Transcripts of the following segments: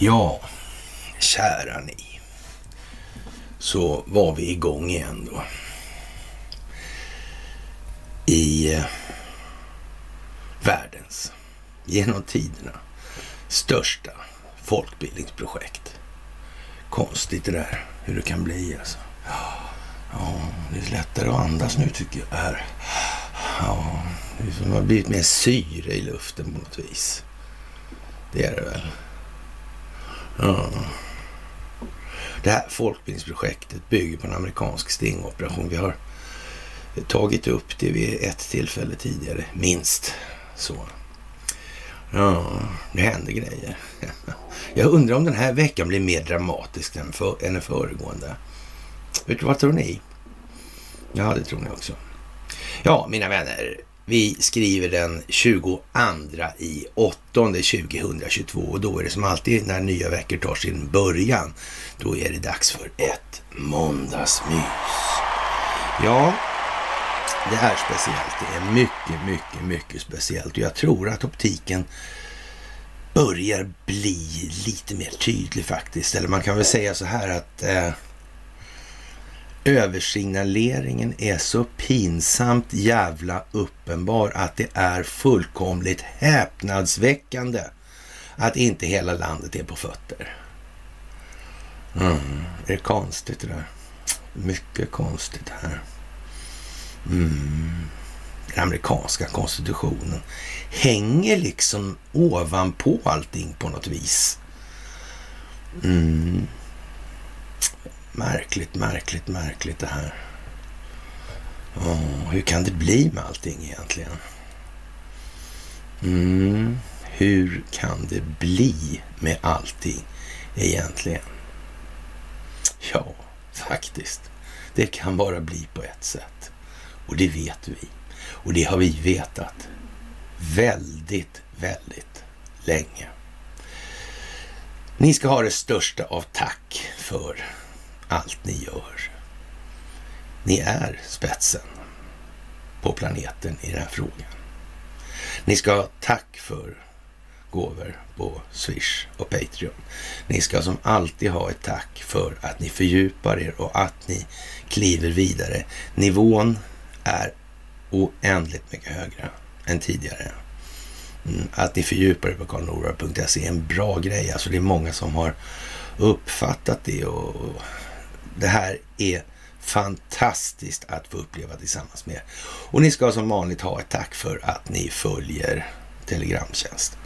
Ja, kära ni. Så var vi igång igen då. I eh, världens, genom tiderna, största folkbildningsprojekt. Konstigt det där, hur det kan bli alltså. Ja, det är lättare att andas nu tycker jag. Här. Ja, det har blivit mer syre i luften på något vis. Det är det väl. Ja. Det här folkbildningsprojektet bygger på en amerikansk stingoperation. Vi har tagit upp det vid ett tillfälle tidigare, minst. Så. Ja, det händer grejer. Jag undrar om den här veckan blir mer dramatisk än, för, än den föregående. Vet du vad tror ni? Ja, det tror ni också. Ja, mina vänner. Vi skriver den 22 i 8 2022 och då är det som alltid när nya veckor tar sin början. Då är det dags för ett måndagsmys. Ja, det är speciellt. Det är mycket, mycket, mycket speciellt och jag tror att optiken börjar bli lite mer tydlig faktiskt. Eller man kan väl säga så här att eh, översignaleringen är så pinsamt jävla uppenbar att det är fullkomligt häpnadsväckande att inte hela landet är på fötter. Mm. Är det konstigt det där? Mycket konstigt det här. Mm. Den amerikanska konstitutionen hänger liksom ovanpå allting på något vis. Mm. Märkligt, märkligt, märkligt det här. Oh, hur kan det bli med allting egentligen? Mm, hur kan det bli med allting egentligen? Ja, faktiskt. Det kan bara bli på ett sätt. Och det vet vi. Och det har vi vetat väldigt, väldigt länge. Ni ska ha det största av tack för allt ni gör. Ni är spetsen på planeten i den här frågan. Ni ska ha tack för gåvor på Swish och Patreon. Ni ska som alltid ha ett tack för att ni fördjupar er och att ni kliver vidare. Nivån är oändligt mycket högre än tidigare. Mm, att ni fördjupar er på karlnorvar.se är en bra grej. Alltså det är många som har uppfattat det och det här är fantastiskt att få uppleva tillsammans med er. Och ni ska som vanligt ha ett tack för att ni följer Telegramtjänsten.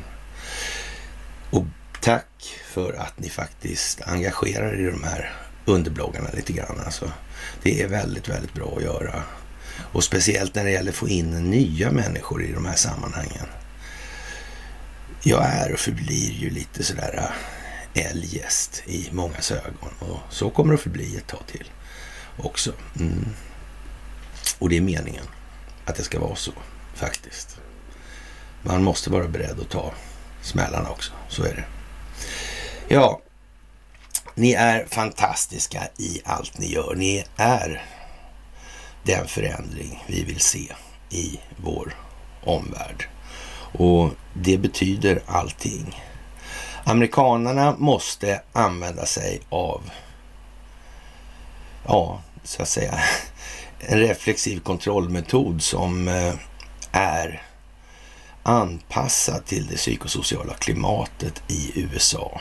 Och tack för att ni faktiskt engagerar er i de här underbloggarna lite grann. Alltså, det är väldigt, väldigt bra att göra. Och speciellt när det gäller att få in nya människor i de här sammanhangen. Jag är och förblir ju lite sådär eljest i mångas ögon. Och så kommer det att förbli ett tag till också. Mm. Och det är meningen att det ska vara så faktiskt. Man måste vara beredd att ta smällarna också. Så är det. Ja, ni är fantastiska i allt ni gör. Ni är den förändring vi vill se i vår omvärld. Och det betyder allting. Amerikanerna måste använda sig av, ja, så att säga, en reflexiv kontrollmetod som eh, är anpassad till det psykosociala klimatet i USA.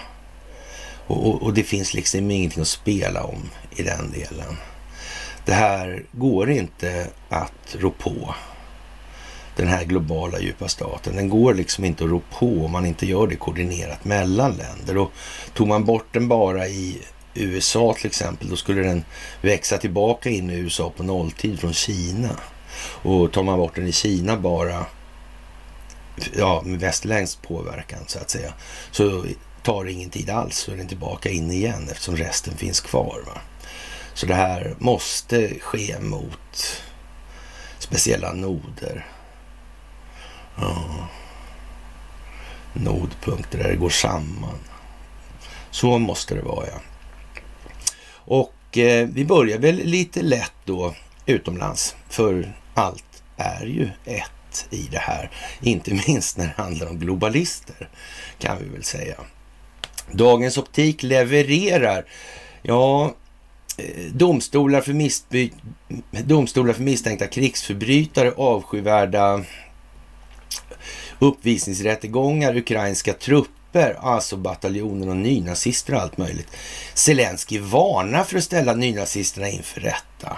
Och, och, och, det finns liksom ingenting att spela om i den delen. Det här går inte att rå på den här globala djupa staten. Den går liksom inte att rå på om man inte gör det koordinerat mellan länder. Och tog man bort den bara i USA till exempel, då skulle den växa tillbaka in i USA på nolltid från Kina. Och tar man bort den i Kina bara, ja, med västerländsk påverkan så att säga, så tar det ingen tid alls så är den tillbaka in igen eftersom resten finns kvar. Va? Så det här måste ske mot speciella noder Ja. Nodpunkter där det går samman. Så måste det vara, ja. Och eh, vi börjar väl lite lätt då utomlands. För allt är ju ett i det här. Inte minst när det handlar om globalister, kan vi väl säga. Dagens Optik levererar, ja, eh, domstolar för, missby, domstolar för misstänkta krigsförbrytare, avskyvärda uppvisningsrättegångar, ukrainska trupper, alltså bataljoner och nynazister och allt möjligt. Zelensky varnar för att ställa nynazisterna inför rätta.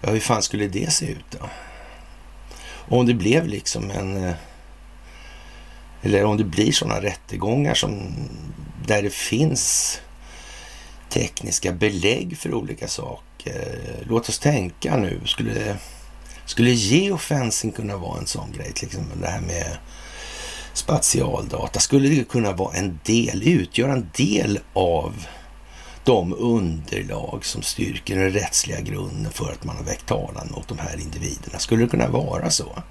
Ja, hur fan skulle det se ut då? om det blev liksom en... Eh, eller om det blir sådana rättegångar som där det finns tekniska belägg för olika saker. Låt oss tänka nu, skulle, skulle geofencing kunna vara en sån grej? Liksom det här med spatialdata. Skulle det kunna vara en del, utgöra en del av de underlag som styrker den rättsliga grunden för att man har väckt talan mot de här individerna. Skulle det kunna vara så?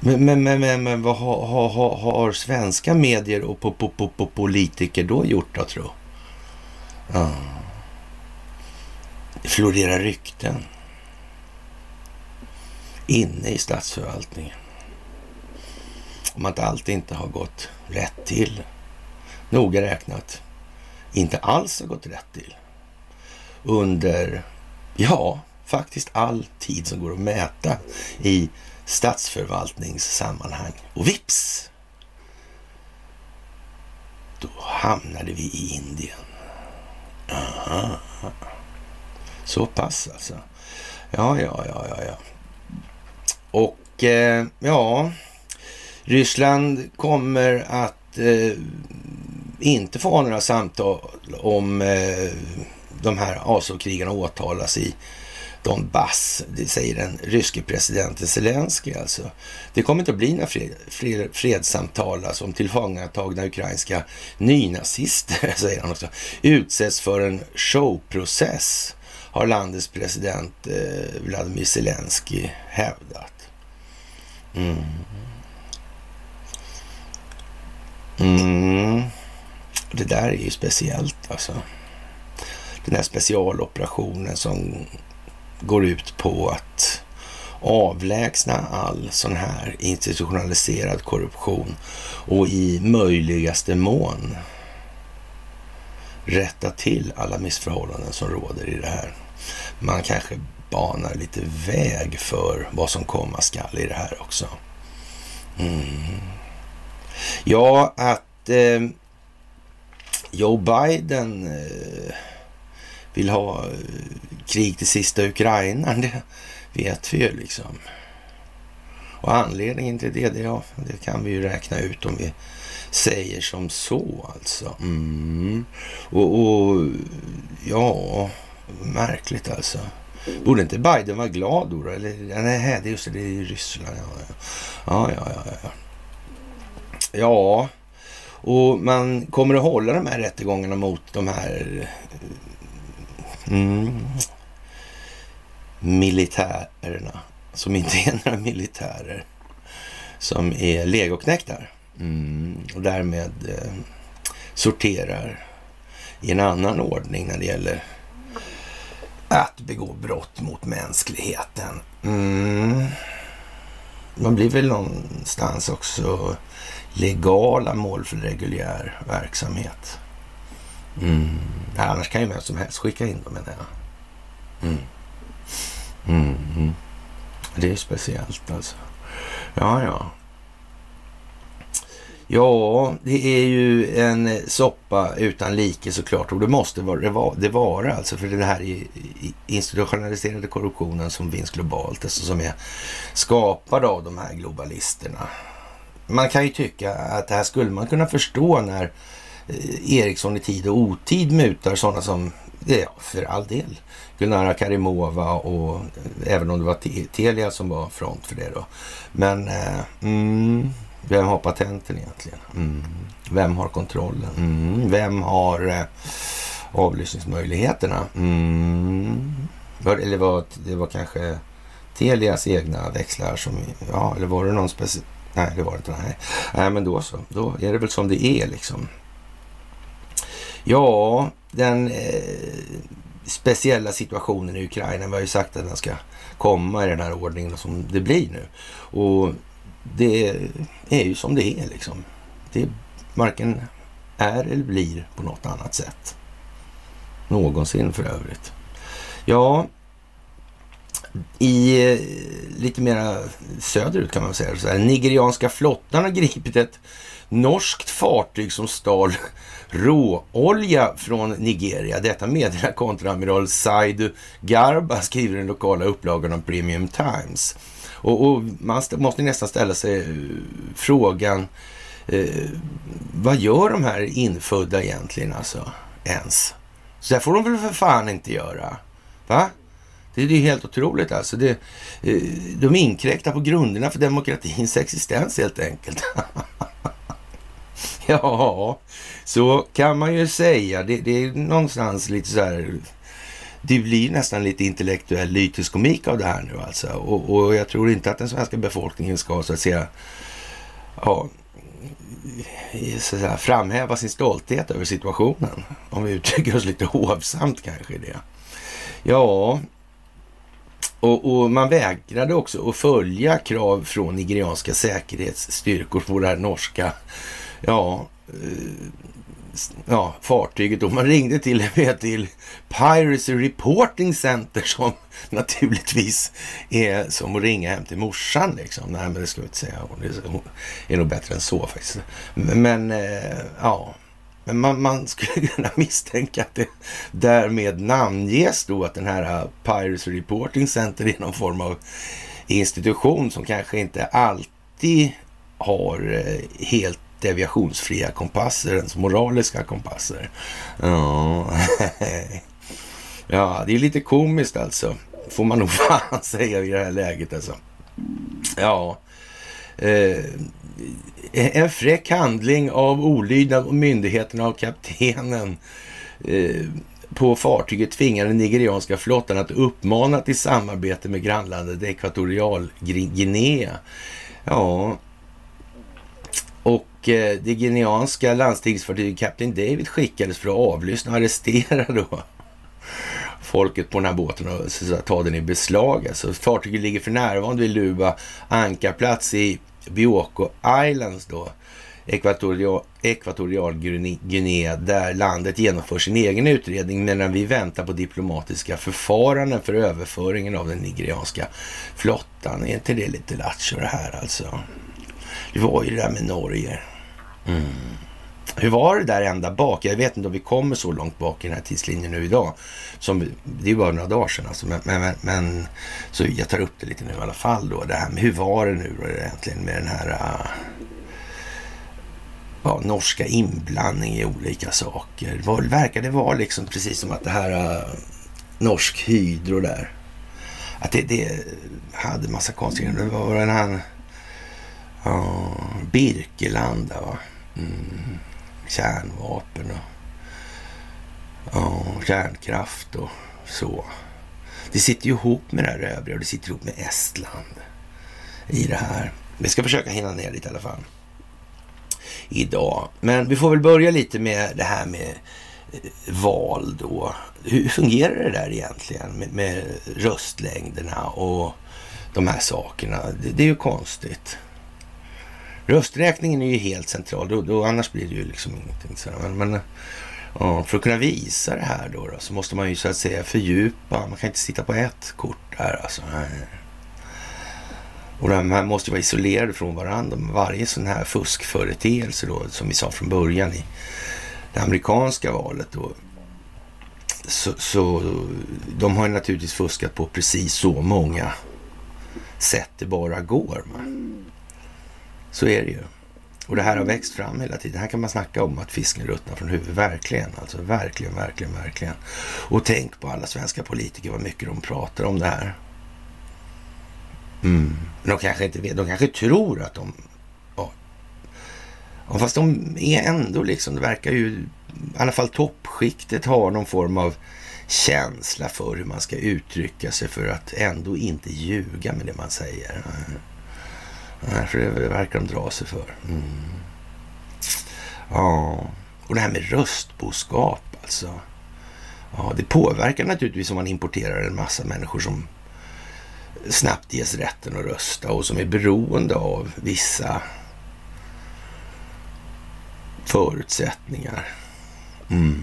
Men, men, men, men, vad har, har, har, svenska medier och po, po, po, po, politiker då gjort då, tro? Ja. Det florerar rykten inne i statsförvaltningen om att allt inte har gått rätt till. Noga räknat inte alls har gått rätt till under, ja, faktiskt all tid som går att mäta i statsförvaltningssammanhang. Och vips! Då hamnade vi i Indien. Aha. Så pass alltså. Ja, ja, ja, ja, ja. Och eh, ja, Ryssland kommer att eh, inte få ha några samtal om eh, de här Azovkrigarna åtalas i Donbass, det säger den ryske presidenten Zelensky alltså. Det kommer inte att bli några fred, fred, fredssamtal alltså, om tillfångatagna ukrainska nynazister, säger han också, utsätts för en showprocess, har landets president eh, Vladimir Zelensky hävdat. Mm. Mm. Det där är ju speciellt alltså. Den här specialoperationen som går ut på att avlägsna all sån här institutionaliserad korruption och i möjligaste mån rätta till alla missförhållanden som råder i det här. Man kanske banar lite väg för vad som komma skall i det här också. Mm. Ja, att eh, Joe Biden eh, vill ha eh, krig till sista Ukraina, det vet vi ju liksom. Och anledningen till det, det, ja, det kan vi ju räkna ut om vi säger som så alltså. Mm. Och, och, ja, märkligt alltså. Borde inte Biden vara glad då? Eller, nej, det är just det, det är Ryssland. Ja, ja, ja. ja, ja. ja. och man kommer att hålla de här rättegångarna mot de här Mm. Militärerna, som inte är några militärer, som är legoknektar mm. och därmed eh, sorterar i en annan ordning när det gäller att begå brott mot mänskligheten. Mm. Man blir väl någonstans också legala mål för reguljär verksamhet. Mm. Ja, annars kan ju vem som helst skicka in dem menar jag. Mm. Mm. mm. Det är speciellt alltså. Ja, ja. Ja, det är ju en soppa utan like såklart och det måste vara, det vara alltså för det här är institutionaliserade korruptionen som finns globalt, alltså som är skapad av de här globalisterna. Man kan ju tycka att det här skulle man kunna förstå när eh, Eriksson Ericsson i tid och otid mutar sådana som, ja, för all del, Gulnara Karimova och eh, även om det var Telia som var front för det då. Men eh, mm, vem har patenten egentligen? Mm, vem har kontrollen? Mm, vem har eh, avlyssningsmöjligheterna? Mm, eller var det var kanske Telias egna växlar som, ja, eller var det någon speciell Nej, det var det inte. Nej. nej, men då så. Då är det väl som det är liksom. Ja, den eh, speciella situationen i Ukraina. Vi har ju sagt att den ska komma i den här ordningen som det blir nu. Och det är ju som det är liksom. Det varken är eller blir på något annat sätt. Någonsin för övrigt. Ja, i eh, lite mera söderut kan man säga. Så här, nigerianska flottan har gripit ett norskt fartyg som stal råolja från Nigeria. Detta meddelar kontramiral Saidu Garba, skriver den lokala upplagan av Premium Times. Och, och man måste nästan ställa sig eh, frågan, eh, vad gör de här infödda egentligen alltså ens? Så där får de väl för fan inte göra? Va? Det är ju helt otroligt alltså. Det, eh, de inkräktar på grunderna för demokratins existens helt enkelt. ja, så kan man ju säga. Det, det, är någonstans lite så här... Det blir nästan lite intellektuell lyteskomik av det här nu alltså. Och, och, jag tror inte att den svenska befolkningen ska så att säga ja, så att säga, framhäva sin stolthet över situationen. Om vi uttrycker oss lite hovsamt kanske det. Ja, och, och, man vägrade också att följa krav från nigerianska säkerhetsstyrkor på det här norska ja, eh, ja, fartyget. Och man ringde till och med till Piracy Reporting Center som naturligtvis är som att ringa hem till morsan. Liksom. Nej, men det ska vi inte säga. Hon är nog bättre än så faktiskt. Men eh, ja, men man, man, skulle kunna misstänka att det därmed namnges då att den här Piracy Reporting Center är någon form av institution som kanske inte alltid har eh, helt deviationsfria kompasser, ens moraliska kompasser. Ja, ja det är lite komiskt alltså. Får man nog fan säga i det här läget alltså. Ja. Eh, en fräck handling av olydnad och myndigheterna av kaptenen eh, på fartyget tvingar den nigerianska flottan att uppmana till samarbete med grannlandet Ekvatorialguinea. Ja, Eh, det guineanska landstingsfartyget Captain David skickades för att avlyssna och arrestera då folket på den här båten och så, så, ta den i beslag. Alltså, fartyget ligger för närvarande vid Luba ankarplats i Bioko Islands då, Ekvatorial, Ekvatorial Guinea, där landet genomför sin egen utredning medan vi väntar på diplomatiska förfaranden för överföringen av den nigerianska flottan. Är inte det lite lattjo det här alltså? Det var ju det där med Norge. Mm. Hur var det där ända bak? Jag vet inte om vi kommer så långt bak i den här tidslinjen nu idag. Som, det är bara några dagar sedan alltså. Men, men, men, så jag tar upp det lite nu i alla fall då. Det här med, hur var det nu då egentligen med den här uh, ja, norska inblandning i olika saker. Var, verkar det vara liksom precis som att det här uh, Norsk Hydro där. Att det, det hade massa konstiga... Det var den här... Uh, Birkelanda va. Mm kärnvapen och ja, kärnkraft och så. Det sitter ju ihop med det här övriga och det sitter ihop med Estland i det här. Vi ska försöka hinna ner lite i alla fall idag. Men vi får väl börja lite med det här med eh, val då. Hur fungerar det där egentligen med, med röstlängderna och de här sakerna? Det, det är ju konstigt. Rösträkningen är ju helt central, då, då, annars blir det ju liksom ingenting. Så men, men ja, för att kunna visa det här då, då, så måste man ju så att säga fördjupa. Man kan inte sitta på ett kort där alltså. Och de här måste vara isolerade från varandra. Varje sån här fuskföreteelse då, som vi sa från början i det amerikanska valet då. Så, så de har naturligtvis fuskat på precis så många sätt det bara går. Man. Så är det ju. Och det här har växt fram hela tiden. Här kan man snacka om att fisken ruttnar från huvudet. Verkligen, alltså verkligen, verkligen, verkligen. Och tänk på alla svenska politiker, vad mycket de pratar om det här. Mm. de kanske inte vet, de kanske tror att de... Ja. ja. Fast de är ändå liksom, det verkar ju, i alla fall toppskiktet har någon form av känsla för hur man ska uttrycka sig för att ändå inte ljuga med det man säger. Nej, för det verkar de dra sig för. Mm. Ja, och det här med röstboskap alltså. Ja, det påverkar naturligtvis om man importerar en massa människor som snabbt ges rätten att rösta och som är beroende av vissa förutsättningar. Mm.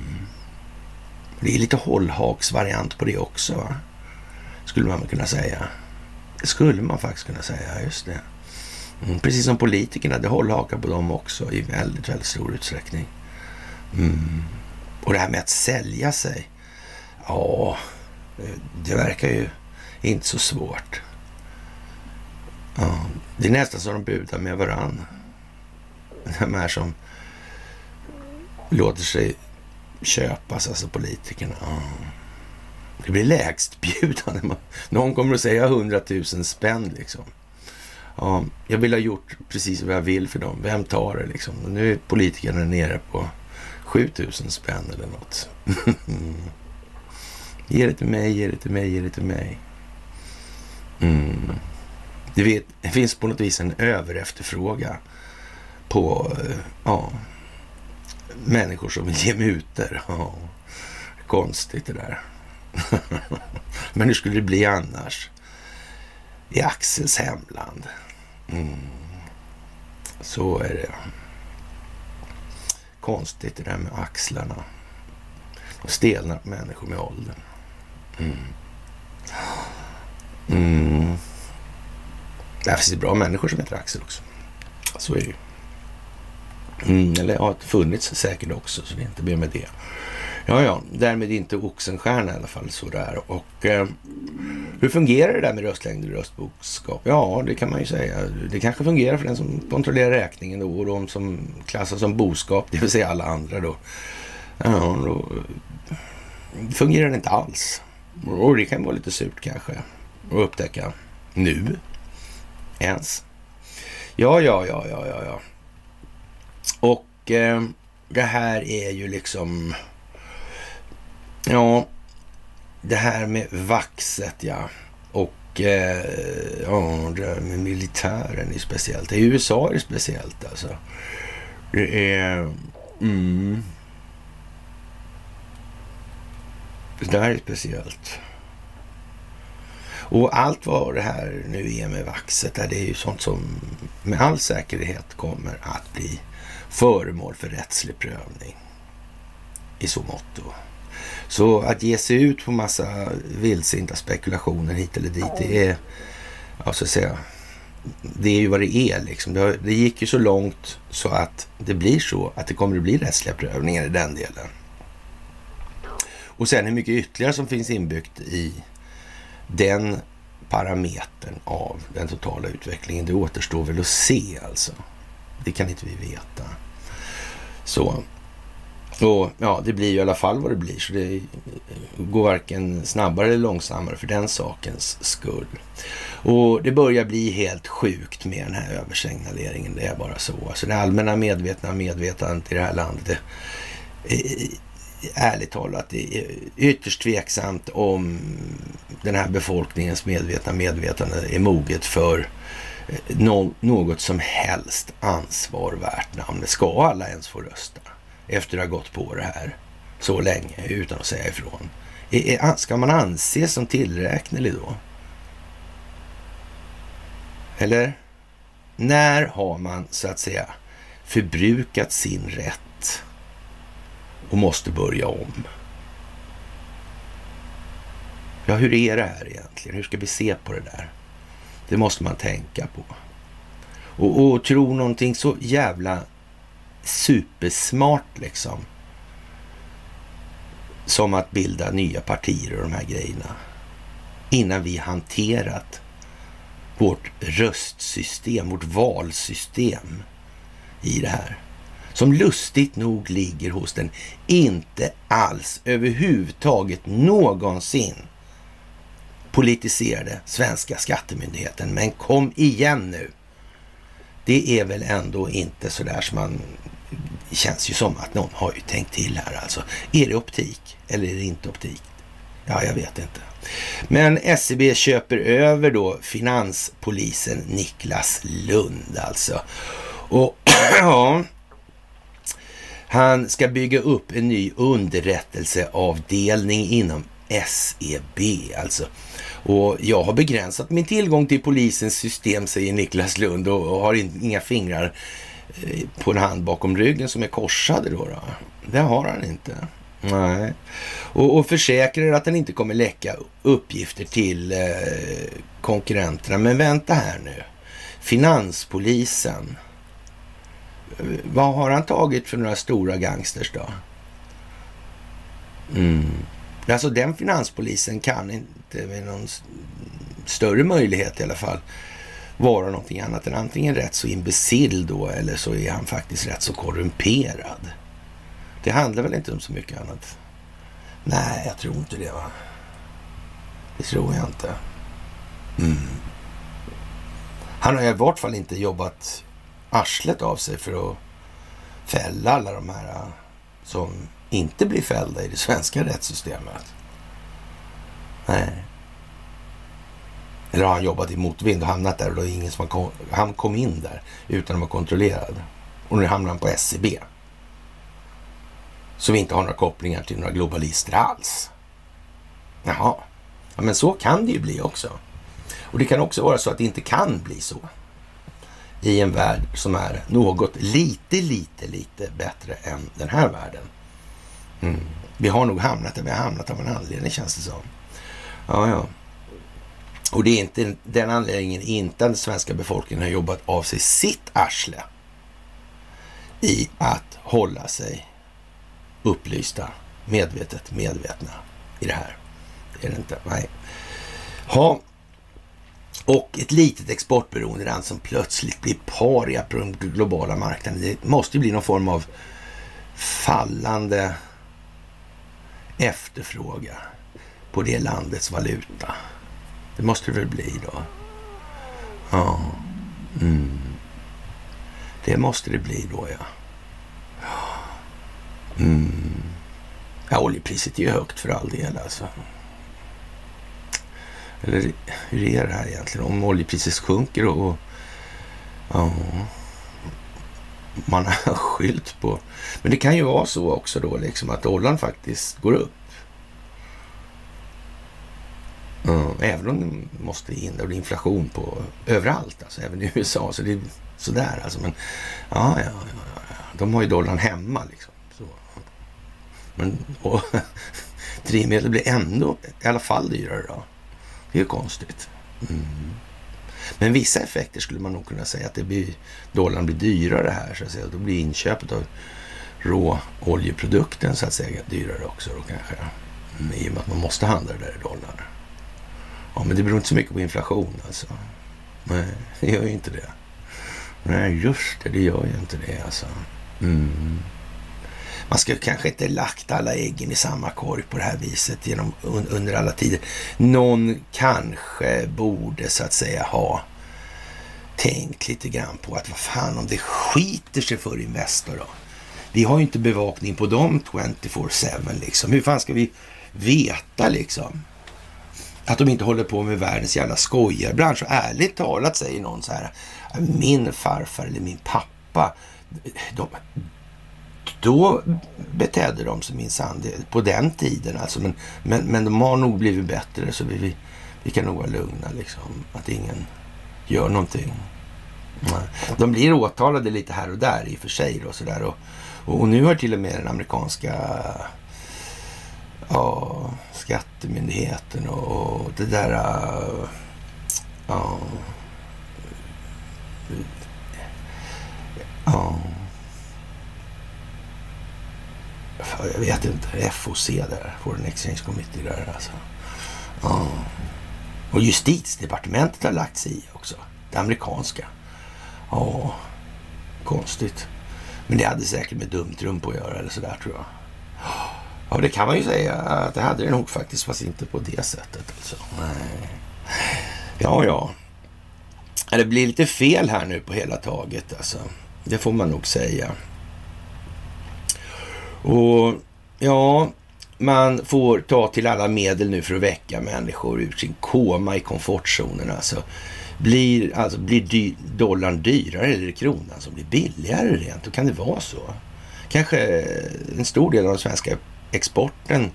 Det är lite hållhaksvariant på det också, va? skulle man kunna säga. Det skulle man faktiskt kunna säga, just det. Mm, precis som politikerna, det håller hållhakar på dem också i väldigt, väldigt stor utsträckning. Mm. Och det här med att sälja sig. Ja, det verkar ju inte så svårt. Ja, det är nästan som de budar med varann. De här som låter sig köpas, alltså politikerna. Ja. Det blir lägstbjudande. Någon kommer att säga hundratusen spänn liksom. Ja, jag vill ha gjort precis vad jag vill för dem. Vem tar det liksom? Nu är politikerna nere på 7000 spänn eller något. ge det till mig, ge det till mig, ge det till mig. Mm. Det, vet, det finns på något vis en överefterfråga på eh, ja, människor som vill ge mutor. Ja, konstigt det där. Men hur skulle det bli annars? I Axels hemland. Mm. Så är det. Konstigt det där med axlarna. De stelnar på människor med åldern. Mm. Mm. Det finns bra människor som heter Axel också. Så är det ju. Mm, eller ja, det funnits säkert också, så det är inte mer med det. Ja, ja, därmed inte Oxenstierna i alla fall sådär. Och eh, hur fungerar det där med röstlängd och röstboskap? Ja, det kan man ju säga. Det kanske fungerar för den som kontrollerar räkningen då och de som klassas som boskap, det vill säga alla andra då. Ja, då eh, fungerar det inte alls. Och det kan vara lite surt kanske att upptäcka nu ens. Ja, ja, ja, ja, ja, ja. Och eh, det här är ju liksom Ja, det här med vaxet ja. Och eh, ja, det här med militären är speciellt. I USA är det speciellt alltså. Det är... Mm. Det där är speciellt. Och allt vad det här nu är med vaxet, det är ju sånt som med all säkerhet kommer att bli föremål för rättslig prövning. I så mått så att ge sig ut på massa vildsinta spekulationer hit eller dit, det är, ja, så att säga, det är ju vad det är liksom. Det, det gick ju så långt så att det blir så att det kommer att bli rättsliga prövningar i den delen. Och sen hur mycket ytterligare som finns inbyggt i den parametern av den totala utvecklingen, det återstår väl att se alltså. Det kan inte vi veta. Så och ja, det blir ju i alla fall vad det blir, så det går varken snabbare eller långsammare för den sakens skull. Och det börjar bli helt sjukt med den här översignaleringen. Det är bara så. Alltså det allmänna medvetna medvetandet i det här landet, det, ärligt talat, det är ytterst tveksamt om den här befolkningens medvetna medvetande är moget för eh, något som helst ansvar värt namnet. Ska alla ens få rösta? Efter att ha gått på det här så länge utan att säga ifrån. Ska man anses som tillräknelig då? Eller? När har man så att säga förbrukat sin rätt och måste börja om? Ja, hur är det här egentligen? Hur ska vi se på det där? Det måste man tänka på. Och, och tro någonting så jävla supersmart liksom. Som att bilda nya partier och de här grejerna. Innan vi hanterat vårt röstsystem, vårt valsystem i det här. Som lustigt nog ligger hos den inte alls överhuvudtaget någonsin politiserade svenska skattemyndigheten. Men kom igen nu! Det är väl ändå inte sådär som man det känns ju som att någon har ju tänkt till här alltså. Är det optik eller är det inte optik? Ja, jag vet inte. Men SEB köper över då finanspolisen Niklas Lund alltså. Och ja, Han ska bygga upp en ny underrättelseavdelning inom SEB alltså. Och jag har begränsat min tillgång till polisens system, säger Niklas Lund och har inga fingrar Eh, på en hand bakom ryggen som är korsade då. då. Det har han inte. Nej. Och, och försäkrar att den inte kommer läcka uppgifter till eh, konkurrenterna. Men vänta här nu. Finanspolisen. Eh, vad har han tagit för några stora gangsters då? Mm. Alltså den finanspolisen kan inte med någon större möjlighet i alla fall vara någonting annat än antingen rätt så imbecill då eller så är han faktiskt rätt så korrumperad. Det handlar väl inte om så mycket annat? Nej, jag tror inte det va. Det tror jag inte. Mm. Han har i vart fall inte jobbat arslet av sig för att fälla alla de här äh, som inte blir fällda i det svenska rättssystemet. Nej. Eller har han jobbat i motvind och hamnat där och då är ingen som har kom, han kom in där utan att vara kontrollerad. Och nu hamnar han på SCB. Så vi inte har några kopplingar till några globalister alls. Jaha. Ja, men så kan det ju bli också. Och det kan också vara så att det inte kan bli så i en värld som är något lite, lite, lite bättre än den här världen. Mm. Vi har nog hamnat där vi har hamnat av en anledning känns det som. Ja, ja. Och det är inte den anledningen inte att den svenska befolkningen har jobbat av sig sitt arsle i att hålla sig upplysta, medvetet medvetna i det här. Det är det inte. Nej. Ha, och ett litet exportberoende land som plötsligt blir paria på den globala marknaden. Det måste bli någon form av fallande efterfrågan på det landets valuta. Det måste det väl bli då? Ja. Mm. Det måste det bli då, ja. Mm. Ja, oljepriset är ju högt för all del alltså. Eller hur är det här egentligen? Om oljepriset sjunker och, och ja, man har skylt på... Men det kan ju vara så också då liksom att dollarn faktiskt går upp. Mm, även om det måste in, det blir inflation på överallt, alltså även i USA. Så det är sådär alltså. Men ja, ja, ja, ja. de har ju dollarn hemma liksom. Så. Men och, drivmedel blir ändå i alla fall dyrare då. Det är ju konstigt. Mm. Men vissa effekter skulle man nog kunna säga att det blir, dollarn blir dyrare här så att säga. Då blir inköpet av råoljeprodukten så att säga dyrare också då kanske. Mm, I och med att man måste handla det där i dollar. Ja, men det beror inte så mycket på inflation alltså. Nej, det gör ju inte det. Nej, just det, det gör ju inte det alltså. Mm man ska kanske inte lagt alla äggen i samma korg på det här viset genom, under alla tider. Någon kanske borde så att säga ha tänkt lite grann på att vad fan om det skiter sig för Investor då. Vi har ju inte bevakning på dem 24-7 liksom. Hur fan ska vi veta liksom? Att de inte håller på med världens jävla skojarbransch. Och ärligt talat säger någon så här. Min farfar eller min pappa. De, då betedde de sig minsann på den tiden alltså. Men, men, men de har nog blivit bättre så vi, vi, vi kan nog vara lugna liksom. Att ingen gör någonting. De blir åtalade lite här och där i och för sig då sådär. Och, och, och nu har till och med den amerikanska ja, skattemyndigheten och, och det där äh, ja, ja jag vet inte, FOC där, Foreign Exchange Committee där alltså. Ja. Och justitiedepartementet har lagt sig i också, det amerikanska. Ja, konstigt. Men det hade säkert med dumtrum på att göra eller sådär tror jag. Ja, det kan man ju säga att det hade det nog faktiskt, fast inte på det sättet. Alltså. Nej. Ja, ja. Det blir lite fel här nu på hela taget alltså. Det får man nog säga. Och ja, man får ta till alla medel nu för att väcka människor ur sin koma i komfortzonen. Alltså, blir, alltså, blir dy dollarn dyrare eller är det kronan som blir billigare rent? Då kan det vara så. kanske en stor del av den svenska exporten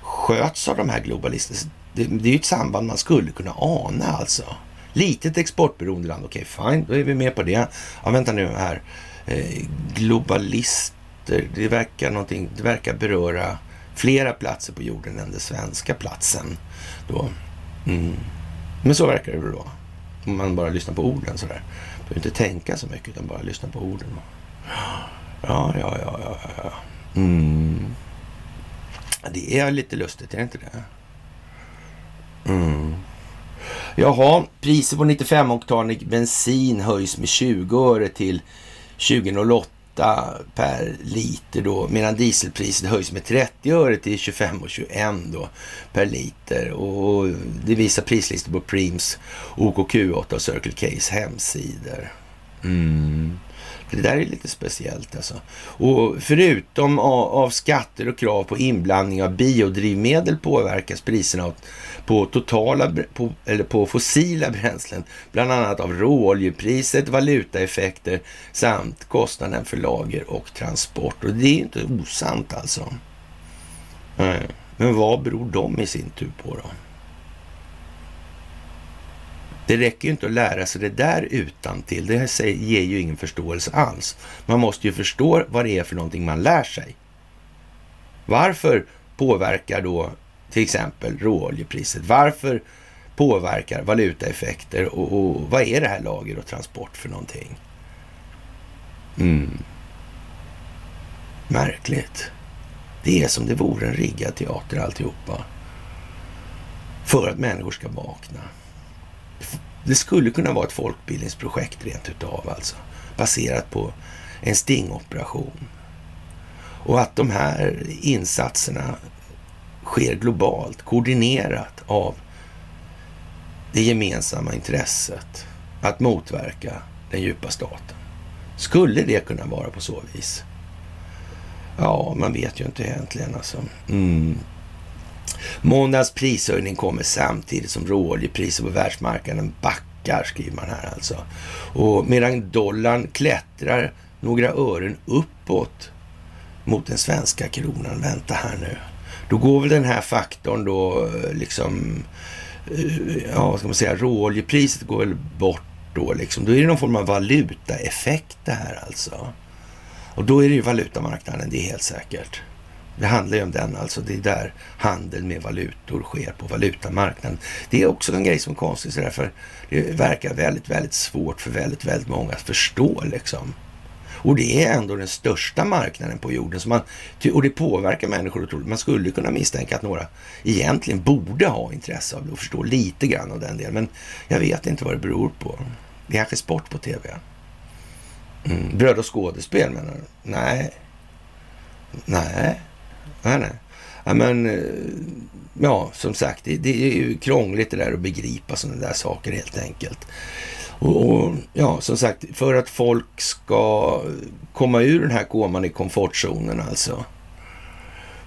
sköts av de här globalisterna. Det, det är ju ett samband man skulle kunna ana alltså. Litet exportberoende land, okej okay, fine, då är vi med på det. Ja, vänta nu här. Eh, globalister, det verkar, någonting, det verkar beröra flera platser på jorden än den svenska platsen. Då. Mm. Men så verkar det väl då. Om man bara lyssnar på orden sådär. Behöver inte tänka så mycket utan bara lyssna på orden. Ja, ja, ja, ja, ja. Mm. Det är lite lustigt, är det inte det? Mm. Jaha, priset på 95-oktanig bensin höjs med 20 öre till 2008 per liter då, medan dieselpriset höjs med 30 öre till 25,21 då per liter. Och det visar prislistor på Preems, OKQ8 och Circle K's hemsidor. Mm. Det där är lite speciellt alltså. Och förutom av, av skatter och krav på inblandning av biodrivmedel påverkas priserna på, totala, på, eller på fossila bränslen, bland annat av råoljepriset, valutaeffekter samt kostnaden för lager och transport. Och det är inte osant alltså. Men vad beror de i sin tur på då? Det räcker ju inte att lära sig det där utan till. Det ger ju ingen förståelse alls. Man måste ju förstå vad det är för någonting man lär sig. Varför påverkar då till exempel råoljepriset? Varför påverkar valutaeffekter och, och vad är det här lager och transport för någonting? Mm. Märkligt. Det är som det vore en riggad teater alltihopa. För att människor ska vakna. Det skulle kunna vara ett folkbildningsprojekt rent utav alltså. Baserat på en stingoperation. Och att de här insatserna sker globalt, koordinerat av det gemensamma intresset att motverka den djupa staten. Skulle det kunna vara på så vis? Ja, man vet ju inte egentligen alltså. Mm. Måndagens prishöjning kommer samtidigt som råoljepriset på världsmarknaden backar, skriver man här alltså. Och medan dollarn klättrar några ören uppåt mot den svenska kronan. Vänta här nu. Då går väl den här faktorn då eh, liksom, eh, ja vad ska man säga, råoljepriset går väl bort då liksom. Då är det någon form av valutaeffekt det här alltså. Och då är det ju valutamarknaden, det är helt säkert. Det handlar ju om den alltså. Det är där handel med valutor sker på valutamarknaden. Det är också en grej som är konstig därför det verkar väldigt, väldigt svårt för väldigt, väldigt många att förstå liksom. Och det är ändå den största marknaden på jorden. Så man, och det påverkar människor otroligt. Man skulle kunna misstänka att några egentligen borde ha intresse av det och förstå lite grann av den delen. Men jag vet inte vad det beror på. Det är kanske sport på tv. Mm. Bröd och skådespel menar du? Nej. Nej. Nej, nej. Ja, men, eh, ja, som sagt, det, det, är ju krångligt det där att begripa sådana där saker helt enkelt. Och, och, ja, som sagt, för att folk ska komma ur den här koman i komfortzonen alltså,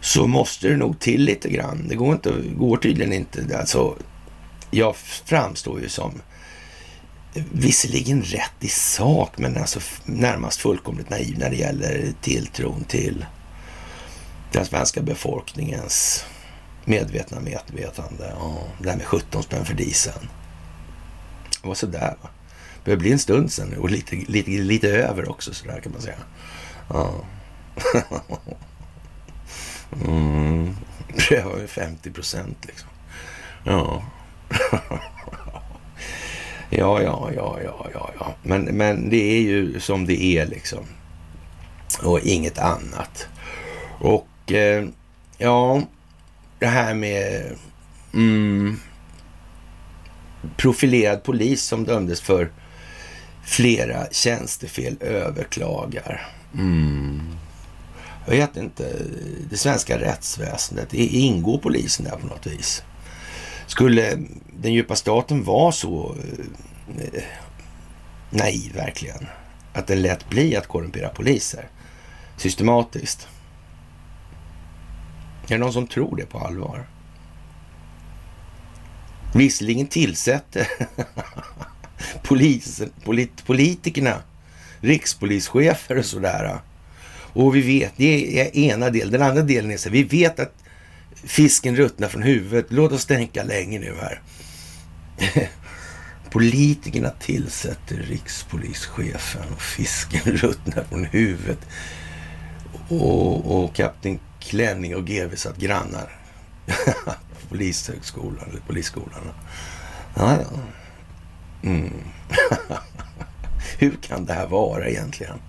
så måste det nog till lite grann. Det går, inte, går tydligen inte. Alltså, jag framstår ju som visserligen rätt i sak, men alltså närmast fullkomligt naiv när det gäller tilltron till den svenska befolkningens medvetna medvetande. Ja, det här med 17 spänn för dieseln. Det var sådär va Det börjar bli en stund sen nu och lite, lite, lite över också sådär kan man säga. Ja. Mm. Det var ju 50 procent liksom. Ja. ja, ja, ja, ja, ja, ja. Men, men det är ju som det är liksom. Och inget annat. Och eh, ja, det här med mm, profilerad polis som dömdes för flera tjänstefel överklagar. Mm. Jag vet inte, det svenska rättsväsendet, ingår polisen där på något vis? Skulle den djupa staten vara så eh, naiv verkligen? Att den lät bli att korrumpera poliser systematiskt? Är det någon som tror det på allvar? Visserligen tillsätter polisen, polit, politikerna, rikspolischefer och sådär. Och vi vet, det är ena delen. Den andra delen är så vi vet att fisken ruttnar från huvudet. Låt oss tänka länge nu här. Politikerna tillsätter rikspolischefen och fisken ruttnar från huvudet. Och, och kapten Klänning och GV satt grannar. Polishögskolan, eller polisskolan. Ja, ja. Mm. Hur kan det här vara egentligen?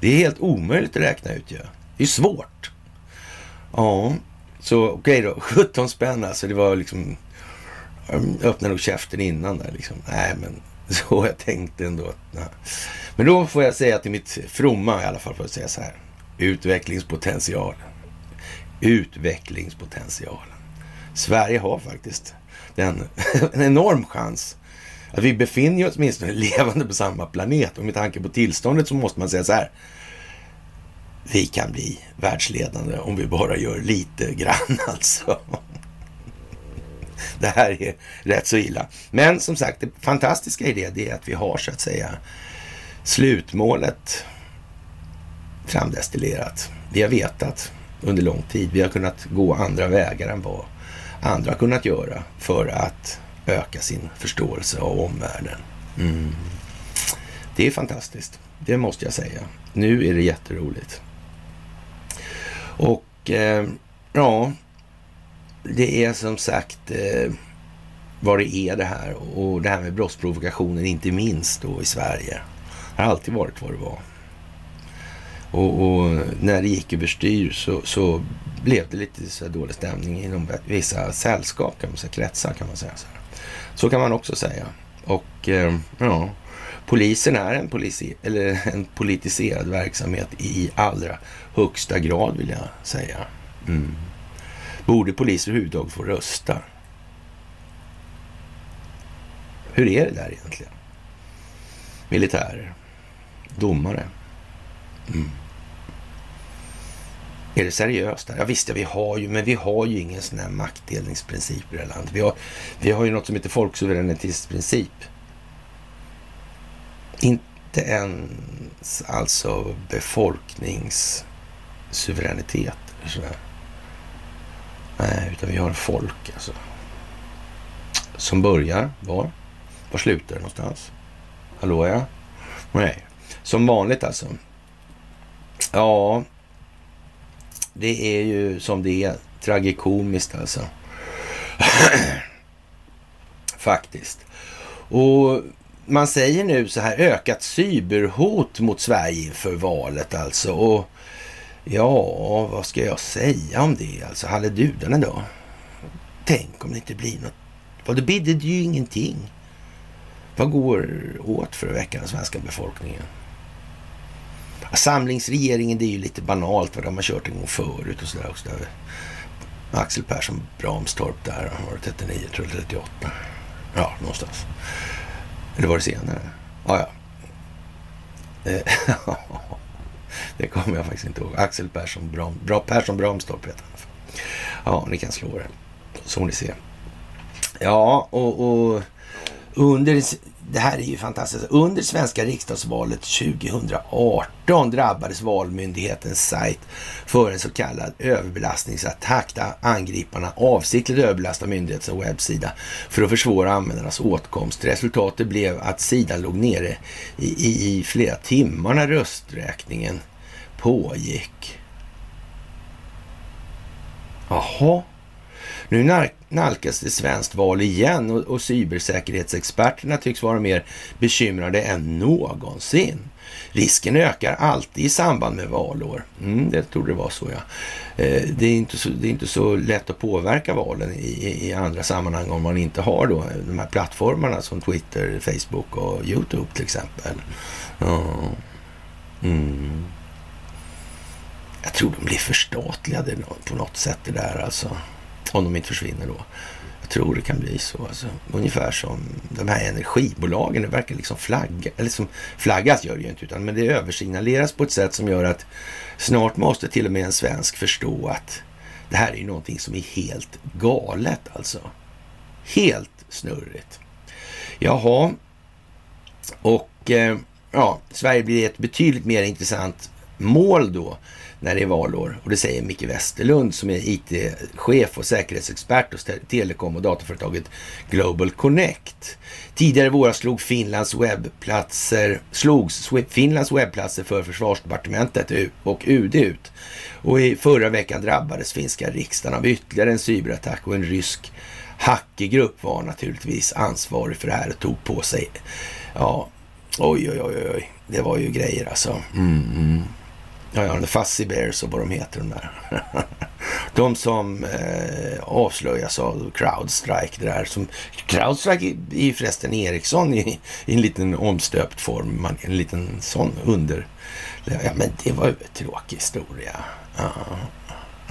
Det är helt omöjligt att räkna ut ju. Det är svårt. Ja, så okej okay då. 17 spänn alltså. Det var liksom... Jag öppnade nog käften innan där liksom. Nej, men så jag tänkte ändå. Nej. Men då får jag säga till mitt fromma i alla fall, får jag säga så här. Utvecklingspotentialen. Utvecklingspotentialen. Sverige har faktiskt den, en enorm chans att vi befinner oss åtminstone levande på samma planet. Och med tanke på tillståndet så måste man säga så här. Vi kan bli världsledande om vi bara gör lite grann alltså. Det här är rätt så illa. Men som sagt, det fantastiska i det, det är att vi har så att säga slutmålet framdestillerat. Vi har vetat under lång tid. Vi har kunnat gå andra vägar än vad andra har kunnat göra för att öka sin förståelse av omvärlden. Mm. Det är fantastiskt, det måste jag säga. Nu är det jätteroligt. Och eh, ja, det är som sagt eh, vad det är det här. Och det här med brottsprovokationen, inte minst då i Sverige. Det har alltid varit vad det var. Och, och, när det gick överstyr så, så blev det lite så dålig stämning inom vissa sällskap, kan man säga, kretsar kan man säga. Så, så kan man också säga. Och eh, ja, polisen är en, polisi eller en politiserad verksamhet i allra högsta grad vill jag säga. Mm. Borde poliser överhuvudtaget få rösta? Hur är det där egentligen? Militärer, domare. Mm. Är det seriöst? Ja, visst, ja, vi har ju, men vi har ju ingen sån här maktdelningsprincip i det här landet. Vi har, vi har ju något som heter folksuveränitetsprincip. Inte ens alltså befolkningssuveränitet. Sådär. Nej, utan vi har folk alltså. Som börjar var? Var slutar det någonstans? Hallå ja? Nej. Som vanligt alltså. Ja, det är ju som det är. Tragikomiskt alltså. Faktiskt. Och man säger nu så här ökat cyberhot mot Sverige inför valet alltså. Och ja, vad ska jag säga om det alltså? Halledudarna då? Tänk om det inte blir något. Vad det bidde det ju ingenting. Vad går åt för att väcka den svenska befolkningen? Samlingsregeringen, det är ju lite banalt. För de har kört en gång förut och sådär. Och så Axel Persson Bramstorp där, var det 39, tror jag, 38. Ja, någonstans. Eller var det senare? Ja, ja. Eh, det kommer jag faktiskt inte ihåg. Axel Persson, Bram, Bra, Persson Bramstorp heter han. Ja, ni kan slå det. Så ni ser. Ja, och, och under det här är ju fantastiskt. Under svenska riksdagsvalet 2018 drabbades Valmyndighetens sajt för en så kallad överbelastningsattack där angriparna avsiktligt överbelastade myndighetens webbsida för att försvåra användarnas åtkomst. Resultatet blev att sidan låg nere i, i, i flera timmar när rösträkningen pågick. Jaha. Nu nalkas det svenskt val igen och, och cybersäkerhetsexperterna tycks vara mer bekymrade än någonsin. Risken ökar alltid i samband med valår. Mm, det torde det vara så, ja. Eh, det, är inte så, det är inte så lätt att påverka valen i, i, andra sammanhang om man inte har då de här plattformarna som Twitter, Facebook och YouTube till exempel. Mm. Jag tror de blir förstatligade på något sätt det där alltså. Om de inte försvinner då. Jag tror det kan bli så. Alltså. Ungefär som de här energibolagen. Det verkar liksom flagga. Eller som flaggas gör det ju inte. Utan, men det översignaleras på ett sätt som gör att snart måste till och med en svensk förstå att det här är ju någonting som är helt galet alltså. Helt snurrigt. Jaha. Och eh, ja, Sverige blir ett betydligt mer intressant mål då när det är valår. Och det säger Micke Westerlund som är IT-chef och säkerhetsexpert hos telekom och dataföretaget Global Connect. Tidigare i våras slog Finlands webbplatser, slogs Finlands webbplatser för försvarsdepartementet och UD ut. Och i förra veckan drabbades finska riksdagen av ytterligare en cyberattack och en rysk hackergrupp var naturligtvis ansvarig för det här och tog på sig, ja, oj, oj, oj, oj, det var ju grejer alltså. Mm, mm. Ja, ja, The Fuzzy Bears och vad de heter de där. de som eh, avslöjas av Crowdstrike. Det där som, Crowdstrike är ju förresten Ericsson i, i, en liten omstöpt form. Man, en liten sån under... Ja, men det var ju en tråkig historia. Ja.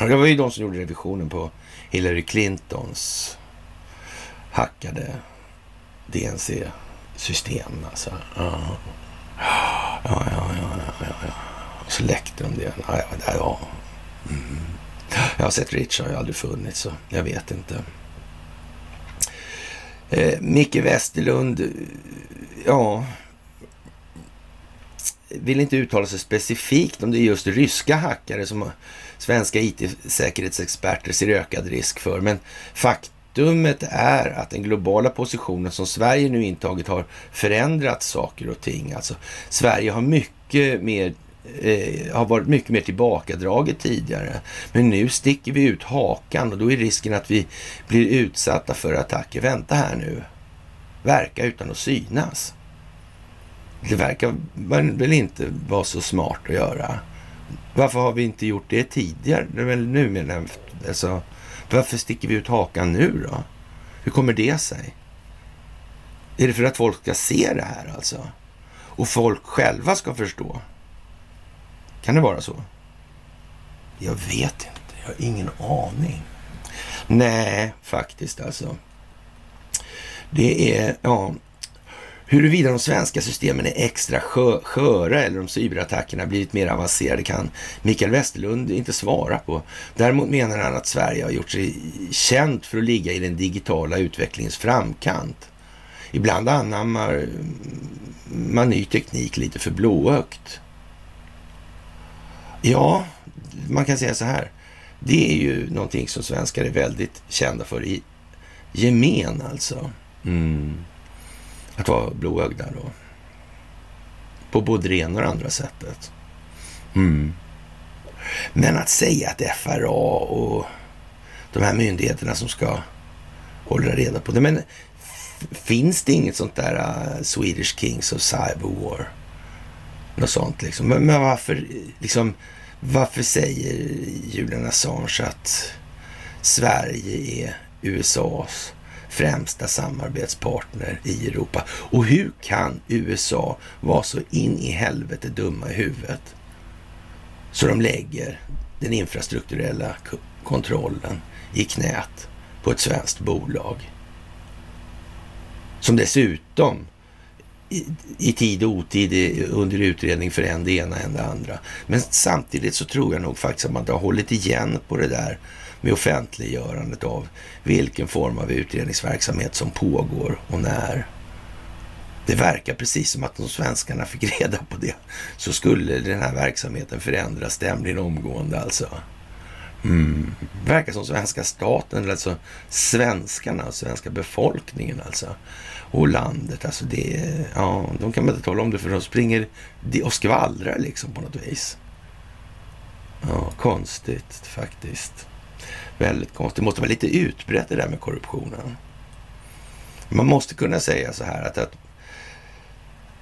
Det var ju de som gjorde revisionen på Hillary Clintons hackade DNC-system. Alltså. Ja. Ja, ja, ja, ja, ja. Så läckte de det. Ja, ja, ja. Mm. Jag har sett Rich, har ju aldrig funnits, så jag vet inte. Eh, Micke Westerlund, ja, vill inte uttala sig specifikt om det är just ryska hackare som svenska it-säkerhetsexperter ser ökad risk för. Men faktumet är att den globala positionen som Sverige nu intagit har förändrat saker och ting. Alltså, Sverige har mycket mer eh, har varit mycket mer tillbakadraget tidigare. Men nu sticker vi ut hakan och då är risken att vi blir utsatta för attacker. Vänta här nu. Verka utan att synas. Det verkar väl inte vara så smart att göra. Varför har vi inte gjort det tidigare? Det är väl nu menar jag. Alltså, varför sticker vi ut hakan nu då? Hur kommer det sig? Är det för att folk ska se det här alltså? Och folk själva ska förstå? Kan det vara så? Jag vet inte. Jag har ingen aning. Nej, faktiskt alltså. Det är, ja, Huruvida de svenska systemen är extra skö sköra eller om cyberattackerna blivit mer avancerade kan Mikael Westerlund inte svara på. Däremot menar han att Sverige har gjort sig känt för att ligga i den digitala utvecklingens framkant. Ibland anammar man ny teknik lite för blåögt. Ja, man kan säga så här. Det är ju någonting som svenskar är väldigt kända för i gemen alltså. Mm. Att vara blåögda då. På både det ena och det andra sättet. Mm. Men att säga att FRA och de här myndigheterna som ska hålla reda på det. Men finns det inget sånt där uh, Swedish Kings of Cyber War? Något sånt liksom. Men, men varför liksom varför säger Julian Assange att Sverige är USAs främsta samarbetspartner i Europa? Och hur kan USA vara så in i helvete dumma i huvudet så de lägger den infrastrukturella kontrollen i knät på ett svenskt bolag som dessutom i, tid och otid under utredning för en det ena än det andra. Men samtidigt så tror jag nog faktiskt att man har hållit igen på det där med offentliggörandet av vilken form av utredningsverksamhet som pågår och när. Det verkar precis som att om svenskarna fick reda på det så skulle den här verksamheten förändras tämligen omgående alltså. Mm. Verkar som svenska staten, alltså svenskarna, svenska befolkningen alltså och landet. Alltså det, ja, de kan man inte tala om det för de springer och skvallrar liksom på något vis. Ja, konstigt faktiskt. Väldigt konstigt. Det måste vara lite utbrett det där med korruptionen. Man måste kunna säga så här att, att,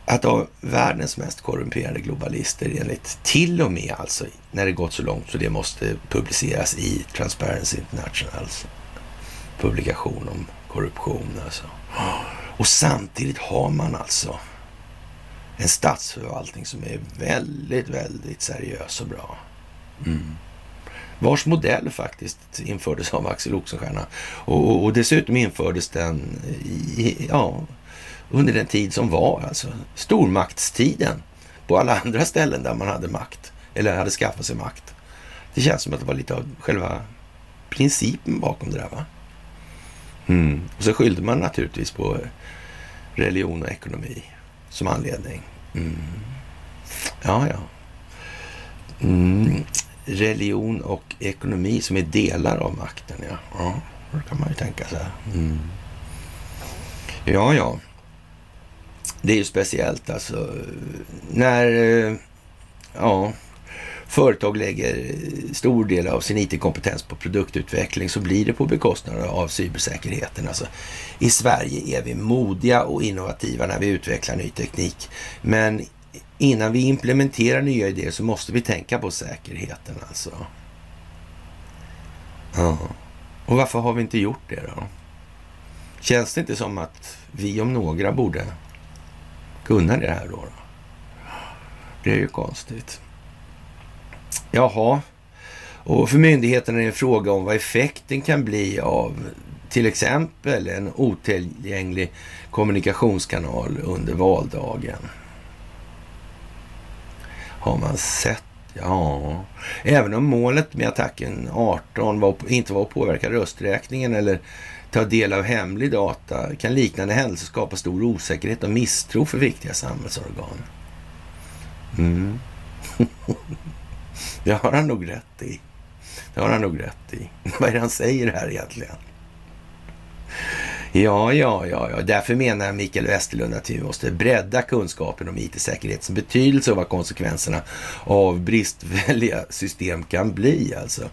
att av världens mest korrumperade globalister enligt till och med alltså när det gått så långt så det måste publiceras i Transparency Internationals publikation om korruption. Alltså. Och samtidigt har man alltså en statsförvaltning som är väldigt, väldigt seriös och bra. Mm. Vars modell faktiskt infördes av Axel Oxenstierna. Och, och, och dessutom infördes den i, ja, under den tid som var, alltså stormaktstiden. På alla andra ställen där man hade makt, eller hade skaffat sig makt. Det känns som att det var lite av själva principen bakom det där. va? Mm. Och så skyllde man naturligtvis på religion och ekonomi som anledning. Mm. Ja, ja. Mm. Religion och ekonomi som är delar av makten, ja. Ja, det kan man ju tänka sig. Mm. Ja, ja. Det är ju speciellt alltså. När, eh, ja, företag lägger stor del av sin IT-kompetens på produktutveckling så blir det på bekostnad av cybersäkerheten. Alltså, I Sverige är vi modiga och innovativa när vi utvecklar ny teknik. Men innan vi implementerar nya idéer så måste vi tänka på säkerheten alltså. Ja. Och varför har vi inte gjort det då? Känns det inte som att vi om några borde kunna det här då? Det är ju konstigt. Jaha. Och för myndigheterna är det en fråga om vad effekten kan bli av till exempel en otillgänglig kommunikationskanal under valdagen. Har man sett? Ja. Även om målet med attacken 18 var, inte var att påverka rösträkningen eller ta del av hemlig data kan liknande händelser skapa stor osäkerhet och misstro för viktiga samhällsorgan. Mm. Det har han nog rätt i. Det har han nog rätt i. Vad är det han säger här egentligen? Ja, ja, ja, ja. Därför menar Mikael Westerlund att vi måste bredda kunskapen om IT-säkerhetens betydelse och vad konsekvenserna av bristfälliga system kan bli. Alltså.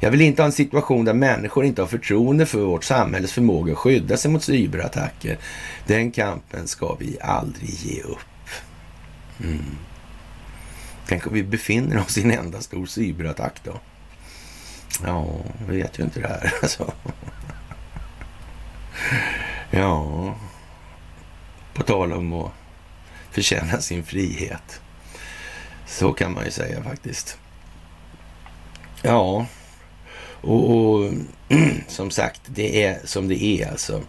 Jag vill inte ha en situation där människor inte har förtroende för vårt samhälles förmåga att skydda sig mot cyberattacker. Den kampen ska vi aldrig ge upp. Mm. Tänk om vi befinner oss i en enda stor cyberattack då? Ja, vi vet ju inte det här. Alltså. Ja, på tal om att förtjäna sin frihet. Så kan man ju säga faktiskt. Ja, och, och som sagt, det är som det är alltså.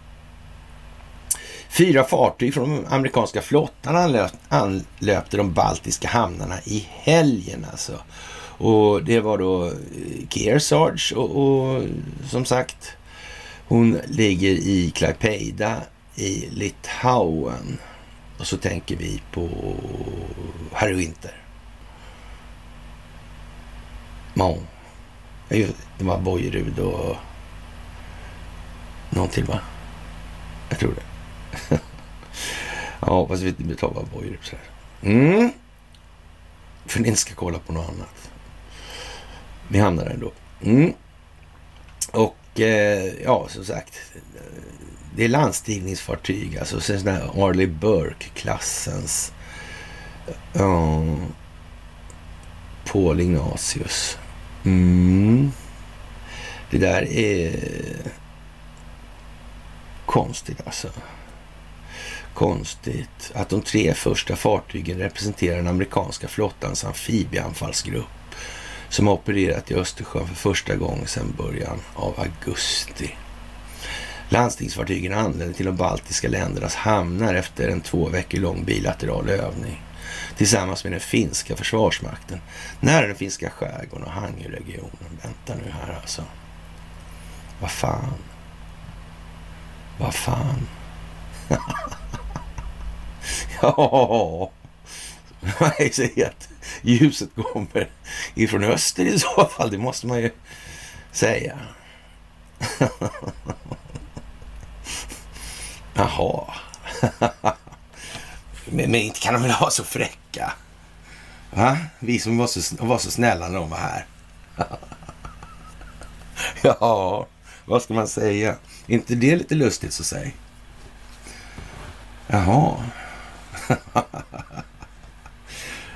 Fyra fartyg från den amerikanska flottan anlöpte, anlöpte de baltiska hamnarna i helgen alltså. Och det var då eh, Kearsarge och, och som sagt hon ligger i Klaipeda i Litauen. Och så tänker vi på Harry Winter. Ja, det var Bojerud och någon till va? Jag tror det ja, hoppas vi inte bara Bojerud så här. Mm. För ni inte ska kolla på något annat. Vi hamnar ändå. Mm. Och eh, ja, som sagt, det är landstigningsfartyg, alltså sådana här Arleigh Burke-klassens. Ja, Paul Ignatius. Mm. Det där är konstigt alltså. Konstigt att de tre första fartygen representerar den amerikanska flottans amfibieanfallsgrupp som har opererat i Östersjön för första gången sedan början av augusti. Landstingsfartygen anlände till de baltiska ländernas hamnar efter en två veckor lång bilateral övning tillsammans med den finska försvarsmakten nära den finska skärgården och Hangöregionen. Vänta nu här alltså. Vad fan? Vad fan? ja, att ljuset kommer ifrån öster i så fall. Det måste man ju säga. Jaha. men, men inte kan de väl vara så fräcka? Va? Vi som var så, var så snälla när de var här. ja, vad ska man säga? inte det lite lustigt så säg? Jaha.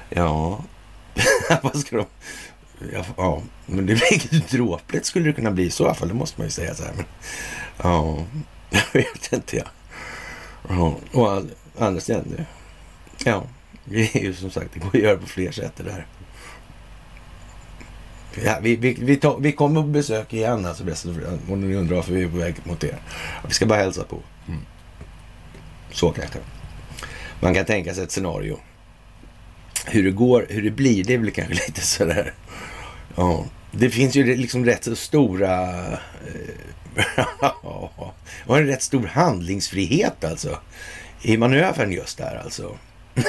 Ja, vad ska de... Ja, ja, men det blir dråpligt skulle det kunna bli i så fall. Det måste man ju säga så här. Men, ja, jag vet inte. Ja. Ja, och andra sidan, ja, det är ju som sagt, det går att göra på fler sätt det där. Ja, vi, vi, vi, tar, vi kommer på besök igen, alltså, om ni undrar varför vi är på väg mot er. Vi ska bara hälsa på. Mm. Så kanske. Man kan tänka sig ett scenario hur det går, hur det blir, det är väl kanske lite sådär. Ja, det finns ju liksom rätt så stora... Eh, och en rätt stor handlingsfrihet alltså. I manövern just där alltså.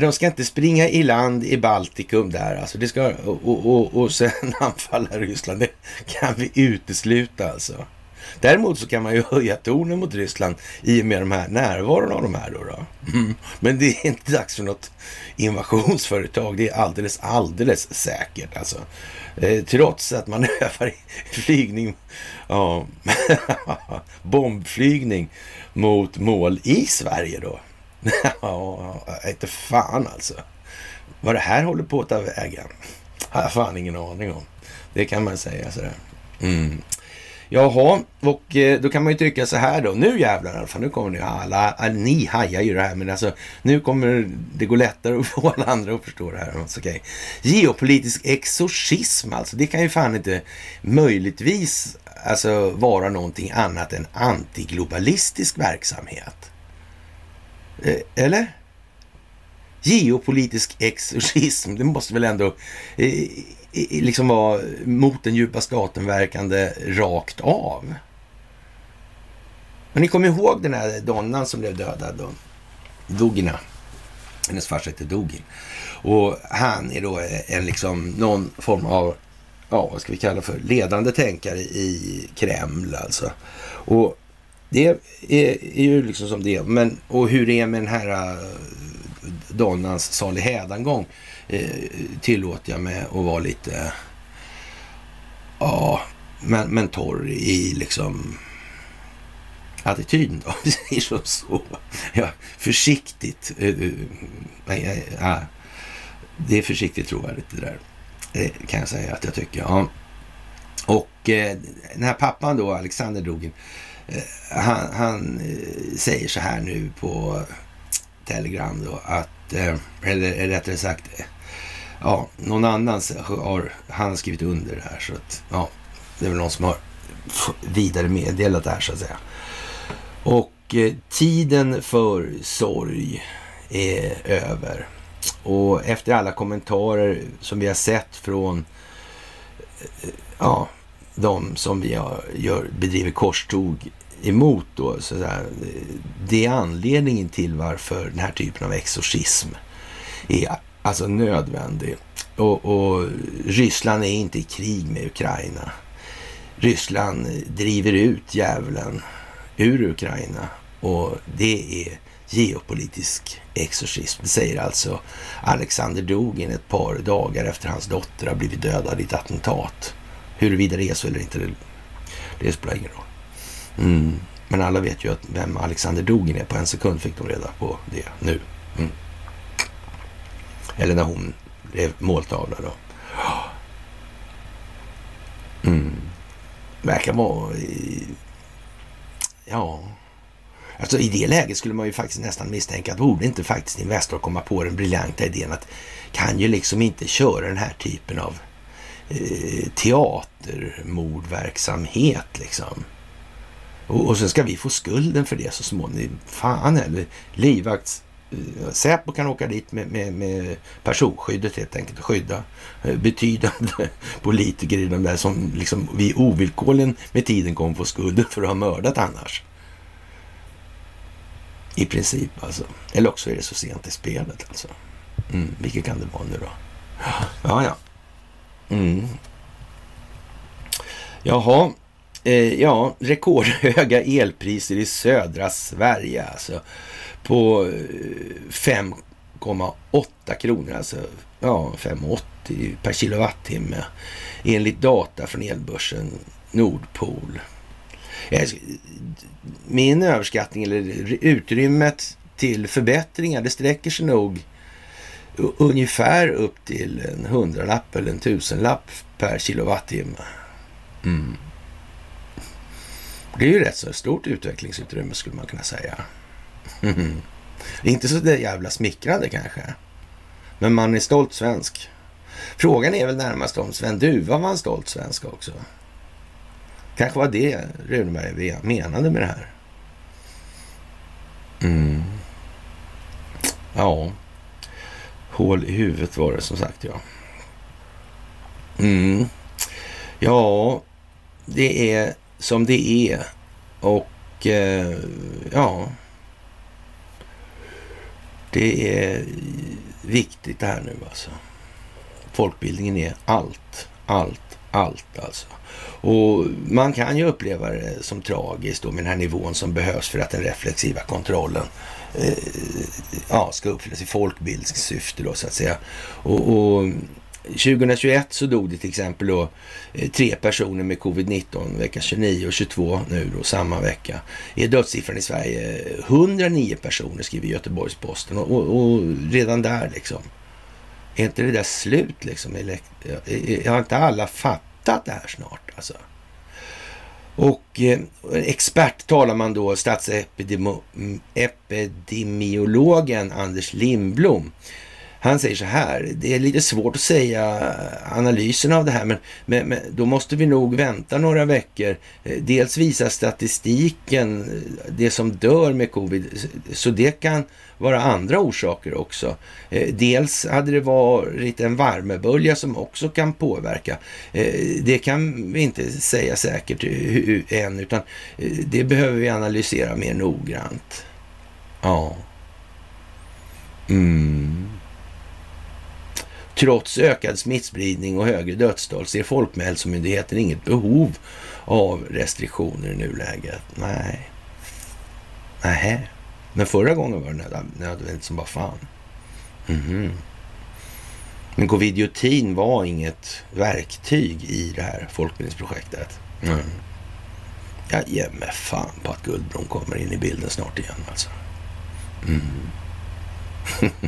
De ska inte springa i land i Baltikum där alltså. Det ska, och, och, och sen anfalla Ryssland. Det kan vi utesluta alltså. Däremot så kan man ju höja tonen mot Ryssland i och med de här närvaron av de här då. då. Mm. Men det är inte dags för något invasionsföretag. Det är alldeles, alldeles säkert alltså. Eh, trots att man övar flygning, ja, bombflygning mot mål i Sverige då. ja, inte fan alltså. Vad det här håller på att ta vägen har jag fan ingen aning om. Det kan man säga sådär. Mm. Jaha, och eh, då kan man ju tycka så här då. Nu jävlar, i alla fall, nu kommer ni alla, ah, ni hajar ju det här, men alltså nu kommer det gå lättare att få alla andra att förstå det här. Alltså, okay. Geopolitisk exorcism alltså, det kan ju fan inte möjligtvis alltså, vara någonting annat än antiglobalistisk verksamhet. Eh, eller? Geopolitisk exorcism, det måste väl ändå eh, liksom vara mot den djupa staten verkande rakt av. Men ni kommer ihåg den här donnan som blev dödad då? Dugina. Hennes farsa hette Dugin. Och han är då en liksom någon form av, ja vad ska vi kalla för, ledande tänkare i Kreml alltså. Och det är, är ju liksom som det är. Men, och hur det är med den här eh, Donnans salig hädangång Eh, tillåter jag mig att vara lite, ja, men, men torr i liksom attityden då. Vi säger så. så. Ja, försiktigt. Eh, eh, det är försiktigt trovärdigt det där. Det kan jag säga att jag tycker. Ja. Och eh, den här pappan då, Alexander Drogin, Eh, han, han eh, säger så här nu på Telegram då att, eh, eller rättare sagt, ja, någon annan har, han har skrivit under det här så att, ja, det är väl någon som har vidare meddelat det här så att säga. Och eh, tiden för sorg är över. Och efter alla kommentarer som vi har sett från eh, ja, de som vi har, gör, bedriver korståg emot då. Så där, det är anledningen till varför den här typen av exorcism är alltså nödvändig. Och, och Ryssland är inte i krig med Ukraina. Ryssland driver ut djävulen ur Ukraina och det är geopolitisk exorcism. Det säger alltså Alexander Dugin ett par dagar efter hans dotter har blivit dödad i ett attentat. Huruvida det är så eller inte, det, det spelar ingen roll. Mm. Men alla vet ju att vem Alexander Dugin är. På en sekund fick de reda på det nu. Mm. Eller när hon blev måltavla då. Mm. Verkar vara... I, ja... Alltså i det läget skulle man ju faktiskt nästan misstänka att borde inte faktiskt Investor komma på den briljanta idén att kan ju liksom inte köra den här typen av eh, teatermordverksamhet liksom. Och, och sen ska vi få skulden för det så småningom. Fan eller livvakts... Säpo kan åka dit med, med, med personskyddet helt enkelt och skydda eh, betydande politiker i de där som liksom vi ovillkorligen med tiden kommer få skulden för att ha mördat annars. I princip alltså. Eller också är det så sent i spelet alltså. Mm, vilket kan det vara nu då? Ja, ja. Mm. Jaha, eh, ja, rekordhöga elpriser i södra Sverige alltså. På 5,8 eh, kronor, alltså ja, 5,80 per kilowattimme enligt data från elbörsen Nordpol. Min överskattning, eller utrymmet till förbättringar, det sträcker sig nog ungefär upp till en hundralapp eller en tusenlapp per kilowattimme. Mm. Det är ju rätt så stort utvecklingsutrymme skulle man kunna säga. Mm. Inte så där jävla smickrande kanske. Men man är stolt svensk. Frågan är väl närmast om Sven Duva var en stolt svensk också. Kanske var det Runeberg menade med det här. Mm. Ja, hål i huvudet var det som sagt ja. Mm. Ja, det är som det är. Och eh, ja, det är viktigt det här nu alltså. Folkbildningen är allt, allt, allt alltså. Och man kan ju uppleva det som tragiskt då med den här nivån som behövs för att den reflexiva kontrollen eh, ja, ska uppfyllas i folkbildningssyfte då så att säga. Och, och 2021 så dog det till exempel då eh, tre personer med covid-19 vecka 29 och 22 nu då samma vecka. Är dödssiffran i Sverige eh, 109 personer skriver Göteborgs-Posten och, och, och, redan där liksom. Är inte det där slut liksom? Har inte alla fattat det här snart alltså? Och eh, expert talar man då statsepidemiologen Anders Lindblom han säger så här, det är lite svårt att säga analysen av det här, men, men, men då måste vi nog vänta några veckor. Eh, dels visar statistiken eh, det som dör med covid, så det kan vara andra orsaker också. Eh, dels hade det varit en värmebölja som också kan påverka. Det kan vi inte säga säkert än, utan det behöver vi analysera mer noggrant. Ja. Mm. Trots ökad smittspridning och högre dödstal ser Folkhälsomyndigheten inget behov av restriktioner i nuläget. Nej. Nähä. Men förra gången var det nödvändigt som bara fan. Mm -hmm. Men covidiotin var inget verktyg i det här folkbildningsprojektet. Mm. Jag ger mig fan på att Guldbron kommer in i bilden snart igen alltså. Mm.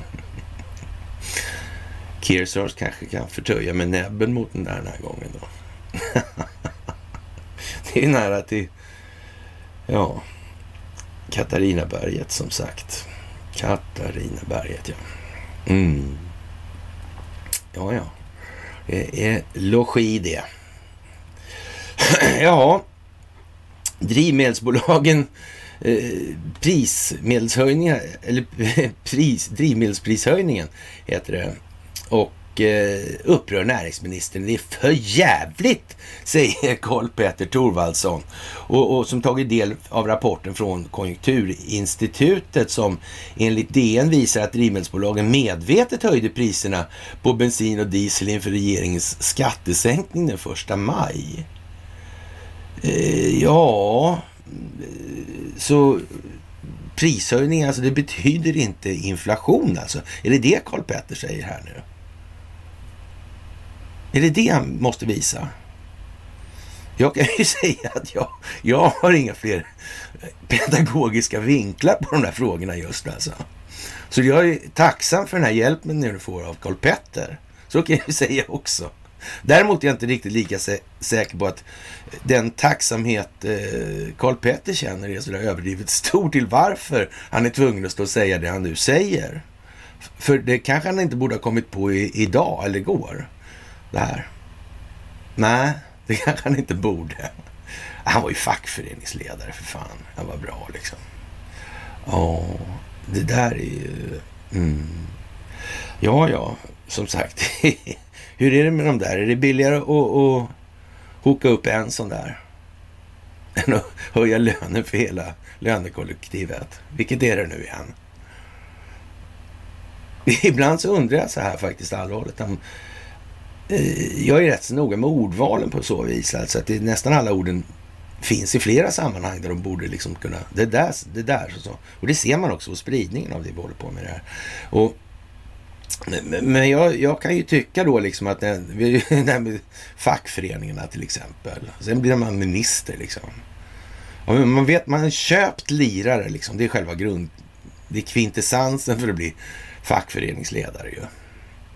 Kearsarge kanske kan förtöja med näbben mot den där den här gången då. det är nära till, ja, Katarinaberget som sagt. Katarinaberget, ja. Mm. Ja, ja. Det är logi det. ja, drivmedelsbolagen eh, prismedelshöjningar, eller pris, drivmedelsprishöjningen heter det, och eh, upprör näringsministern. Det är för jävligt, säger Karl Petter Thorvaldsson. Och, och, som tagit del av rapporten från Konjunkturinstitutet som enligt DN visar att drivmedelsbolagen medvetet höjde priserna på bensin och diesel inför regeringens skattesänkning den första maj. Eh, ja, så prishöjning, alltså det betyder inte inflation alltså. Är det det Karl Petter säger här nu? Är det det han måste visa? Jag kan ju säga att jag, jag har inga fler pedagogiska vinklar på de där frågorna just alltså. Så jag är tacksam för den här hjälpen ni får av Karl Petter. Så kan jag ju säga också. Däremot är jag inte riktigt lika sä säker på att den tacksamhet eh, Karl Petter känner är sådär överdrivet stor till varför han är tvungen att stå och säga det han nu säger. För det kanske han inte borde ha kommit på i, idag eller igår det här. Nej, det kanske han inte borde. Han var ju fackföreningsledare för fan. Han var bra liksom. Ja, det där är ju... Mm. Ja, ja, som sagt. Hur är det med de där? Är det billigare att, att hoka upp en sån där? Än att höja lönen för hela lönekollektivet? Vilket är det nu igen? Ibland så undrar jag så här faktiskt allvarligt. Om, Eh, jag är rätt så noga med ordvalen på så vis. Alltså att det, nästan alla orden finns i flera sammanhang där de borde liksom kunna... Det där, det där. Så, så. Och det ser man också på spridningen av det vi håller på med det här. Och, men jag, jag kan ju tycka då liksom att den, den fackföreningarna till exempel. Sen blir man minister liksom. Och man vet, man har köpt lirare liksom. Det är själva grund... Det är kvintessensen för att bli fackföreningsledare ju.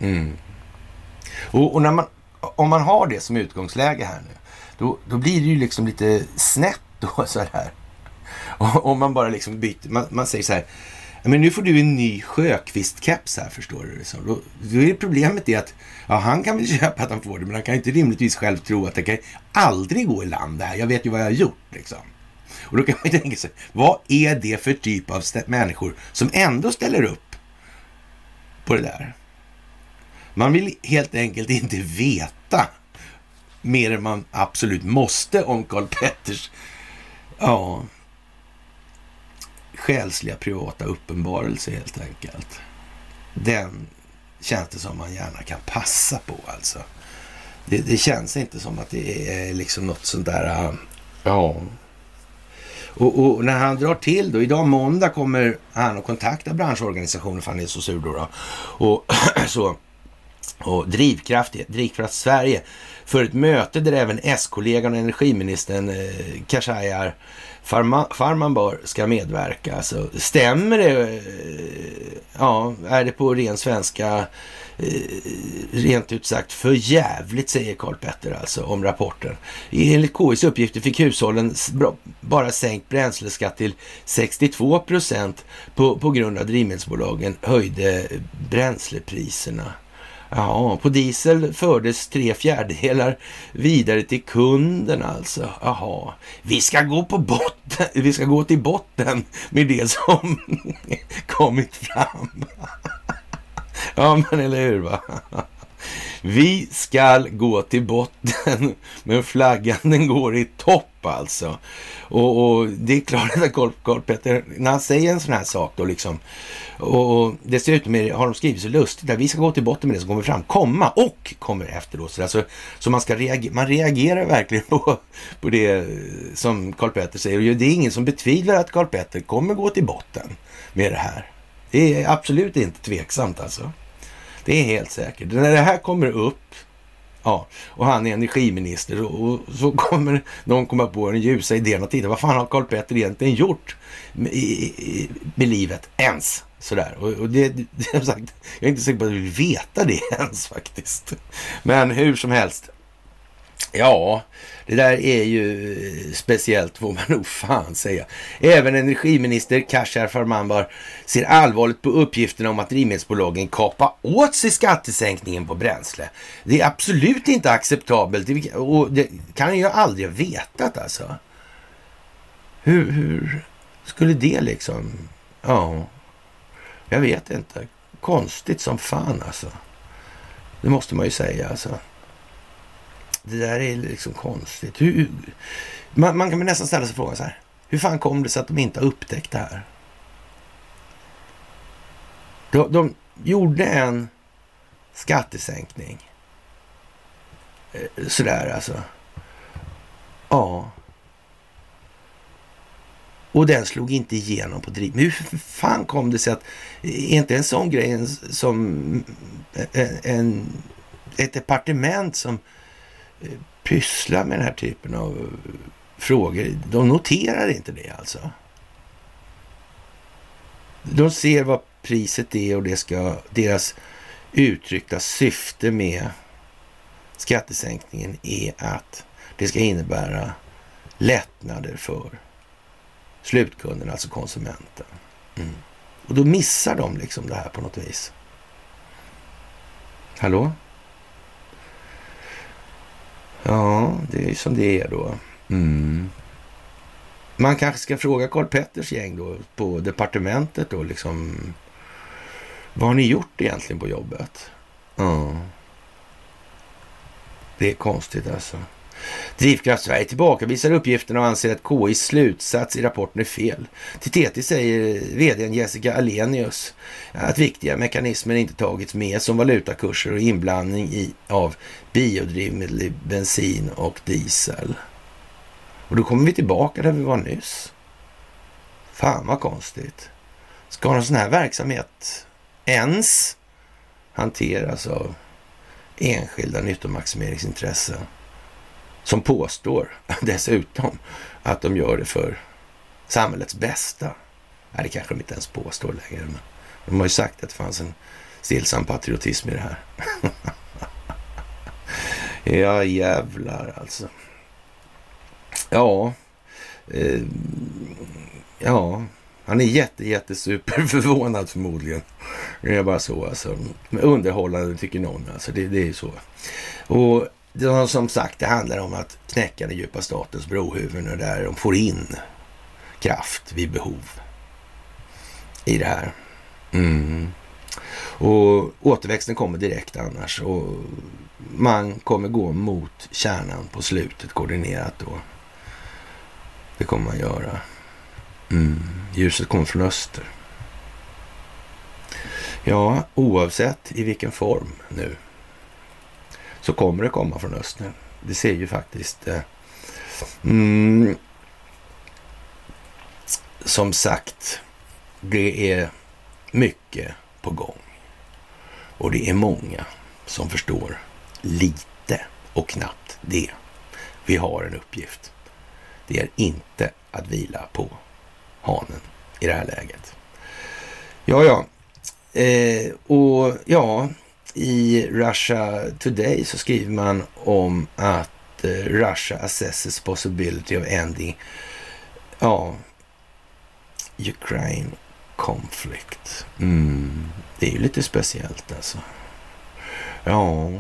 Mm. Och, och, när man, om man har det som utgångsläge här nu, då, då blir det ju liksom lite snett då så här. Om man bara liksom byter, man, man säger så här, men nu får du en ny Sjökvist-keps här förstår du. Så då, då är problemet det att ja, han kan väl köpa att han får det, men han kan inte rimligtvis själv tro att det kan aldrig gå i land det här. Jag vet ju vad jag har gjort liksom. Och då kan man ju tänka sig, vad är det för typ av människor som ändå ställer upp på det där? Man vill helt enkelt inte veta mer än man absolut måste om Karl Petters ja, själsliga privata uppenbarelse helt enkelt. Den känns det som man gärna kan passa på alltså. Det, det känns inte som att det är liksom något sånt där... Äh, ja. Och, och, när han drar till då, idag måndag kommer han att kontakta branschorganisationen, för han är så sur då. då. Och så och Drivkraft, Drivkraft Sverige för ett möte där även S-kollegan och energiministern eh, Khashayar Farmanbar ska medverka. Alltså, stämmer det? Eh, ja, är det på ren svenska eh, rent ut sagt för jävligt, säger Karl Petter alltså om rapporten. Enligt KIs uppgifter fick hushållen bara sänkt bränsleskatt till 62 procent på, på grund av drivmedelsbolagen höjde eh, bränslepriserna. Ja, på diesel fördes tre fjärdedelar vidare till kunden alltså. Jaha, vi ska gå på botten, vi ska gå till botten med det som kommit fram. Ja, men eller hur va? Vi skall gå till botten, men flaggan den går i topp alltså. Och, och det är klart att Carl, Petter, när han säger en sån här sak då liksom, och, och dessutom är, har de skrivit så lustigt att vi ska gå till botten med det som kommer fram, komma och kommer efteråt. Så, alltså, så man, ska reager, man reagerar verkligen på, på det som Carl Petter säger. Och det är ingen som betvivlar att Carl Petter kommer gå till botten med det här. Det är absolut inte tveksamt alltså. Det är helt säkert. När det här kommer upp, ja, och han är energiminister och, och så kommer någon komma på den ljusa idén att titta, vad fan har Karl Petter egentligen gjort med, i, med livet ens? Sådär. Och, och det, det, sagt, jag är inte säker på att jag vill veta det ens faktiskt. Men hur som helst. Ja, det där är ju speciellt får man nog fan säga. Även energiminister Khashayar Farmanbar ser allvarligt på uppgifterna om att drivmedelsbolagen kapar åt sig skattesänkningen på bränsle. Det är absolut inte acceptabelt och det kan han ju aldrig ha vetat alltså. Hur, hur skulle det liksom... Ja, jag vet inte. Konstigt som fan alltså. Det måste man ju säga alltså. Det där är liksom konstigt. Hur, man, man, kan nästan ställa sig frågan så här. Hur fan kom det sig att de inte har upptäckt det här? De, de gjorde en skattesänkning. Eh, sådär alltså. Ja. Och den slog inte igenom på driv. Men hur fan kom det sig att, är inte en sån grej som en, en, ett departement som pysslar med den här typen av frågor, de noterar inte det alltså. De ser vad priset är och det ska, deras uttryckta syfte med skattesänkningen är att det ska innebära lättnader för slutkunden, alltså konsumenten. Mm. Och då missar de liksom det här på något vis. Hallå? Ja, det är som det är då. Mm. Man kanske ska fråga Karl Petters gäng då på departementet då liksom. Vad har ni gjort egentligen på jobbet? Ja. Det är konstigt alltså. Drivkraft Sverige tillbakavisar uppgifterna och anser att KIs slutsats i rapporten är fel. Till TT säger vdn Jessica Alenius att viktiga mekanismer inte tagits med som valutakurser och inblandning i, av biodrivmedel i bensin och diesel. Och då kommer vi tillbaka där vi var nyss. Fan vad konstigt. Ska en sån här verksamhet ens hanteras av enskilda nyttomaximeringsintressen? Som påstår dessutom att de gör det för samhällets bästa. Nej, det kanske de inte ens påstår längre. Men de har ju sagt att det fanns en stillsam patriotism i det här. ja, jävlar alltså. Ja, eh, ja, han är jätte, jätte super förvånad förmodligen. Det är bara så alltså. Underhållande tycker någon alltså. Det, det är ju så. Och det som sagt, det handlar om att knäcka den djupa statens brohuvuden där de får in kraft vid behov i det här. Mm. Och återväxten kommer direkt annars och man kommer gå mot kärnan på slutet koordinerat då. Det kommer man göra. Mm. Ljuset kommer från öster. Ja, oavsett i vilken form nu så kommer det komma från öster. Det ser ju faktiskt eh, mm, som sagt, det är mycket på gång. Och det är många som förstår lite och knappt det. Vi har en uppgift. Det är inte att vila på hanen i det här läget. Ja, ja. Eh, och ja, i Russia Today så skriver man om att eh, Russia assesses possibility of ending ja, Ukraine conflict. Mm. Det är ju lite speciellt alltså. Ja,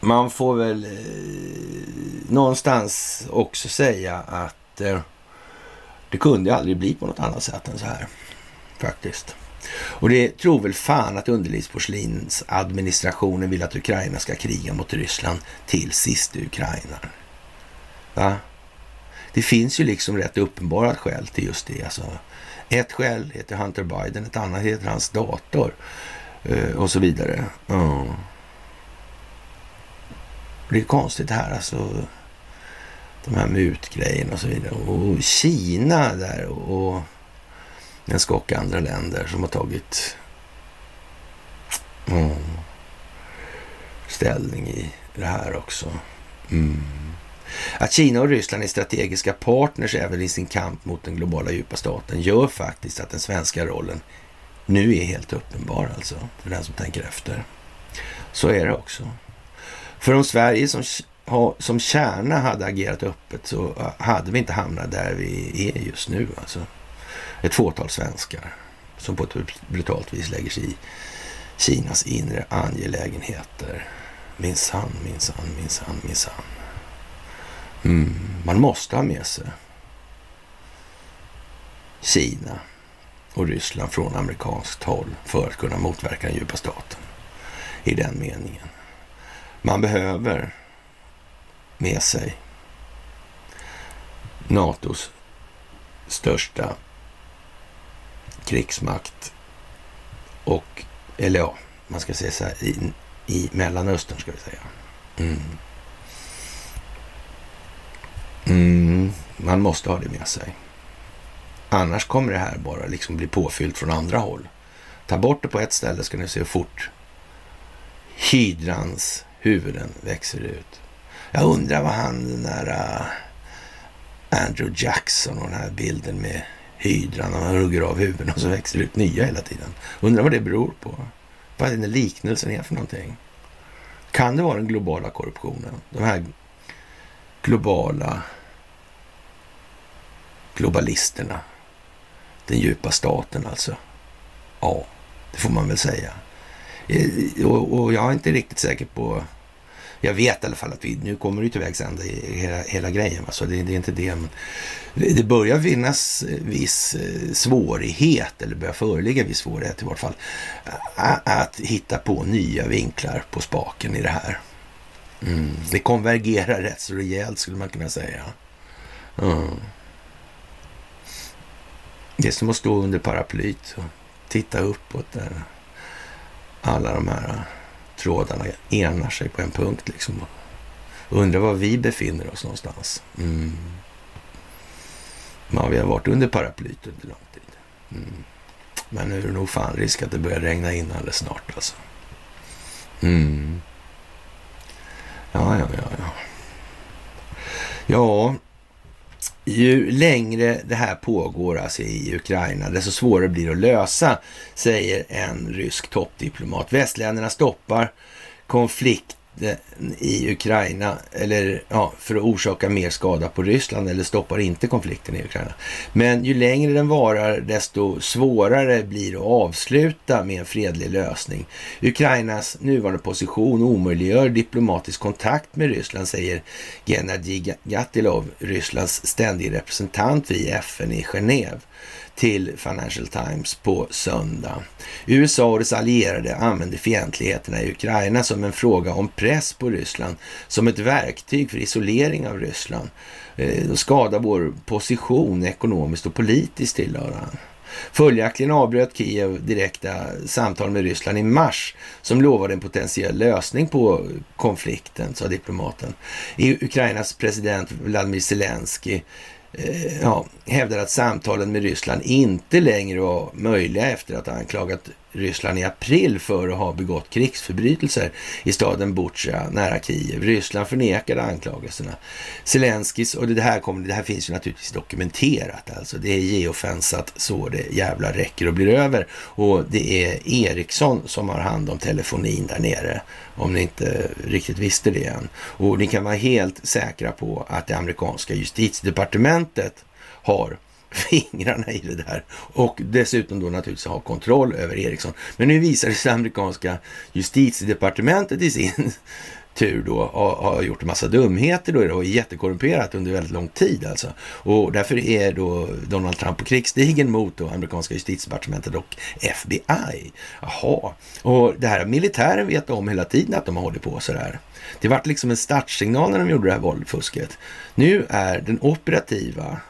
man får väl eh, någonstans också säga att eh, det kunde aldrig bli på något annat sätt än så här. Faktiskt. Och det tror väl fan att underlivsporslinsadministrationen vill att Ukraina ska kriga mot Ryssland till sist Ukraina. Va? Det finns ju liksom rätt uppenbara skäl till just det. Alltså, ett skäl heter Hunter Biden, ett annat heter hans dator eh, och så vidare. Mm. Det är konstigt det här alltså. De här mutgrejerna och så vidare. Och Kina där och en skock andra länder som har tagit mm, ställning i det här också. Mm. Att Kina och Ryssland är strategiska partners även i sin kamp mot den globala djupa staten gör faktiskt att den svenska rollen nu är helt uppenbar alltså, för den som tänker efter. Så är det också. För om Sverige som, som kärna hade agerat öppet så eh, hade vi inte hamnat där vi är just nu. Alltså. Ett fåtal svenskar som på ett brutalt vis lägger sig i Kinas inre angelägenheter. Minsann, minsann, minsann, minsann. Mm, man måste ha med sig Kina och Ryssland från amerikanskt håll för att kunna motverka den djupa staten. I den meningen. Man behöver med sig NATOs största krigsmakt och, eller ja, man ska säga så här, i, i Mellanöstern ska vi säga. Mm. Mm, man måste ha det med sig. Annars kommer det här bara liksom bli påfyllt från andra håll. Ta bort det på ett ställe ska ni se hur fort hydrans huvuden växer ut. Jag undrar vad han, den där uh, Andrew Jackson och den här bilden med hydran och han hugger av huvuden och så växer det ut nya hela tiden. Undrar vad det beror på. Vad den liknelsen är för någonting. Kan det vara den globala korruptionen? De här globala globalisterna. Den djupa staten alltså. Ja, det får man väl säga. Eh, och, och jag är inte riktigt säker på... Jag vet i alla fall att vi, nu kommer det till vägs ände i hela, hela grejen. Alltså det, det, är inte det. Men det börjar finnas eh, viss eh, svårighet, eller börjar föreligga viss svårighet i vart fall, att hitta på nya vinklar på spaken i det här. Mm. Det konvergerar rätt så rejält skulle man kunna säga. Mm. Det är som att stå under paraplyt och titta uppåt där alla de här trådarna enar sig på en punkt liksom. Undrar var vi befinner oss någonstans. Mm. Ja, vi har varit under paraplyt under lång tid. Mm. Men nu är det nog fan risk att det börjar regna in alldeles snart alltså. Mm. Ja, ja, ja, ja. Ja, ju längre det här pågår alltså i Ukraina, desto svårare blir det att lösa, säger en rysk toppdiplomat. Västländerna stoppar konflikt Eh, i Ukraina eller ja, för att orsaka mer skada på Ryssland eller stoppar inte konflikten i Ukraina. Men ju längre den varar desto svårare blir det att avsluta med en fredlig lösning. Ukrainas nuvarande position omöjliggör diplomatisk kontakt med Ryssland, säger Gennadij Gatilov, Rysslands ständige representant vid FN i Genève till Financial Times på söndag. USA och dess allierade använder fientligheterna i Ukraina som en fråga om press på Ryssland, som ett verktyg för isolering av Ryssland. Eh, skada vår position ekonomiskt och politiskt, tillhör han. Följaktligen avbröt Kiev direkta samtal med Ryssland i mars som lovade en potentiell lösning på konflikten, sa diplomaten. Ukrainas president Vladimir Zelensky Eh, ja, hävdar att samtalen med Ryssland inte längre var möjliga efter att ha anklagat Ryssland i april för att ha begått krigsförbrytelser i staden Butja nära Kiev. Ryssland förnekade anklagelserna. Zelenskis, och det här, kommer, det här finns ju naturligtvis dokumenterat alltså. Det är geofensat så det jävla räcker och blir över. Och det är Ericsson som har hand om telefonin där nere. Om ni inte riktigt visste det än. Och ni kan vara helt säkra på att det amerikanska justitiedepartementet har fingrarna i det där och dessutom då naturligtvis ha kontroll över Ericsson. Men nu visar det sig amerikanska justitiedepartementet i sin tur då har gjort en massa dumheter då och är jättekorrumperat under väldigt lång tid alltså. Och därför är då Donald Trump på krigsstigen mot då amerikanska justitiedepartementet och FBI. Jaha, och det här militären vet om hela tiden att de har hållit på sådär. Det vart liksom en startsignal när de gjorde det här våldfusket. Nu är den operativa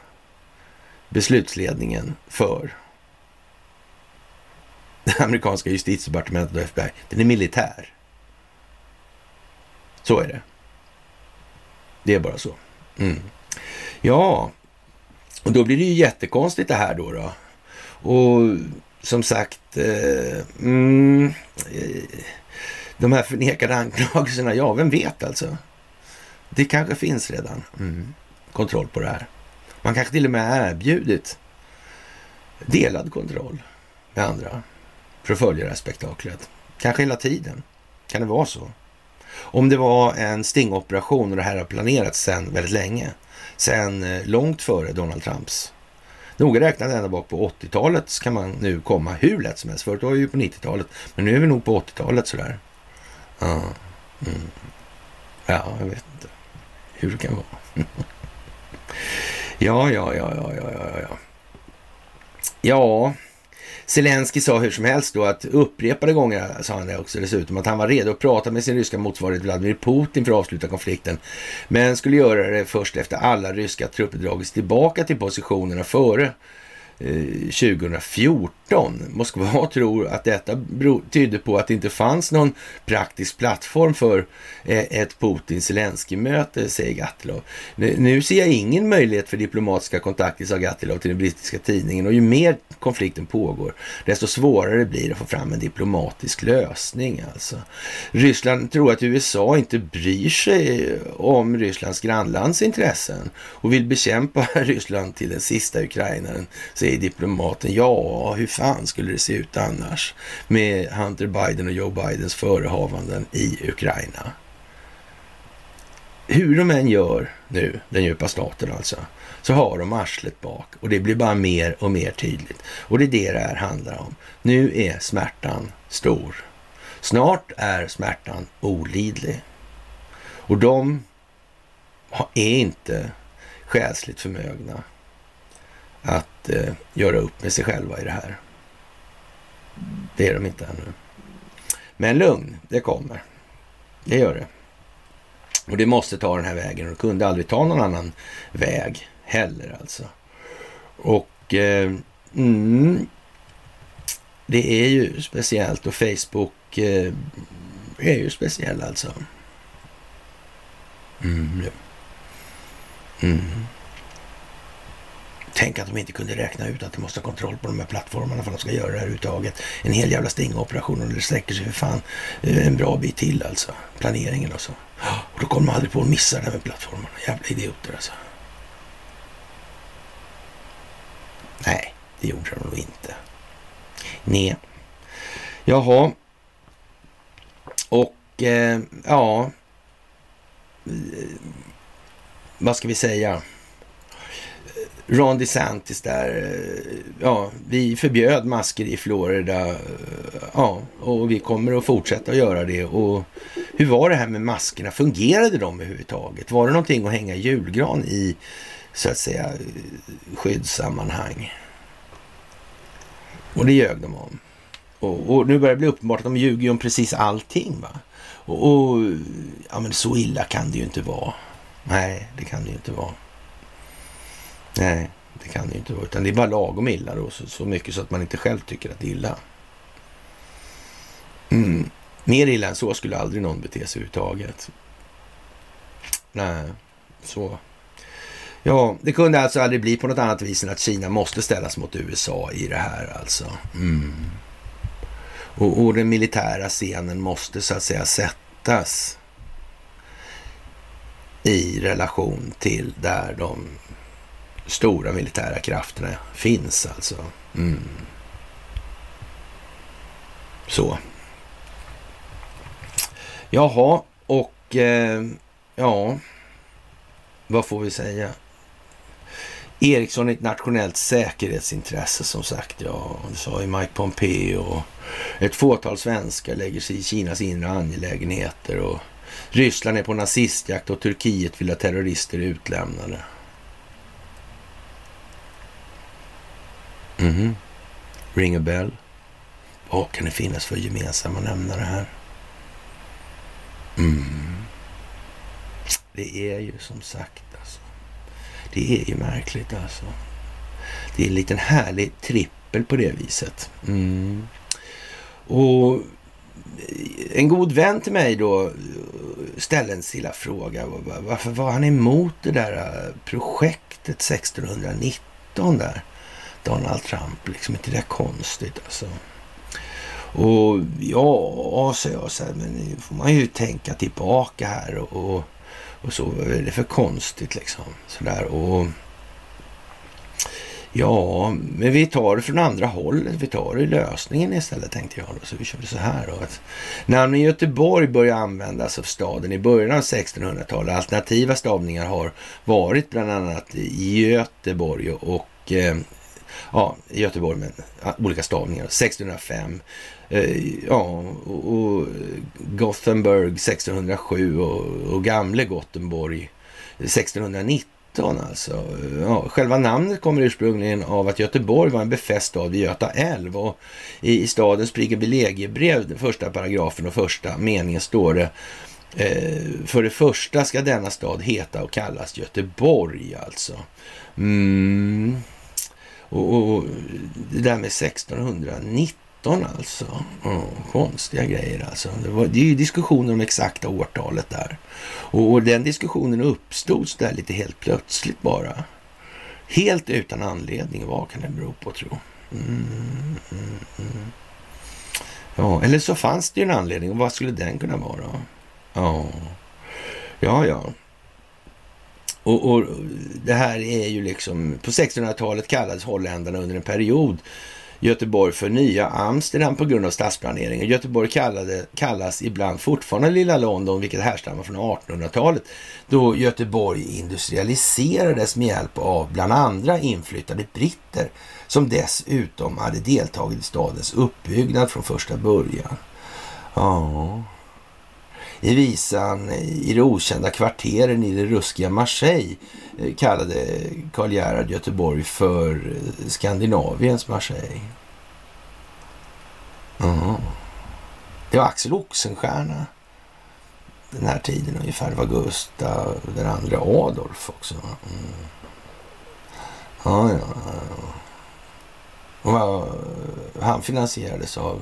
beslutsledningen för det amerikanska justitiedepartementet och FBI, den är militär. Så är det. Det är bara så. Mm. Ja, och då blir det ju jättekonstigt det här då. då. Och som sagt, eh, mm, eh, de här förnekade anklagelserna, ja, vem vet alltså? Det kanske finns redan mm, kontroll på det här. Man kanske till och med erbjudit delad kontroll med andra för att följa det här spektaklet. Kanske hela tiden. Kan det vara så? Om det var en stingoperation och det här har planerats sedan väldigt länge, sedan eh, långt före Donald Trumps. Noga räknat ända bak på 80-talet kan man nu komma hur lätt som helst. Förut var vi ju på 90-talet, men nu är vi nog på 80-talet sådär. Ja, mm. ja, jag vet inte hur det kan vara. Ja, ja, ja, ja, ja, ja, ja. Ja, Zelensky sa hur som helst då att upprepade gånger, sa han det också dessutom, att han var redo att prata med sin ryska motsvarighet Vladimir Putin för att avsluta konflikten. Men skulle göra det först efter alla ryska trupper dragits tillbaka till positionerna före Eh, 2014. Moskva tror att detta tydde på att det inte fanns någon praktisk plattform för eh, ett Putin-Zelensky-möte, säger Gatilov. Nu ser jag ingen möjlighet för diplomatiska kontakter, sa Gatilov till den brittiska tidningen. Och ju mer konflikten pågår, desto svårare blir det att få fram en diplomatisk lösning. Alltså. Ryssland tror att USA inte bryr sig eh, om Rysslands grannlands intressen och vill bekämpa Ryssland till den sista ukrainaren, säger säger diplomaten. Ja, hur fan skulle det se ut annars med Hunter Biden och Joe Bidens förehavanden i Ukraina? Hur de än gör nu, den djupa staten alltså, så har de arslet bak och det blir bara mer och mer tydligt. Och det är det det här handlar om. Nu är smärtan stor. Snart är smärtan olidlig. Och de är inte själsligt förmögna att eh, göra upp med sig själva i det här. Det är de inte ännu. Men lugn, det kommer. Det gör det. Och det måste ta den här vägen och kunde aldrig ta någon annan väg heller alltså. Och eh, mm, det är ju speciellt och Facebook eh, är ju speciell alltså. Mm, ja. mm. Tänk att de inte kunde räkna ut att de måste ha kontroll på de här plattformarna för att de ska göra det här överhuvudtaget. En hel jävla stingoperation och det sträcker sig för fan eh, en bra bit till alltså. Planeringen och så. Och då kommer de aldrig på att missa det här med plattformarna. Jävla idioter alltså. Nej, det gjorde de nog inte. Nej. Jaha. Och eh, ja. Vad ska vi säga? Ron DeSantis där, eh, ja, vi förbjöd masker i Florida, eh, ja, och vi kommer att fortsätta att göra det. Och hur var det här med maskerna? Fungerade de överhuvudtaget? Var det någonting att hänga julgran i, så att säga, skyddssammanhang? Och det ljög de om. Och, och, nu börjar det bli uppenbart att de ljuger om precis allting. va? Och, och ja, men så illa kan det ju inte vara. Nej, det kan det ju inte vara. Nej, Det kan det ju inte vara, utan det är bara lagom illa då, så, så mycket så att man inte själv tycker att det är illa. Mm. Mer illa än så skulle aldrig någon bete sig överhuvudtaget. Nej, så. Ja, det kunde alltså aldrig bli på något annat vis än att Kina måste ställas mot USA i det här alltså. Mm. Och, och den militära scenen måste så att säga sättas i relation till där de stora militära krafterna finns alltså. Mm. Så. Jaha, och eh, ja, vad får vi säga? Ericsson är ett nationellt säkerhetsintresse som sagt. Ja, det sa ju Mike Pompeo. Ett fåtal svenskar lägger sig i Kinas inre angelägenheter och Ryssland är på nazistjakt och Turkiet vill ha terrorister utlämnade. Mhm. Ring a bell. Vad kan det finnas för gemensamma nämnare här? Mm. Det är ju som sagt alltså. Det är ju märkligt alltså. Det är en liten härlig trippel på det viset. Mm. Och en god vän till mig då ställde en stilla fråga. Varför var han emot det där äh, projektet 1619 där? Donald Trump. Liksom inte det konstigt alltså. Och ja, sa jag så här, men nu får man ju tänka tillbaka här och, och, och så. Vad är det för konstigt liksom? Sådär och Ja, men vi tar det från andra hållet. Vi tar det i lösningen istället tänkte jag. Då. Så vi körde så här då. Att namnet Göteborg började användas av staden i början av 1600-talet. Alternativa stavningar har varit bland annat Göteborg och eh, ja, Göteborg med olika stavningar. 1605. Eh, ja, och, och Gothenburg 1607 och, och gamle Gothenburg 1619 alltså. Ja, själva namnet kommer ursprungligen av att Göteborg var en befäst stad vid Göta älv och i, i stadens privilegiebrev, första paragrafen och första meningen står det eh, för det första ska denna stad heta och kallas Göteborg alltså. Mm. Och, och, det där med 1619 alltså. Oh, konstiga grejer alltså. Det, var, det är ju diskussioner om exakta årtalet där. Och, och den diskussionen uppstod så där lite helt plötsligt bara. Helt utan anledning. Vad kan det bero på tro? Mm, mm, mm, mm. Ja, eller så fanns det ju en anledning. Och vad skulle den kunna vara? Ja, ja, ja. Och, och det här är ju liksom, på 1600-talet kallades holländarna under en period Göteborg för nya Amsterdam på grund av stadsplaneringen. Göteborg kallade, kallas ibland fortfarande Lilla London, vilket härstammar från 1800-talet, då Göteborg industrialiserades med hjälp av bland andra inflyttade britter som dessutom hade deltagit i stadens uppbyggnad från första början. Ja, i visan i de okända kvarteren i det ruskiga Marseille eh, kallade Karl Gerhard Göteborg för eh, Skandinaviens Marseille. Mm. Det var Axel Oxenstierna den här tiden ungefär. Det var Gustav den andra Adolf också. Mm. Ja, ja, ja. Och eh, han finansierades av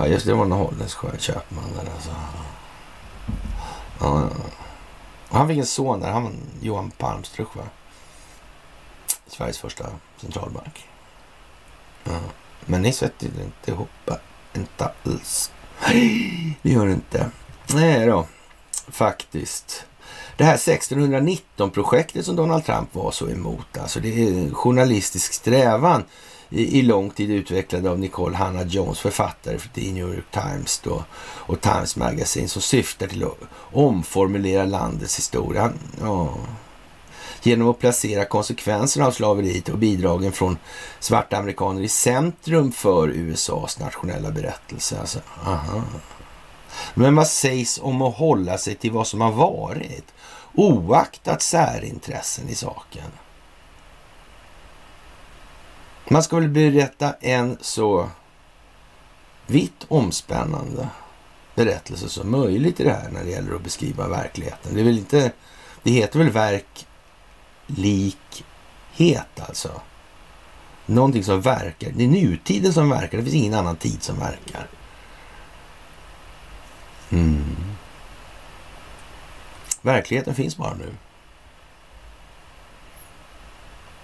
Ja, just det. var en holländsk köpman där alltså. Ja, ja. Han fick en son där. Han var Johan Palmstruch, va? Sveriges första centralbank. Ja. Men ni sätter inte ihop inte alls. Vi det gör det inte. Nej då, faktiskt. Det här 1619-projektet som Donald Trump var så emot, alltså det är en journalistisk strävan i, i lång tid utvecklade av Nicole Hannah Jones, författare för The New York Times då, och Times Magazine som syftar till att omformulera landets historia. Ja. Genom att placera konsekvenserna av slaveriet och bidragen från svarta amerikaner i centrum för USAs nationella berättelse. Alltså, aha. Men vad sägs om att hålla sig till vad som har varit oaktat särintressen i saken? Man ska väl berätta en så vitt omspännande berättelse som möjligt i det här när det gäller att beskriva verkligheten. Det, är väl inte, det heter väl verk alltså. Någonting som verkar. Det är nutiden som verkar. Det finns ingen annan tid som verkar. Mm. Verkligheten finns bara nu.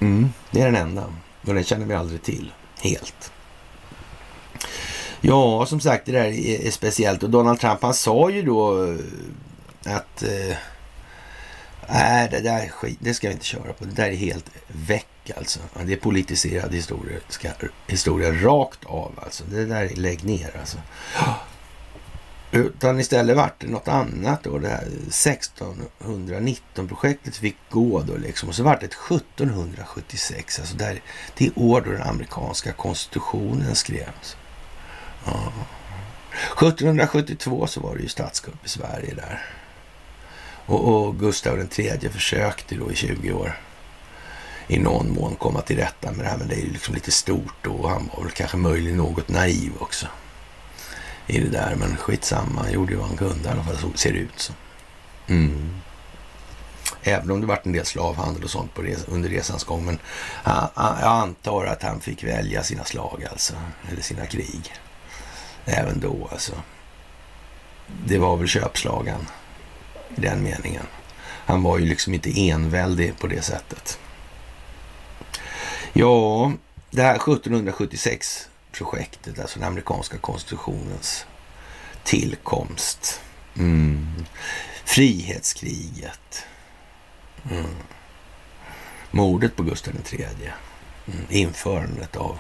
Mm, det är den enda. Och den känner vi aldrig till helt. Ja, som sagt, det där är, speciellt. Och Donald Trump, han sa ju då eh, att... Eh, nej, det där skit, det ska vi inte köra på. Det där är helt väck alltså. Det är politiserad historia, ska, historia rakt av alltså. Det där, lägg ner alltså. Utan istället vart det något annat då. Det här 1619-projektet fick gå då liksom. Och så vart det 1776. Alltså där, det år då den amerikanska konstitutionen skrevs. Ja. 1772 så var det ju statskupp i Sverige där. Och, och Gustav III försökte då i 20 år i någon mån komma till rätta med det här. Men det är ju liksom lite stort då och han var väl kanske möjligen något naiv också i det där. Men skitsamma, han gjorde ju vad han kunde i alla fall, så ser det ut som. Mm. Även om det varit en del slavhandel och sånt på res under resans gång. Men jag, jag antar att han fick välja sina slag alltså, eller sina krig. Även då alltså. Det var väl köpslagen i den meningen. Han var ju liksom inte enväldig på det sättet. Ja, det här 1776 projektet, alltså den amerikanska konstitutionens tillkomst. Mm. Frihetskriget. Mm. Mordet på Gustav III. Mm. Införandet av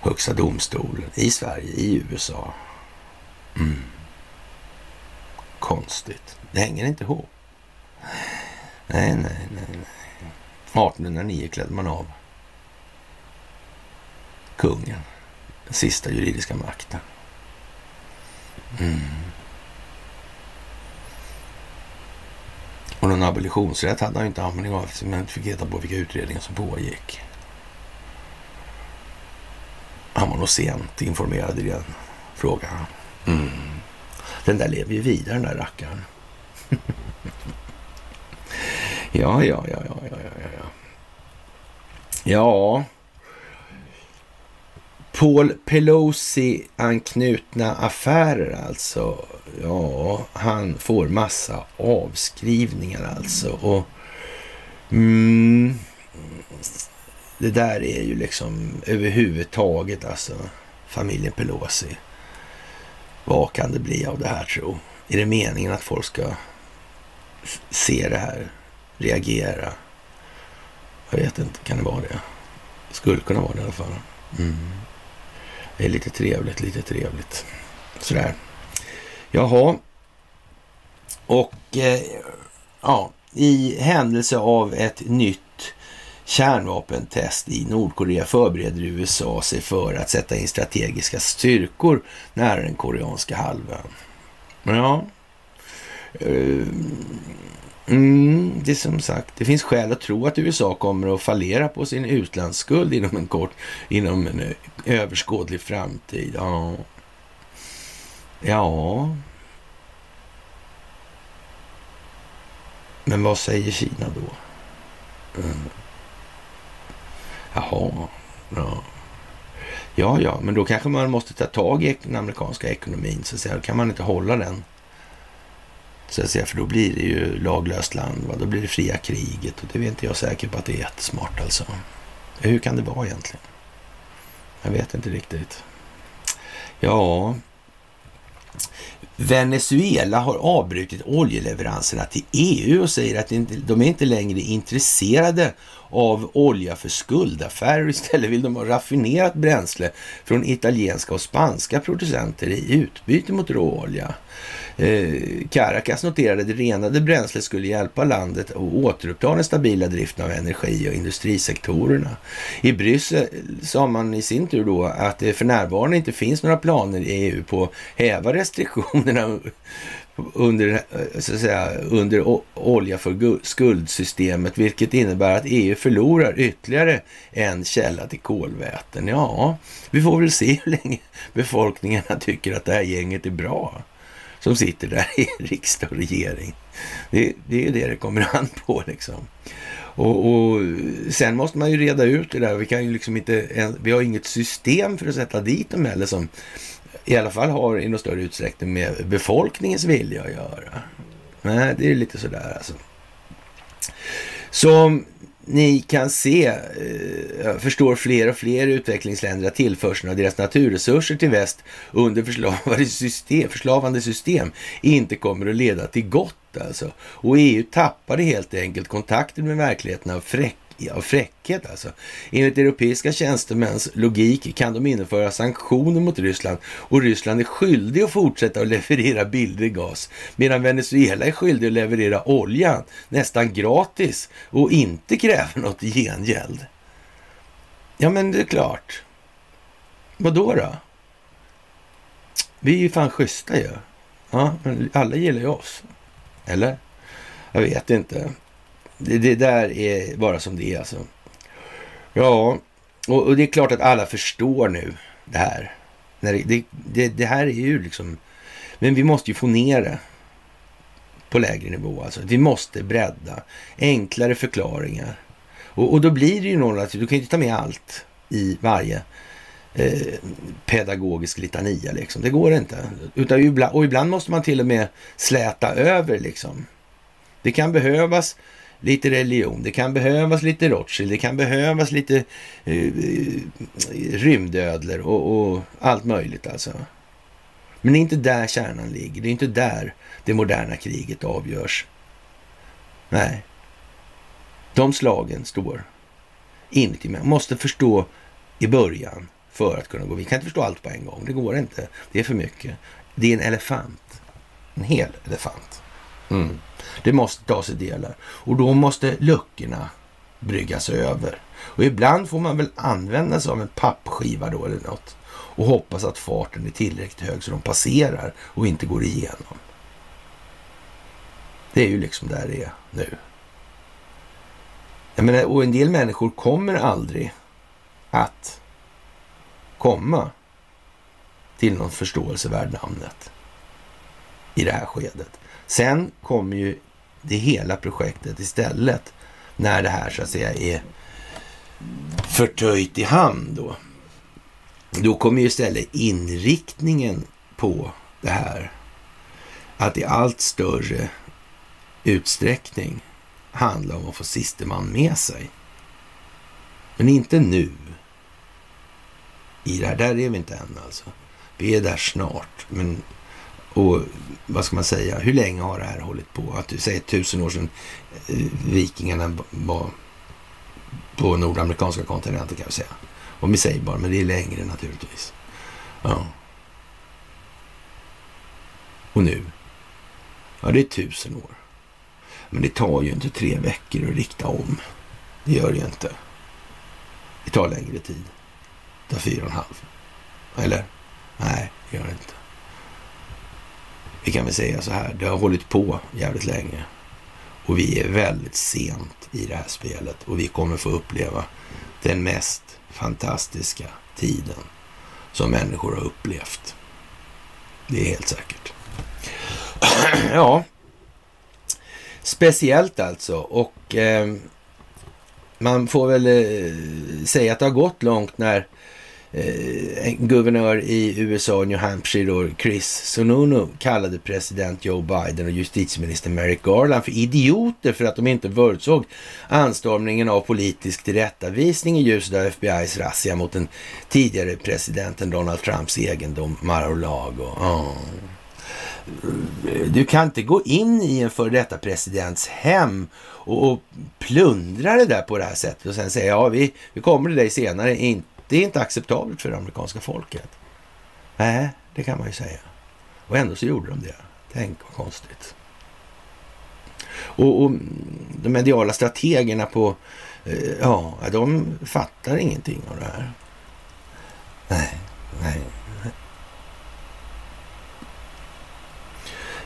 Högsta domstolen i Sverige, i USA. Mm. Konstigt. Det hänger inte ihop. Nej, nej, nej. nej. 1809 klädde man av kungen. Den sista juridiska makten. Mm. Och någon abolitionsrätt hade han inte användning av eftersom han inte fick reda på vilka utredningar som pågick. Han var nog sent informerad i den frågan. Mm. Den där lever ju vidare den där rackaren. ja, ja, ja, ja, ja, ja, ja. Ja, Paul Pelosi-anknutna affärer alltså. Ja, han får massa avskrivningar alltså. Och mm, Det där är ju liksom överhuvudtaget alltså familjen Pelosi. Vad kan det bli av det här tro? Är det meningen att folk ska se det här, reagera? Jag vet inte, kan det vara det? Skulle kunna vara det i alla fall. Mm. Det är lite trevligt, lite trevligt. Sådär. Jaha. Och eh, ja, i händelse av ett nytt kärnvapentest i Nordkorea förbereder USA sig för att sätta in strategiska styrkor nära den koreanska halvön. Ja, eh, Mm, det är som sagt, det finns skäl att tro att USA kommer att fallera på sin utlandsskuld inom en kort, inom en eh, överskådlig framtid. Ja. Ja. Men vad säger Kina då? Mm. Jaha. Ja. ja, ja, men då kanske man måste ta tag i den amerikanska ekonomin. Så att säga. Då kan man inte hålla den så att säga, för då blir det ju laglöst land. Va? Då blir det fria kriget och det är inte jag säker på att det är jättesmart alltså. Hur kan det vara egentligen? Jag vet inte riktigt. Ja, Venezuela har avbrutit oljeleveranserna till EU och säger att de är inte längre intresserade av olja för skuldaffärer. Istället vill de ha raffinerat bränsle från italienska och spanska producenter i utbyte mot råolja. Eh, Caracas noterade att det renade bränslet skulle hjälpa landet att återuppta den stabila driften av energi och industrisektorerna. I Bryssel sa man i sin tur då att det för närvarande inte finns några planer i EU på att häva restriktionerna under, eh, så att säga, under olja för skuldsystemet, vilket innebär att EU förlorar ytterligare en källa till kolväten. Ja, vi får väl se hur länge befolkningarna tycker att det här gänget är bra som sitter där i riksdag och regering. Det, det är det det kommer an på liksom. Och, och, sen måste man ju reda ut det där. Vi kan ju liksom inte, vi har inget system för att sätta dit dem heller som i alla fall har i någon större utsträckning med befolkningens vilja att göra. Nej, det är lite sådär alltså. Som ni kan se, eh, förstår fler och fler utvecklingsländer att tillförseln av deras naturresurser till väst under förslavande system, förslavande system inte kommer att leda till gott alltså. Och EU tappade helt enkelt kontakten med verkligheten av fräck av fräckhet alltså. Enligt europeiska tjänstemäns logik kan de införa sanktioner mot Ryssland och Ryssland är skyldig att fortsätta att leverera billig gas medan Venezuela är skyldig att leverera olja nästan gratis och inte kräver något i gengäld. Ja, men det är klart. Vad då då? Vi är ju fan schyssta ju. Ja, alla gillar ju oss. Eller? Jag vet inte. Det, det, där är bara som det är alltså. Ja, och, och, det är klart att alla förstår nu det här. Det, det, det, här är ju liksom... Men vi måste ju få ner det på lägre nivå. Alltså. Vi måste bredda. Enklare förklaringar. Och, och då blir det ju något, du kan ju inte ta med allt i varje eh, pedagogisk litania. Liksom. Det går inte. Utan ibland, och ibland måste man till och med släta över. Liksom. Det kan behövas lite religion, det kan behövas lite Rothschild, det kan behövas lite uh, rymdödlor och, och, allt möjligt alltså. Men det är inte där kärnan ligger. Det är inte där det moderna kriget avgörs. Nej. De slagen står inuti mig. Man måste förstå i början för att kunna gå Vi kan inte förstå allt på en gång. Det går inte. Det är för mycket. Det är en elefant. En hel elefant. Mm. Det måste tas i delar och då måste luckorna bryggas över. Och ibland får man väl använda sig av en pappskiva då eller något och hoppas att farten är tillräckligt hög så de passerar och inte går igenom. Det är ju liksom där det är nu. Jag menar, och en del människor kommer aldrig att komma till någon förståelse värd namnet i det här skedet. Sen kommer ju det hela projektet istället när det här så att säga är förtöjt i hamn då. Då kommer ju istället inriktningen på det här att i allt större utsträckning handla om att få siste man med sig. Men inte nu. I det här, där är vi inte än alltså. Vi är där snart, men och vad ska man säga, hur länge har det här hållit på? Att du säger tusen år sedan eh, vikingarna var på nordamerikanska kontinenten kan vi säga. Om vi säger bara, men det är längre naturligtvis. Ja. Och nu? Ja, det är tusen år. Men det tar ju inte tre veckor att rikta om. Det gör det ju inte. Det tar längre tid. Det tar fyra och en halv. Eller? Nej, det gör det inte. Vi kan väl säga så här, det har hållit på jävligt länge. Och vi är väldigt sent i det här spelet och vi kommer få uppleva den mest fantastiska tiden som människor har upplevt. Det är helt säkert. ja, speciellt alltså. Och eh, man får väl eh, säga att det har gått långt när eh, guvernör i USA, New Hampshire, då, Chris Sununu kallade president Joe Biden och justitieminister Merrick Garland för idioter för att de inte förutsåg anstormningen av politisk tillrättavisning i ljuset av FBI's razzia mot den tidigare presidenten Donald Trumps egendom Mar-a-Lago. Oh. Du kan inte gå in i en före detta presidents hem och, och plundra det där på det här sättet och sen säga ja, vi, vi kommer till dig senare. inte det är inte acceptabelt för det amerikanska folket. Nej, det kan man ju säga. Och ändå så gjorde de det. Tänk vad konstigt. Och, och de mediala strategerna på, eh, ja, de fattar ingenting av det här. Nej, nej.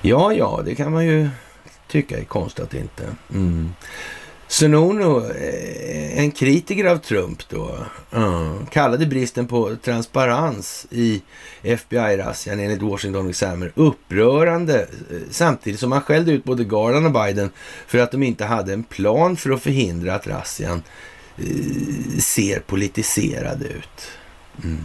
Ja, ja, det kan man ju tycka är konstigt att inte. Mm. Sunono, eh, en kritiker av Trump då, uh, kallade bristen på transparens i FBI-razzian enligt Washington Examiner upprörande eh, samtidigt som han skällde ut både Garland och Biden för att de inte hade en plan för att förhindra att razzian uh, ser politiserad ut. Mm.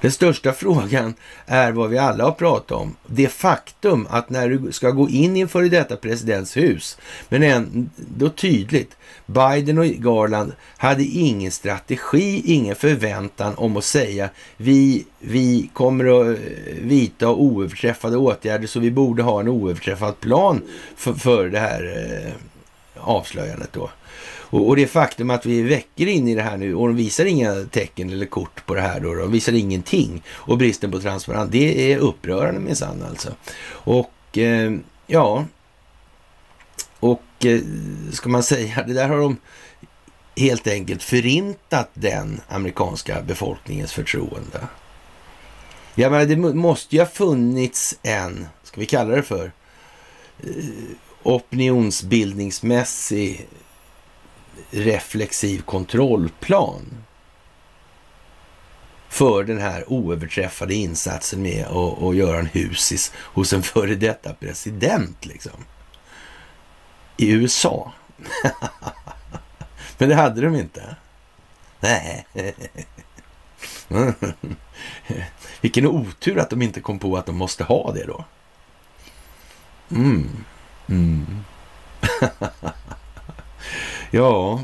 Den största frågan är vad vi alla har pratat om. Det faktum att när du ska gå in i en före detta presidents hus, men ändå tydligt, Biden och Garland hade ingen strategi, ingen förväntan om att säga vi, vi kommer att eh, vidta oöverträffade åtgärder så vi borde ha en oöverträffad plan för, för det här eh, avslöjandet då. Och, och det faktum att vi är veckor in i det här nu och de visar inga tecken eller kort på det här då, de visar ingenting. Och bristen på transparens, det är upprörande minsann alltså. Och eh, ja, och eh, ska man säga, det där har de helt enkelt förintat den amerikanska befolkningens förtroende. Jag menar, det måste ju ha funnits en, ska vi kalla det för, eh, opinionsbildningsmässig reflexiv kontrollplan för den här oöverträffade insatsen med att, att göra en husis hos en före detta president liksom. I USA. Men det hade de inte. Nej. Vilken otur att de inte kom på att de måste ha det då. Mm. Mm. Ja,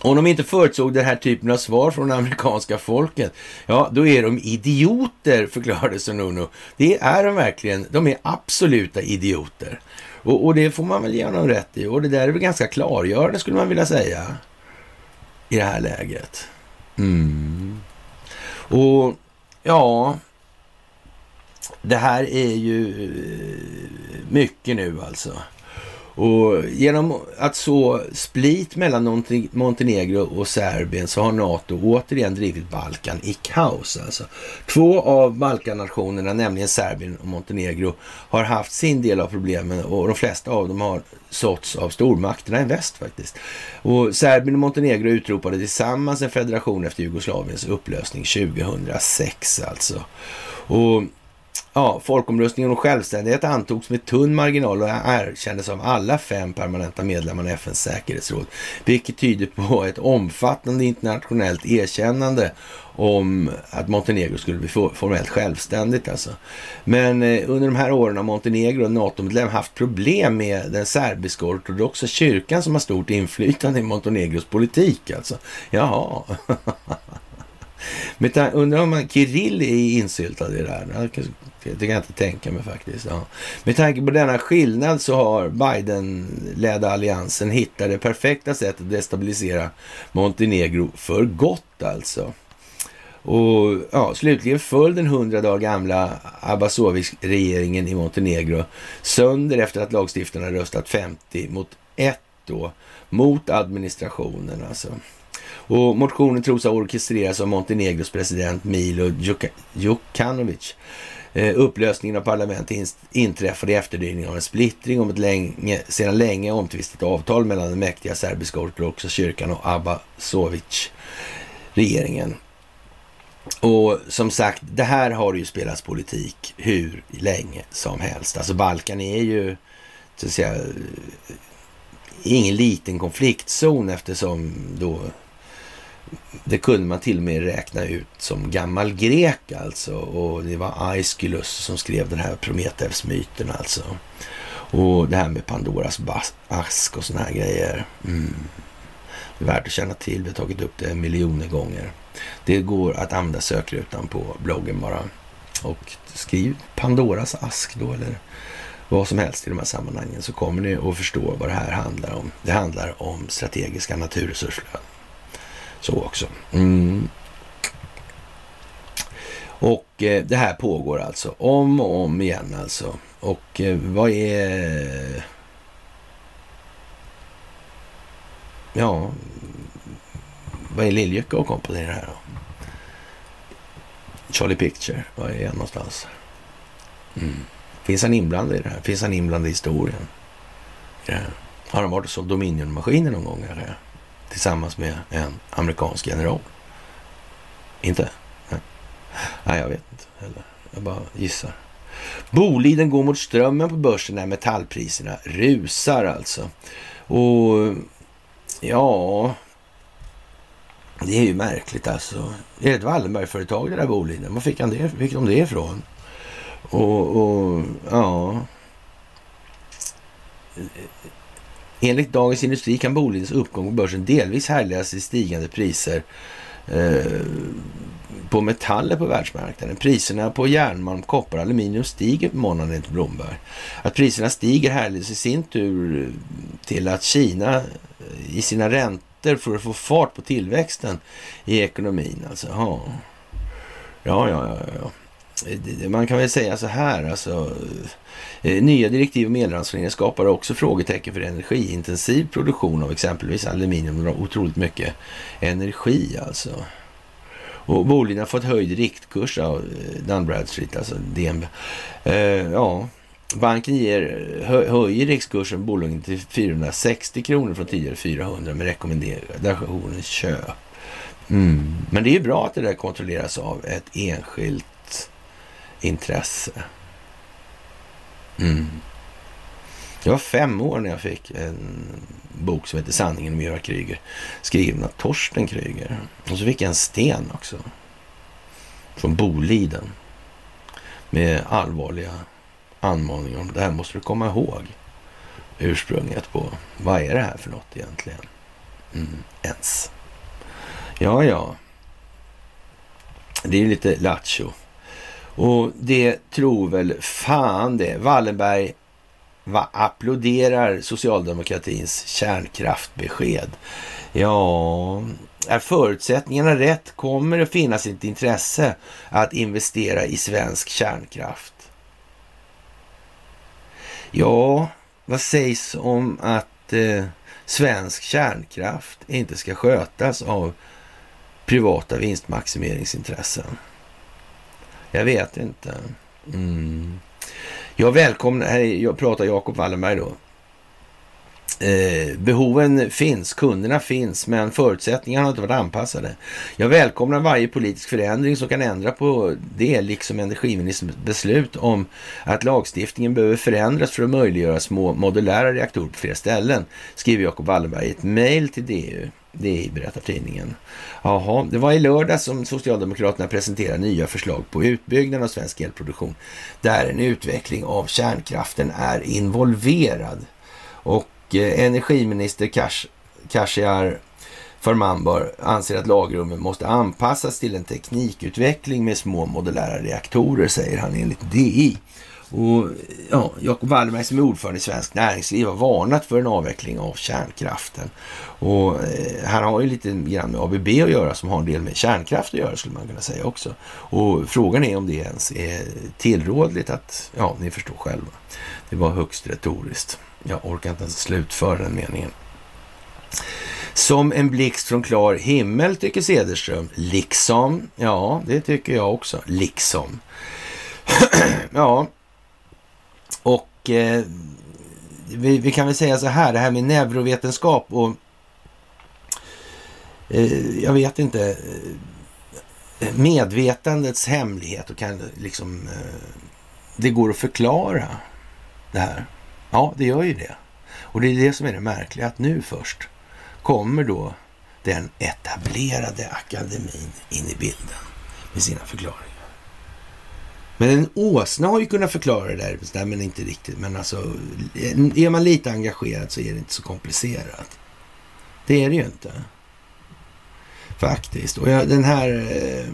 om de inte förutsåg den här typen av svar från amerikanska folket, ja, då är de idioter, förklarade Sununu. Det är de verkligen. De är absoluta idioter. Och, och, det får man väl ge honom rätt i. Och det där är väl ganska klargörande, skulle man vilja säga, i det här läget. Mm. Och ja, det här är ju eh, mycket nu alltså. Och genom att så split mellan Montenegro och Serbien så har NATO återigen drivit Balkan i kaos. Alltså. Två av Balkannationerna, nämligen Serbien och Montenegro, har haft sin del av problemen och de flesta av dem har såtts av stormakterna i väst faktiskt. Och Serbien och Montenegro utropade tillsammans en federation efter Jugoslaviens upplösning 2006 alltså. Och Ja, folkomröstningen om självständighet antogs med tunn marginal och erkändes av alla fem permanenta medlemmar i FNs säkerhetsråd, vilket tyder på ett omfattande internationellt erkännande om att Montenegro skulle bli formellt självständigt. Alltså. Men eh, under de här åren har Montenegro, NATO-medlem, haft problem med den serbiska ortodoxa kyrkan som har stort inflytande i Montenegros politik. Alltså. Jaha. Men undrar om Kirill är insyltad i det här? Det kan jag inte tänka mig faktiskt. Ja. Med tanke på denna skillnad så har Biden-ledda alliansen hittat det perfekta sättet att destabilisera Montenegro för gott alltså. Och ja, slutligen föll den hundra dagar gamla Abasovic-regeringen i Montenegro sönder efter att lagstiftarna röstat 50 mot 1 då, mot administrationen alltså. Och motionen tros ha orkestrerats av Montenegros president Milo Djukanovic. Eh, upplösningen av parlamentet inträffade i efterdyning av en splittring om ett länge, sedan länge omtvistat avtal mellan den mäktiga serbiska ortodoxa kyrkan och Abasovic-regeringen. Och som sagt, det här har ju spelats politik hur länge som helst. Alltså Balkan är ju, så att säga, ingen liten konfliktzon eftersom då det kunde man till och med räkna ut som gammal grek alltså. Och det var Aeschylus som skrev den här Prometheus-myten alltså. Och det här med Pandoras ask och såna här grejer. Mm. Det är värt att känna till. Vi har tagit upp det miljoner gånger. Det går att använda sökrutan på bloggen bara. Och skriv Pandoras ask då eller vad som helst i de här sammanhangen så kommer ni att förstå vad det här handlar om. Det handlar om strategiska naturresursflöden. Så också. Mm. Och eh, det här pågår alltså om och om igen alltså. Och eh, vad är... Ja, vad är Liljecka och kompani i det här då? Charlie Picture, var är han någonstans? Mm. Finns han inblandad i det här? Finns han inblandad i historien? I? Har han varit och sålt Dominion-maskiner någon gång eller? Tillsammans med en amerikansk general? Inte? Nej, Nej jag vet inte heller. Jag bara gissar. Boliden går mot strömmen på börsen när metallpriserna rusar alltså. Och ja, det är ju märkligt alltså. Det är ett Wallenbergföretag det där Boliden. Var fick, han det, fick de det ifrån? Och, och ja... Enligt Dagens Industri kan Bolidens uppgång på börsen delvis härledas till stigande priser eh, på metaller på världsmarknaden. Priserna på järnmalm, koppar och aluminium stiger på månaden enligt Blomberg. Att priserna stiger härleds i sin tur till att Kina eh, i sina räntor för att få fart på tillväxten i ekonomin. Alltså, ja, ja, ja. ja. Man kan väl säga så här, alltså. Eh, nya direktiv om elransonering skapar också frågetecken för energiintensiv produktion av exempelvis aluminium. Otroligt mycket energi alltså. Och Boliden har fått höjd riktkurs av eh, Dun Bradstreet, alltså DNB. Eh, ja, banken ger, hö, höjer rikskursen Boliden till 460 kronor från tidigare 400 med rekommendationen köp. Mm. Men det är ju bra att det där kontrolleras av ett enskilt intresse. Mm. Jag var fem år när jag fick en bok som heter Sanningen om Göran Kryger. Skriven av Torsten Kryger. Och så fick jag en sten också. Från Boliden. Med allvarliga anmaningar om det här måste du komma ihåg. Ursprunget på vad är det här för något egentligen? Mm, ens. Ja, ja. Det är lite lattjo. Och det tror väl fan det. Wallenberg va, applåderar socialdemokratins kärnkraftbesked. Ja, är förutsättningarna rätt kommer det finnas ett intresse att investera i svensk kärnkraft. Ja, vad sägs om att eh, svensk kärnkraft inte ska skötas av privata vinstmaximeringsintressen? Jag vet inte. Mm. Jag välkomnar, här jag pratar Jakob Wallenberg då. Eh, behoven finns, kunderna finns, men förutsättningarna har inte varit anpassade. Jag välkomnar varje politisk förändring som kan ändra på det, liksom energiministerns beslut om att lagstiftningen behöver förändras för att möjliggöra små modulära reaktorer på flera ställen, skriver Jakob Wallenberg i ett mejl till DU. Det berättar tidningen. Jaha, det var i lördag som Socialdemokraterna presenterade nya förslag på utbyggnad av svensk elproduktion där en utveckling av kärnkraften är involverad. Och eh, energiminister Kash, Kashiar Farmanbar anser att lagrummen måste anpassas till en teknikutveckling med små modulära reaktorer, säger han enligt DI. Och ja, Jacob Wallenberg som är ordförande i Svensk Näringsliv har varnat för en avveckling av kärnkraften. Och eh, han har ju lite grann med ABB att göra som har en del med kärnkraft att göra skulle man kunna säga också. Och frågan är om det ens är tillrådligt att, ja, ni förstår själva. Det var högst retoriskt. Jag orkar inte ens slutföra den meningen. Som en blixt från klar himmel, tycker Cederström. Liksom. Ja, det tycker jag också. Liksom. ja, och eh, vi, vi, kan väl säga så här, det här med neurovetenskap och eh, jag vet inte, eh, medvetandets hemlighet och kan liksom, eh, det går att förklara det här. Ja, det gör ju det. Och det är det som är det märkliga, att nu först kommer då den etablerade akademin in i bilden med sina förklaringar. Men en åsna har ju kunnat förklara det där, Nej, men inte riktigt. Men alltså, är man lite engagerad så är det inte så komplicerat. Det är det ju inte. Faktiskt. Och jag, den här... Eh,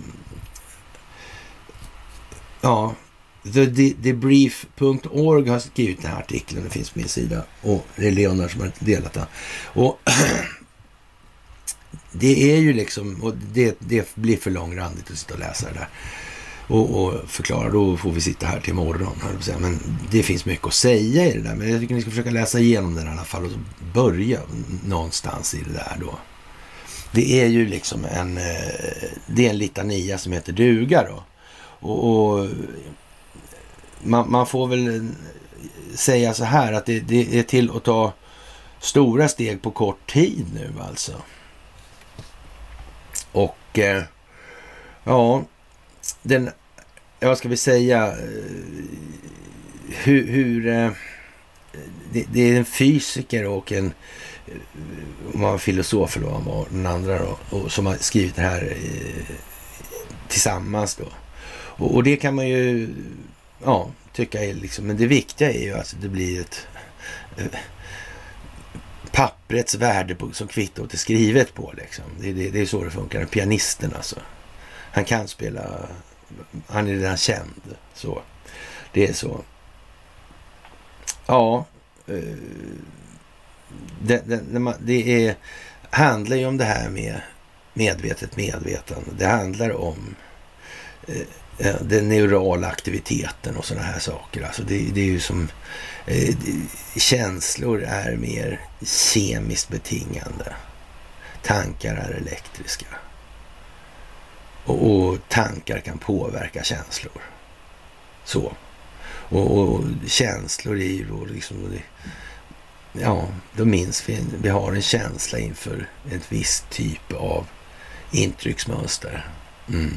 ja, TheDebrief.org har skrivit den här artikeln. Den finns på min sida. Och det är Leonard som har delat den. Och det är ju liksom... Och det, det blir för långrandigt att sitta och läsa det där och, och förklara. Då får vi sitta här till morgon. Men det finns mycket att säga i det där. Men jag tycker ni ska försöka läsa igenom den i alla fall och börja någonstans i det där då. Det är ju liksom en, eh, det är en litania som heter duga då. Och, och man, man, får väl eh, säga så här att det, det, är till att ta stora steg på kort tid nu alltså. Och eh, ja, den, vad ska vi säga, eh, hur, hur det, det, är en fysiker och en eh, om man var filosof eller vad man var, den andra då, och som har skrivit det här tillsammans då. Och, och, det kan man ju ja, tycka är liksom, men det viktiga är ju att det blir ett papprets värde på, som kvittot är skrivet på. Liksom. Det, det, det är så det funkar. Pianisten alltså. Han kan spela, han är redan känd. Så. Det är så. Ja, eh, det, det, det är, handlar ju om det här med medvetet medvetande. Det handlar om eh, eh, den neurala aktiviteten och sådana här saker. Alltså det, det är ju som eh, känslor är mer kemiskt betingande. Tankar är elektriska. Och, och tankar kan påverka känslor. Så. Och, och känslor är ju liksom... Det, ja, då minns vi, vi har en känsla inför ett visst typ av intrycksmönster. Mm.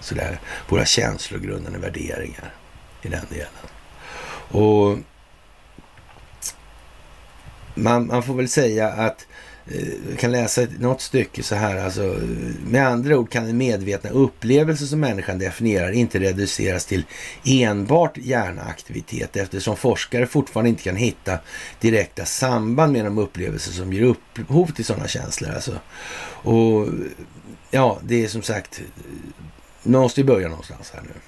Sådär. Våra känslogrundande värderingar i den delen. Och man, man får väl säga att Eh, kan läsa något stycke så här. Alltså, med andra ord kan den medvetna upplevelse som människan definierar inte reduceras till enbart hjärnaktivitet eftersom forskare fortfarande inte kan hitta direkta samband med de upplevelser som ger upphov till sådana känslor. Alltså. Och ja, det är som sagt, man måste ju börja någonstans här nu.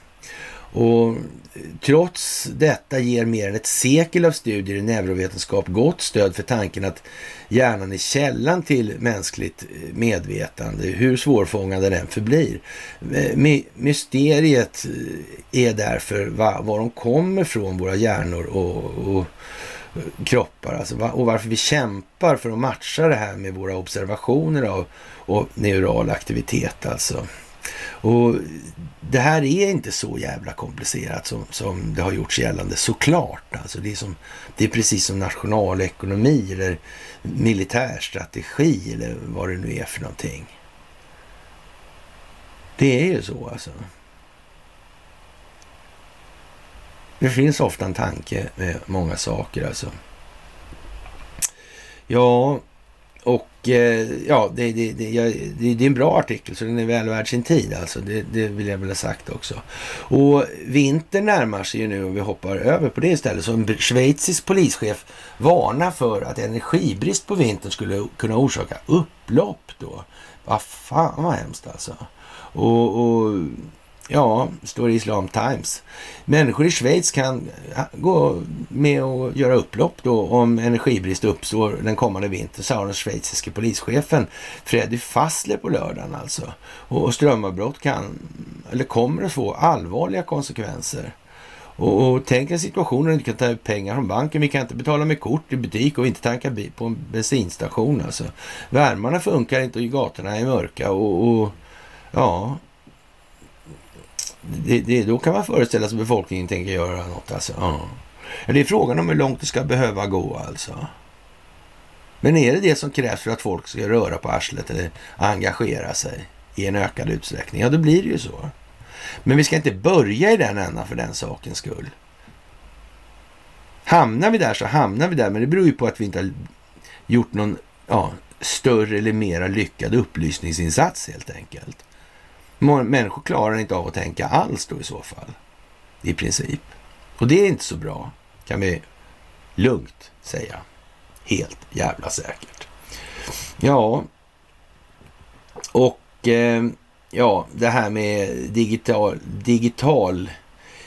Och eh, trots detta ger mer än ett sekel av studier i neurovetenskap gott stöd för tanken att hjärnan är källan till mänskligt eh, medvetande, hur svårfångad den förblir. Eh, mysteriet är därför var, var de kommer från, våra hjärnor och, och kroppar. Alltså, och varför vi kämpar för att matcha det här med våra observationer av och neural aktivitet. Alltså. Och det här är inte så jävla komplicerat som, som det har gjorts gällande, såklart. Alltså det, är som, det är precis som nationalekonomi eller militärstrategi eller vad det nu är för någonting. Det är ju så alltså. Det finns ofta en tanke med många saker alltså. Ja, och eh, ja, det, det, det, det, är en bra artikel så den är väl värd sin tid alltså. Det, det vill jag väl ha sagt också. Och vintern närmar sig ju nu och vi hoppar över på det istället. Så en schweizisk polischef varnar för att energibrist på vintern skulle kunna orsaka upplopp då. Vad fan vad hemskt alltså. Och, och Ja, står i Islam Times. Människor i Schweiz kan gå med och göra upplopp då om energibrist uppstår den kommande vintern, sa den schweiziske polischefen Freddy Fassler på lördagen alltså. Och strömavbrott kan, eller kommer att få allvarliga konsekvenser. Och, och tänk en situation där du inte kan ta ut pengar från banken. Vi kan inte betala med kort i butik och inte tanka bil på en bensinstation. Alltså. Värmarna funkar inte och gatorna är mörka och, och ja, det, det, då kan man föreställa sig att befolkningen tänker göra något. Alltså. Ja. Det är frågan om hur långt det ska behöva gå alltså. Men är det det som krävs för att folk ska röra på arslet eller engagera sig i en ökad utsträckning? Ja, då blir det ju så. Men vi ska inte börja i den ändan för den sakens skull. Hamnar vi där så hamnar vi där, men det beror ju på att vi inte har gjort någon ja, större eller mera lyckad upplysningsinsats helt enkelt. Människor klarar inte av att tänka alls då i så fall. I princip. Och det är inte så bra, kan vi lugnt säga. Helt jävla säkert. Ja, och eh, ja, det här med digital, digital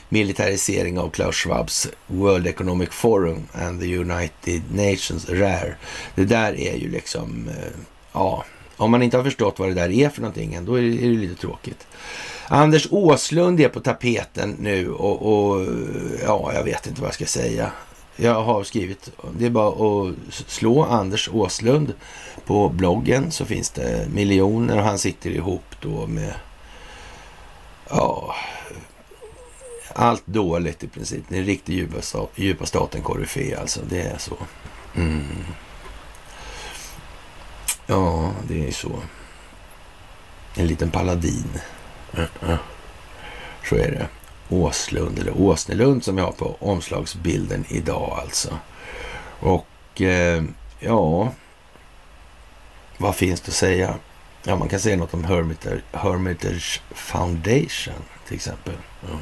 militarisering av Klaus Schwabs World Economic Forum and the United Nations, Rare. Det där är ju liksom, eh, ja, om man inte har förstått vad det där är för någonting, då är det, är det lite tråkigt. Anders Åslund är på tapeten nu och, och, ja, jag vet inte vad jag ska säga. Jag har skrivit, det är bara att slå Anders Åslund på bloggen så finns det miljoner och han sitter ihop då med ja, allt dåligt i princip. Det är djupa, djupa staten koryfé alltså. Det är så. Mm. Ja, det är ju så. En liten paladin. Så är det. Åslund, eller Åsnelund som vi har på omslagsbilden idag alltså. Och eh, ja, vad finns det att säga? Ja, man kan säga något om Hermitage, Hermitage Foundation till exempel. Mm.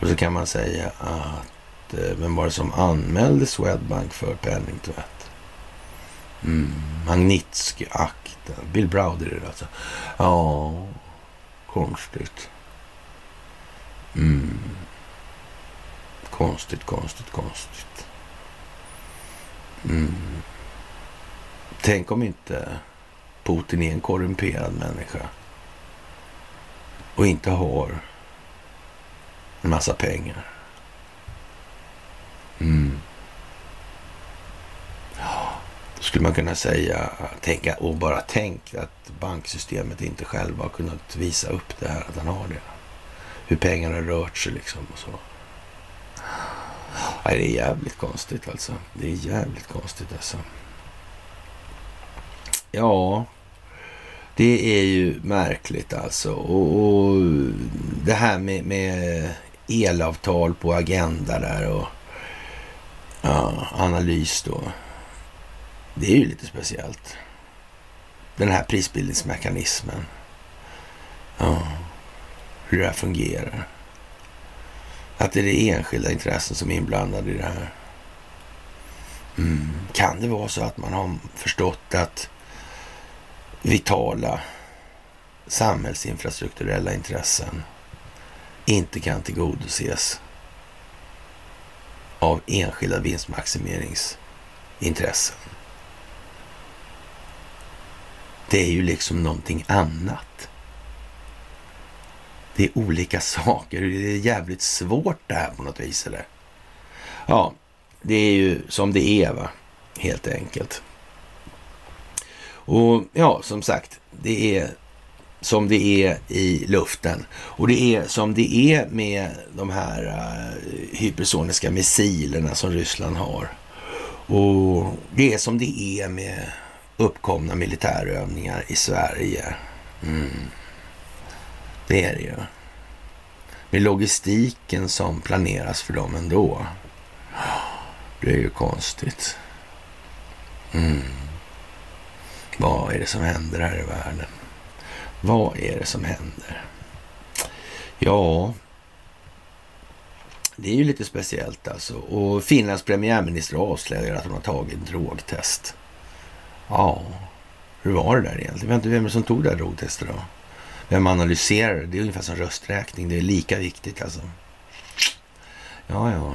Och så kan man säga att eh, vem var det som anmälde Swedbank för penningtvätt? Mm. Magnitsky-akten. Bill Browder är det alltså. Ja, konstigt. Mm. Konstigt, konstigt, konstigt. Mm. Tänk om inte Putin är en korrumperad människa och inte har en massa pengar. Mm. Ja skulle man kunna säga, tänka, och bara tänk att banksystemet inte själva har kunnat visa upp det här, att han har det. Hur pengarna rört sig liksom och så. Nej, det är jävligt konstigt alltså. Det är jävligt konstigt alltså. Ja, det är ju märkligt alltså. Och, och det här med, med, elavtal på agenda där och ja, analys då. Det är ju lite speciellt. Den här prisbildningsmekanismen. Ja, hur det här fungerar. Att det är det enskilda intressen som är inblandade i det här. Mm. Kan det vara så att man har förstått att vitala samhällsinfrastrukturella intressen inte kan tillgodoses av enskilda vinstmaximeringsintressen. Det är ju liksom någonting annat. Det är olika saker. Det är jävligt svårt det här på något vis, eller? Ja, det är ju som det är, va? Helt enkelt. Och ja, som sagt, det är som det är i luften. Och det är som det är med de här uh, hypersoniska missilerna som Ryssland har. Och det är som det är med uppkomna militärövningar i Sverige. Mm. Det är det ju. Med logistiken som planeras för dem ändå. Det är ju konstigt. Mm. Vad är det som händer här i världen? Vad är det som händer? Ja, det är ju lite speciellt alltså. Och Finlands premiärminister avslöjar att hon har tagit drogtest. Ja, hur var det där egentligen? Jag vet inte vem som tog det här drogtestet då? Vem analyserar det? Det är ungefär som rösträkning. Det är lika viktigt alltså. Ja, ja.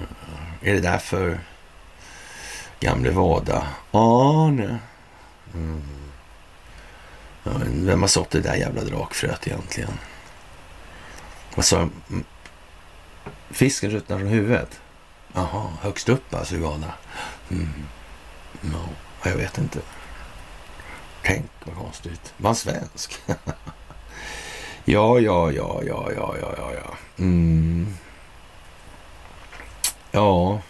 Är det därför gamle Vada? Arne? Mm. Ja, vem har sått det där jävla drakfröet egentligen? Vad sa Fisken ruttnar från huvudet? Jaha, högst upp alltså i Vada? Mm. No, jag vet inte. Tänk vad konstigt. Var han svensk? ja, ja, ja, ja, ja, ja, ja, ja. Mm. Ja.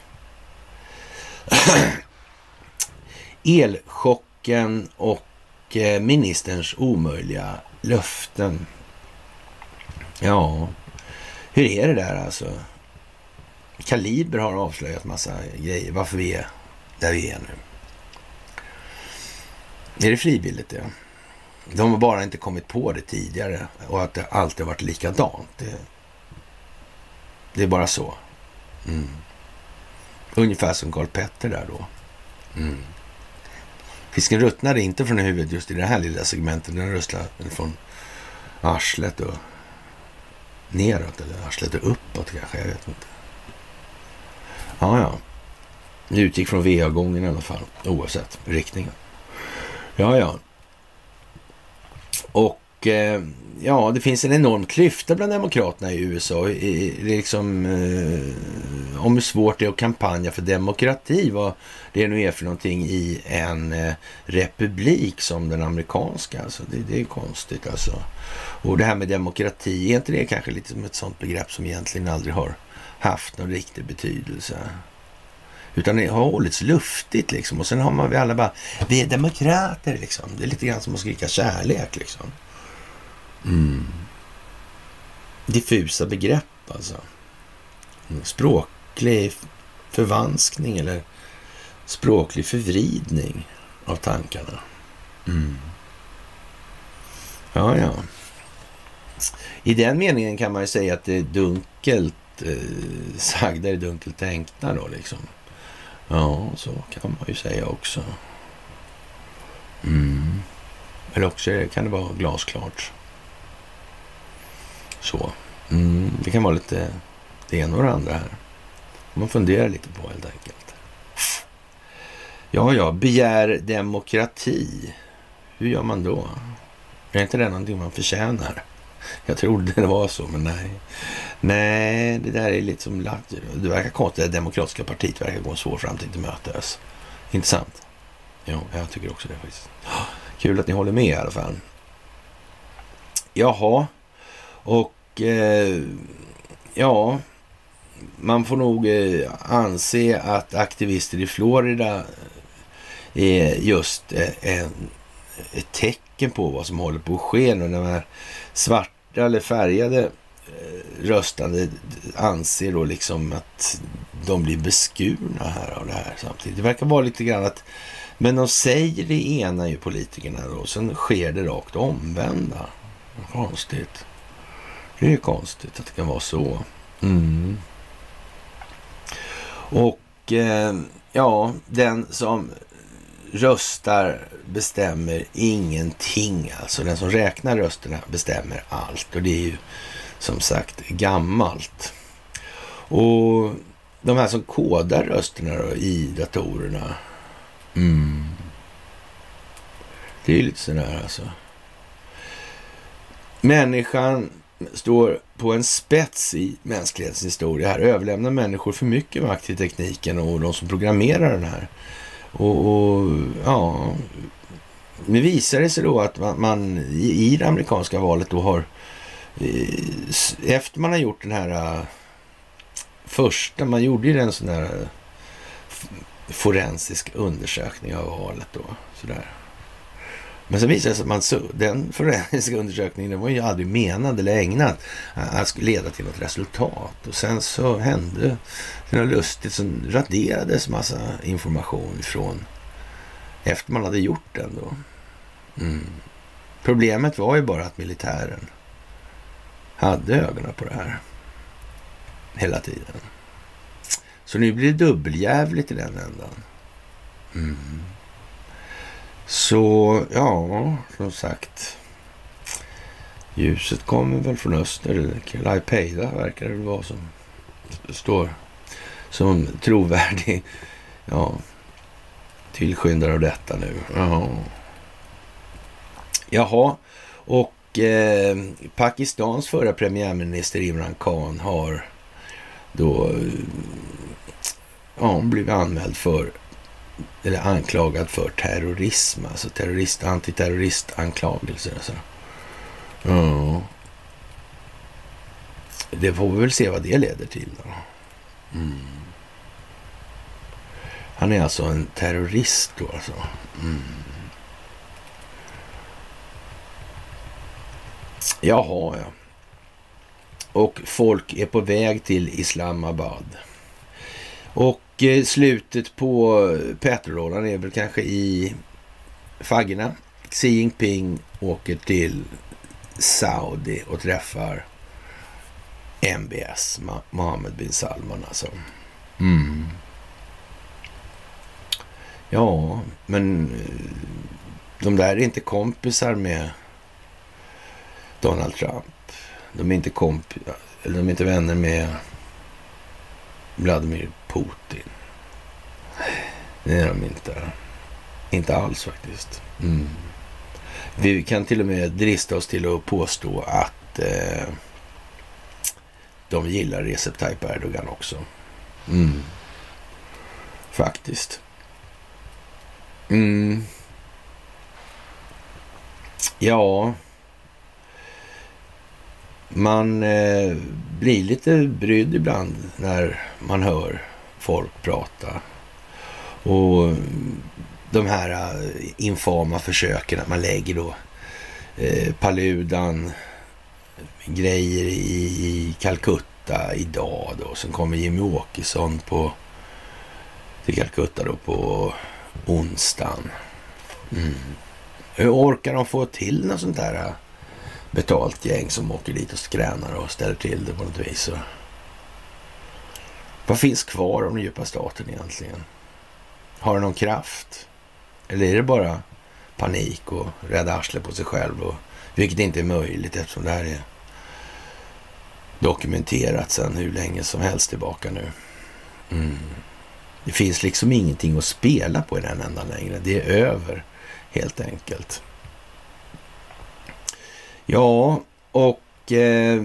Elchocken och eh, ministerns omöjliga löften. Ja, hur är det där alltså? Kaliber har avslöjat massa grejer, varför vi är där vi är nu. Är det frivilligt det? De har bara inte kommit på det tidigare och att det alltid har varit likadant. Det, det är bara så. Mm. Ungefär som Karl Petter där då. Mm. Fisken ruttnade inte från huvudet just i det här lilla segmentet. Den ruttnade från arslet och neråt eller arslet och uppåt kanske. Jag vet inte. Ja, ja. Det utgick från VA-gången i alla fall, oavsett riktningen. Ja, ja. Och eh, ja, det finns en enorm klyfta bland demokraterna i USA. I, i, liksom, eh, om hur svårt det är att kampanja för demokrati, vad det nu är för någonting i en eh, republik som den amerikanska. Alltså, det, det är konstigt alltså. Och det här med demokrati, är inte det kanske lite som ett sånt begrepp som egentligen aldrig har haft någon riktig betydelse? Utan det har hållits luftigt liksom. Och sen har man vi alla bara, vi är demokrater liksom. Det är lite grann som att skrika kärlek liksom. Mm. Diffusa begrepp alltså. Mm. Språklig förvanskning eller språklig förvridning av tankarna. Mm. Ja, ja. I den meningen kan man ju säga att det är dunkelt eh, sagda är dunkelt tänkta då liksom. Ja, så kan man ju säga också. Mm. Eller också kan det vara glasklart. Så. Mm. Det kan vara lite det ena och det andra här. Man funderar lite på helt enkelt. Ja, ja, begär demokrati. Hur gör man då? Är inte det någonting man förtjänar? Jag trodde det var så, men nej. Nej, det där är lite som... Det verkar konstigt. Det demokratiska partiet verkar gå en svår framtid till mötes. Intressant. Jo, jag tycker också det faktiskt. Kul att ni håller med i alla fall. Jaha, och eh, ja, man får nog eh, anse att aktivister i Florida eh, är just eh, en, ett tecken på vad som håller på att ske nu. När de svarta eller färgade eh, röstande anser då liksom att de blir beskurna här av det här samtidigt. Det verkar vara lite grann att, men de säger det ena ju politikerna då, och sen sker det rakt omvända. Konstigt. Det är konstigt att det kan vara så. Mm. Och eh, ja, den som röstar bestämmer ingenting. Alltså den som räknar rösterna bestämmer allt. Och det är ju som sagt gammalt. Och de här som kodar rösterna då, i datorerna. Mm. Det är ju lite sådär alltså. Människan står på en spets i mänsklighetens historia. Här överlämnar människor för mycket makt till tekniken och de som programmerar den här. Och, och ja, nu visar det sig då att man, man i, i, det amerikanska valet då har eh, efter man har gjort den här eh, första, man gjorde ju en sån här eh, forensisk undersökning av valet då. Sådär. Men så visade det sig att man, den forensiska undersökningen den var ju aldrig menad eller ägnad att leda till något resultat. Och sen så hände det något lustigt, sen raderades massa information från efter man hade gjort den då. Mm. Problemet var ju bara att militären hade ögonen på det här hela tiden. Så nu blir det dubbeljävligt i den ändan. Mm. Så ja, som sagt. Ljuset kommer väl från öster. Laipeida verkar det vara som står som trovärdig ja, tillskyndare av detta nu. Jaha. Jaha, och eh, Pakistans förra premiärminister Imran Khan har då ja, blivit anmäld för eller anklagad för terrorism, alltså terrorist, antiterroristanklagelser. Alltså. Ja. Det får vi väl se vad det leder till då. Mm. Han är alltså en terrorist då alltså. Mm. Jaha, ja. Och folk är på väg till Islamabad. Och Eh, slutet på petrolådan är väl kanske i faggorna. Xi Jinping åker till Saudi och träffar MBS, Mohammed bin Salman alltså. Mm. Ja, men eh, de där är inte kompisar med Donald Trump. De är inte komp eller de är inte vänner med Vladimir Putin. Det är de inte. Inte alls faktiskt. Mm. Vi kan till och med drista oss till att påstå att eh, de gillar Recep Tayyip Erdogan också. Mm. Faktiskt. Mm. Ja, man eh, blir lite brydd ibland när man hör folk prata Och eh, de här eh, infama försöken att man lägger då eh, Paludan, eh, grejer i, i Calcutta idag då. Sen kommer Jimmy Åkesson på, till Calcutta då på onsdagen. Mm. Hur orkar de få till något sånt där betalt gäng som åker dit och skränar och ställer till det på något vis? Och vad finns kvar av den djupa staten egentligen? Har den någon kraft? Eller är det bara panik och rädda arslet på sig själv? Och, vilket inte är möjligt eftersom det här är dokumenterat sedan hur länge som helst tillbaka nu. Mm. Det finns liksom ingenting att spela på i den ändan längre. Det är över helt enkelt. Ja, och eh,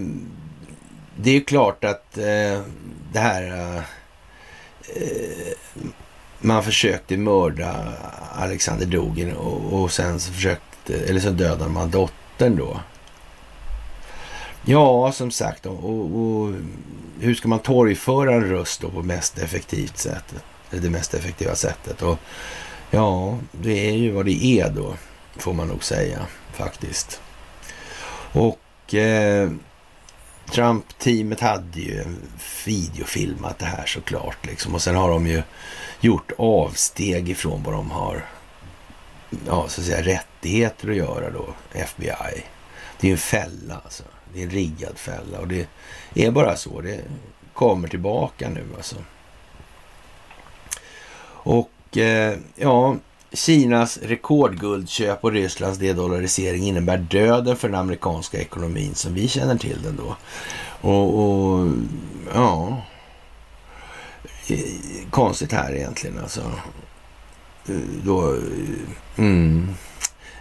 det är klart att eh, det här... Eh, eh man försökte mörda Alexander Dugin och, och sen så försökte, eller så dödade man dottern då. Ja, som sagt, och, och, hur ska man torgföra en röst då på mest effektivt sätt? Det mest effektiva sättet. Och ja, det är ju vad det är då, får man nog säga faktiskt. Och eh, Trump-teamet hade ju videofilmat det här såklart. Liksom. Och sen har de ju gjort avsteg ifrån vad de har ja, så att säga, rättigheter att göra då, FBI. Det är en fälla alltså. Det är en riggad fälla och det är bara så. Det kommer tillbaka nu alltså. Och eh, ja, Kinas rekordguldköp och Rysslands dedollarisering innebär döden för den amerikanska ekonomin som vi känner till den då. Och, och ja, eh, konstigt här egentligen alltså. Eh, då, eh, mm,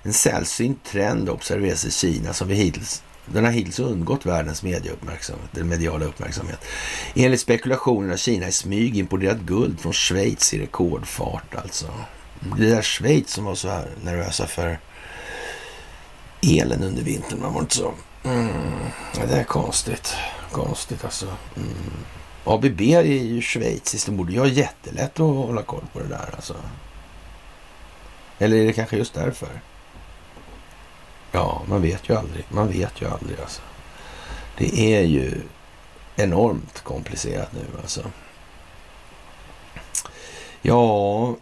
en sällsynt trend observeras i Kina som vi hittills den har hittills undgått världens mediauppmärksamhet, den mediala uppmärksamhet. Enligt spekulationer har Kina i smyg importerat guld från Schweiz i rekordfart alltså. Det där Schweiz som var så här nervösa för elen under vintern, man var inte så. Mm, det är konstigt. Konstigt alltså. Mm. ABB är ju schweiziskt. De borde ju ha jättelätt att hålla koll på det där alltså. Eller är det kanske just därför? Ja, man vet ju aldrig. Man vet ju aldrig alltså. Det är ju enormt komplicerat nu alltså. Ja,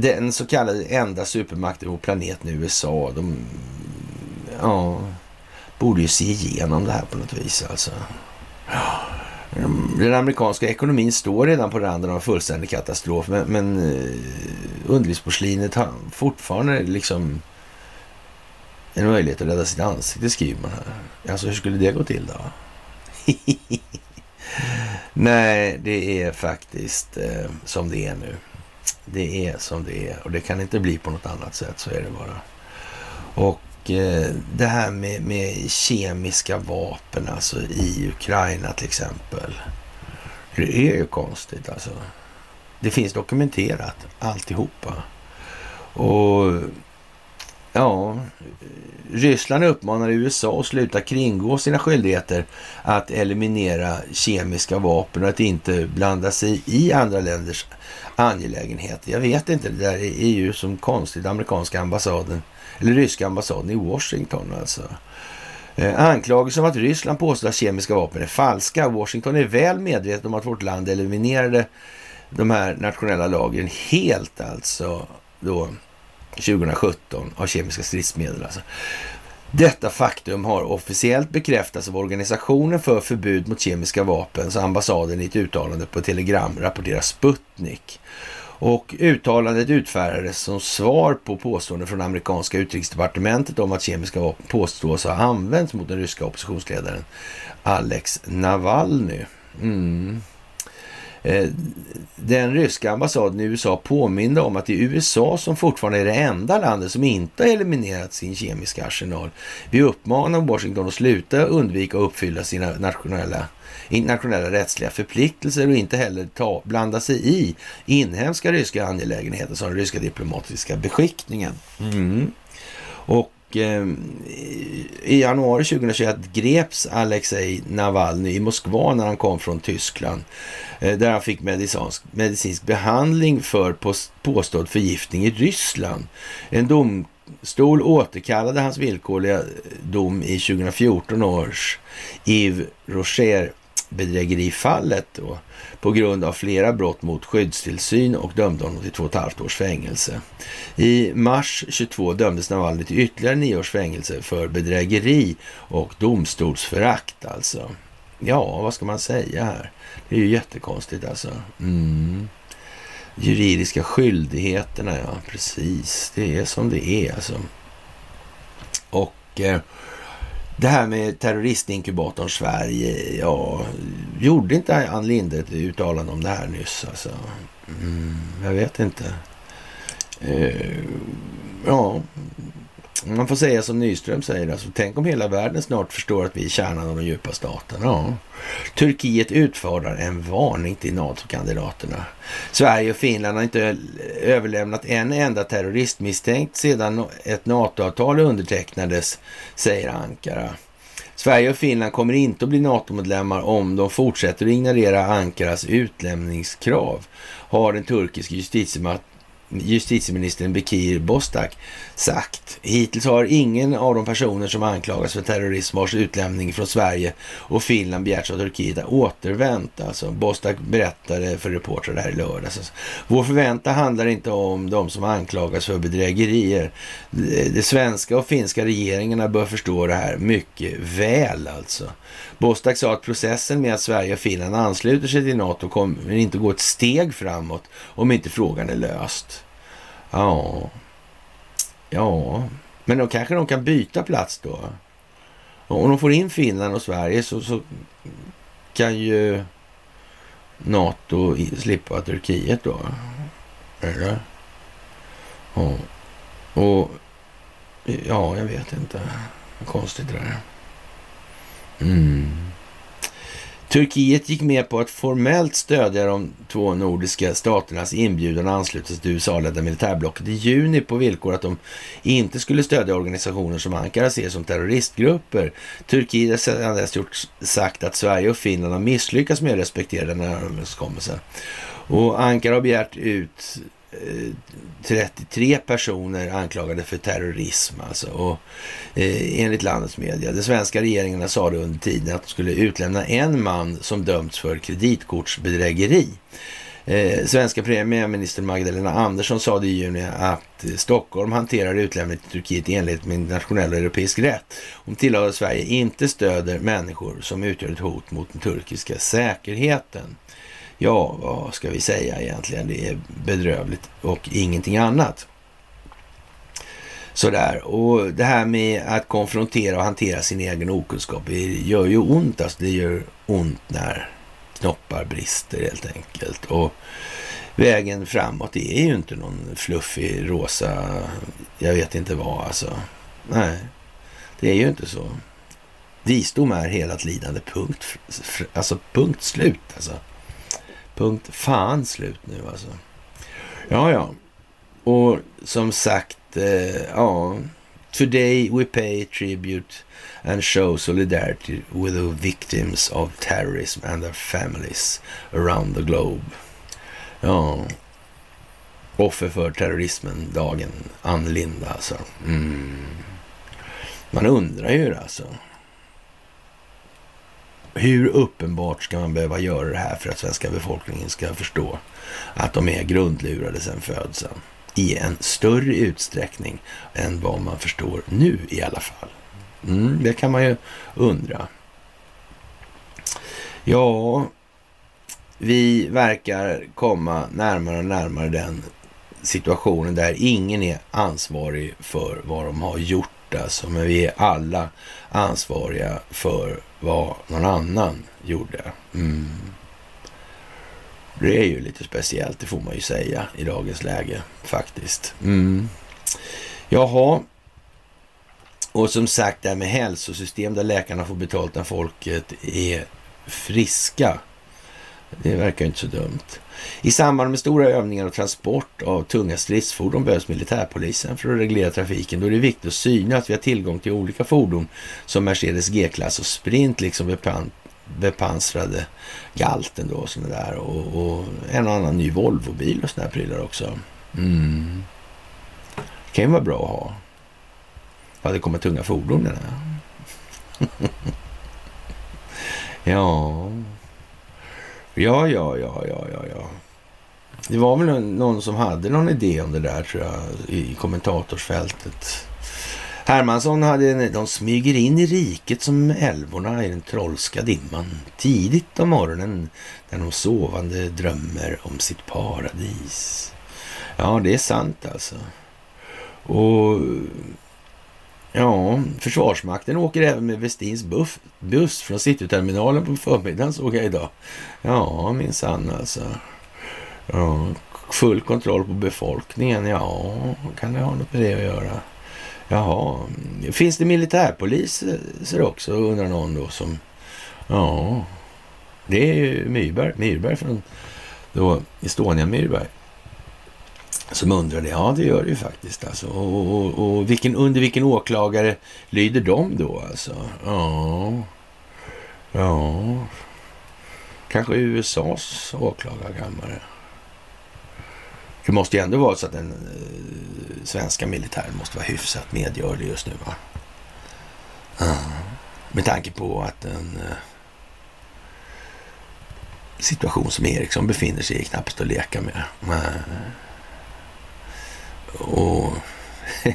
den så kallade enda supermakten på planeten USA, de ja, borde ju se igenom det här på något vis alltså. Den amerikanska ekonomin står redan på randen av fullständig katastrof, men, men eh, underlivsporslinet har fortfarande liksom en möjlighet att rädda sitt ansikte, skriver man här. Alltså hur skulle det gå till då? Nej, det är faktiskt eh, som det är nu. Det är som det är och det kan inte bli på något annat sätt, så är det bara. Och eh, det här med, med, kemiska vapen, alltså i Ukraina till exempel. Det är ju konstigt alltså. Det finns dokumenterat alltihopa. Och ja, Ryssland uppmanar USA att sluta kringgå sina skyldigheter att eliminera kemiska vapen och att inte blanda sig i andra länders angelägenheter. Jag vet inte, det där är ju som konstigt. Amerikanska ambassaden, eller ryska ambassaden i Washington alltså. Eh, anklagelser om att Ryssland påstår att kemiska vapen är falska. Washington är väl medveten om att vårt land eliminerade de här nationella lagren helt alltså då 2017 av kemiska stridsmedel. Alltså. Detta faktum har officiellt bekräftats av Organisationen för förbud mot kemiska vapen, så ambassaden i ett uttalande på telegram rapporterar Sputnik. Och uttalandet utfärdades som svar på påståenden från amerikanska utrikesdepartementet om att kemiska vapen påstås ha använts mot den ryska oppositionsledaren Alex Navalny. Mm. Eh, den ryska ambassaden i USA påminde om att det är USA som fortfarande är det enda landet som inte har eliminerat sin kemiska arsenal. Vi uppmanar Washington att sluta undvika att uppfylla sina nationella internationella rättsliga förpliktelser och inte heller ta, blanda sig i inhemska ryska angelägenheter som den ryska diplomatiska beskickningen. Mm. Och Eh, i januari 2021 greps Alexej Navalny i Moskva när han kom från Tyskland. Eh, där han fick medicinsk, medicinsk behandling för påstådd förgiftning i Ryssland. En domstol återkallade hans villkorliga dom i 2014 års Yves Rocher bedrägerifallet då, på grund av flera brott mot skyddstillsyn och dömde honom till två och ett halvt års fängelse. I mars 22 dömdes Navalny till ytterligare nio års fängelse för bedrägeri och domstolsförakt alltså. Ja, vad ska man säga här? Det är ju jättekonstigt alltså. Mm. Juridiska skyldigheterna, ja precis. Det är som det är alltså. Och eh, det här med terroristinkubatorn Sverige, ja, gjorde inte Ann Linde ett uttalande om det här nyss? Alltså? Mm, jag vet inte. Uh, ja, man får säga som Nyström säger, alltså, tänk om hela världen snart förstår att vi är kärnan av den djupa staten. Ja. Turkiet utfärdar en varning till NATO-kandidaterna. Sverige och Finland har inte överlämnat en enda terroristmisstänkt sedan ett NATO-avtal undertecknades, säger Ankara. Sverige och Finland kommer inte att bli NATO-medlemmar om de fortsätter att ignorera Ankaras utlämningskrav, har den turkiska justitieministern Bekir Bostak sagt. Hittills har ingen av de personer som anklagas för terrorism vars utlämning från Sverige och Finland begärts av Turkiet återvänt. Alltså, Bostak berättade för reportrar det här i lördags. Alltså, Vår förväntan handlar inte om de som anklagas för bedrägerier. De svenska och finska regeringarna bör förstå det här mycket väl alltså. Bostak sa att processen med att Sverige och Finland ansluter sig till NATO kommer inte gå ett steg framåt om inte frågan är löst. Ja, ja, men då kanske de kan byta plats då. Om de får in Finland och Sverige så, så kan ju NATO slippa Turkiet då. Eller? Ja. Och ja, jag vet inte. Konstigt det där. Mm. Turkiet gick med på att formellt stödja de två nordiska staternas inbjudan att ansluta sig till USA-ledda militärblocket i juni på villkor att de inte skulle stödja organisationer som Ankara ser som terroristgrupper. Turkiet har sedan dess gjort, sagt att Sverige och Finland har misslyckats med att respektera den här överenskommelsen. Och Ankara har begärt ut Eh, 33 personer anklagade för terrorism alltså. Och, eh, enligt landets media. De svenska regeringarna sa det under tiden att de skulle utlämna en man som dömts för kreditkortsbedrägeri. Eh, svenska premiärminister Magdalena Andersson sa det i juni att eh, Stockholm hanterar utlämning till Turkiet i enlighet med internationell och europeisk rätt. Hon tillade att Sverige inte stöder människor som utgör ett hot mot den turkiska säkerheten. Ja, vad ska vi säga egentligen? Det är bedrövligt och ingenting annat. Sådär, och det här med att konfrontera och hantera sin egen okunskap det gör ju ont. Alltså det gör ont när knoppar brister helt enkelt. Och vägen framåt är ju inte någon fluffig rosa, jag vet inte vad alltså. Nej, det är ju inte så. Visdom är helat lidande, punkt, alltså punkt slut alltså. Punkt fan slut nu alltså. Ja, ja. Och som sagt, eh, ja. Today we pay tribute and show solidarity with the victims of terrorism and their families around the globe. Ja. Offer för terrorismen, dagen Ann Linda alltså. Mm. Man undrar ju alltså. Hur uppenbart ska man behöva göra det här för att svenska befolkningen ska förstå att de är grundlurade sedan födseln i en större utsträckning än vad man förstår nu i alla fall? Mm, det kan man ju undra. Ja, vi verkar komma närmare och närmare den situationen där ingen är ansvarig för vad de har gjort. Alltså, men vi är alla ansvariga för vad någon annan gjorde. Mm. Det är ju lite speciellt, det får man ju säga i dagens läge faktiskt. Mm. Jaha, och som sagt det här med hälsosystem där läkarna får betalt när folket är friska. Det verkar inte så dumt. I samband med stora övningar och transport av tunga stridsfordon behövs militärpolisen för att reglera trafiken. Då är det viktigt att syna att vi har tillgång till olika fordon som Mercedes G-klass och Sprint, liksom bepansrade Galten då och sådana där. Och, och, en och annan ny Volvobil och sådana här prylar också. Mm. Det kan ju vara bra att ha. Ja, det kommer tunga fordon den här. ja. Ja, ja, ja, ja, ja, ja. Det var väl någon som hade någon idé om det där tror jag i kommentatorsfältet. Hermansson hade, en, de smyger in i riket som älvorna i den trollska dimman. Tidigt om morgonen när de sovande drömmer om sitt paradis. Ja, det är sant alltså. Och ja, Försvarsmakten åker även med Westins buff, buss från Cityterminalen på förmiddagen såg jag idag. Ja, minsann alltså. Ja, full kontroll på befolkningen, ja, kan det ha något med det att göra? Jaha, finns det militärpoliser eh, också undrar någon då som... Ja, det är ju Myrberg, Myrberg från då Estonia Myrberg som undrar det. Ja, det gör det ju faktiskt. Alltså. Och, och, och vilken, under vilken åklagare lyder de då? Alltså? Ja, ja, kanske USAs åklagarkammare. Det måste ju ändå vara så att den eh, svenska militären måste vara hyfsat medgörlig just nu. Va? Ja. Med tanke på att en eh, situation som Eriksson befinner sig i knappt att leka med. Och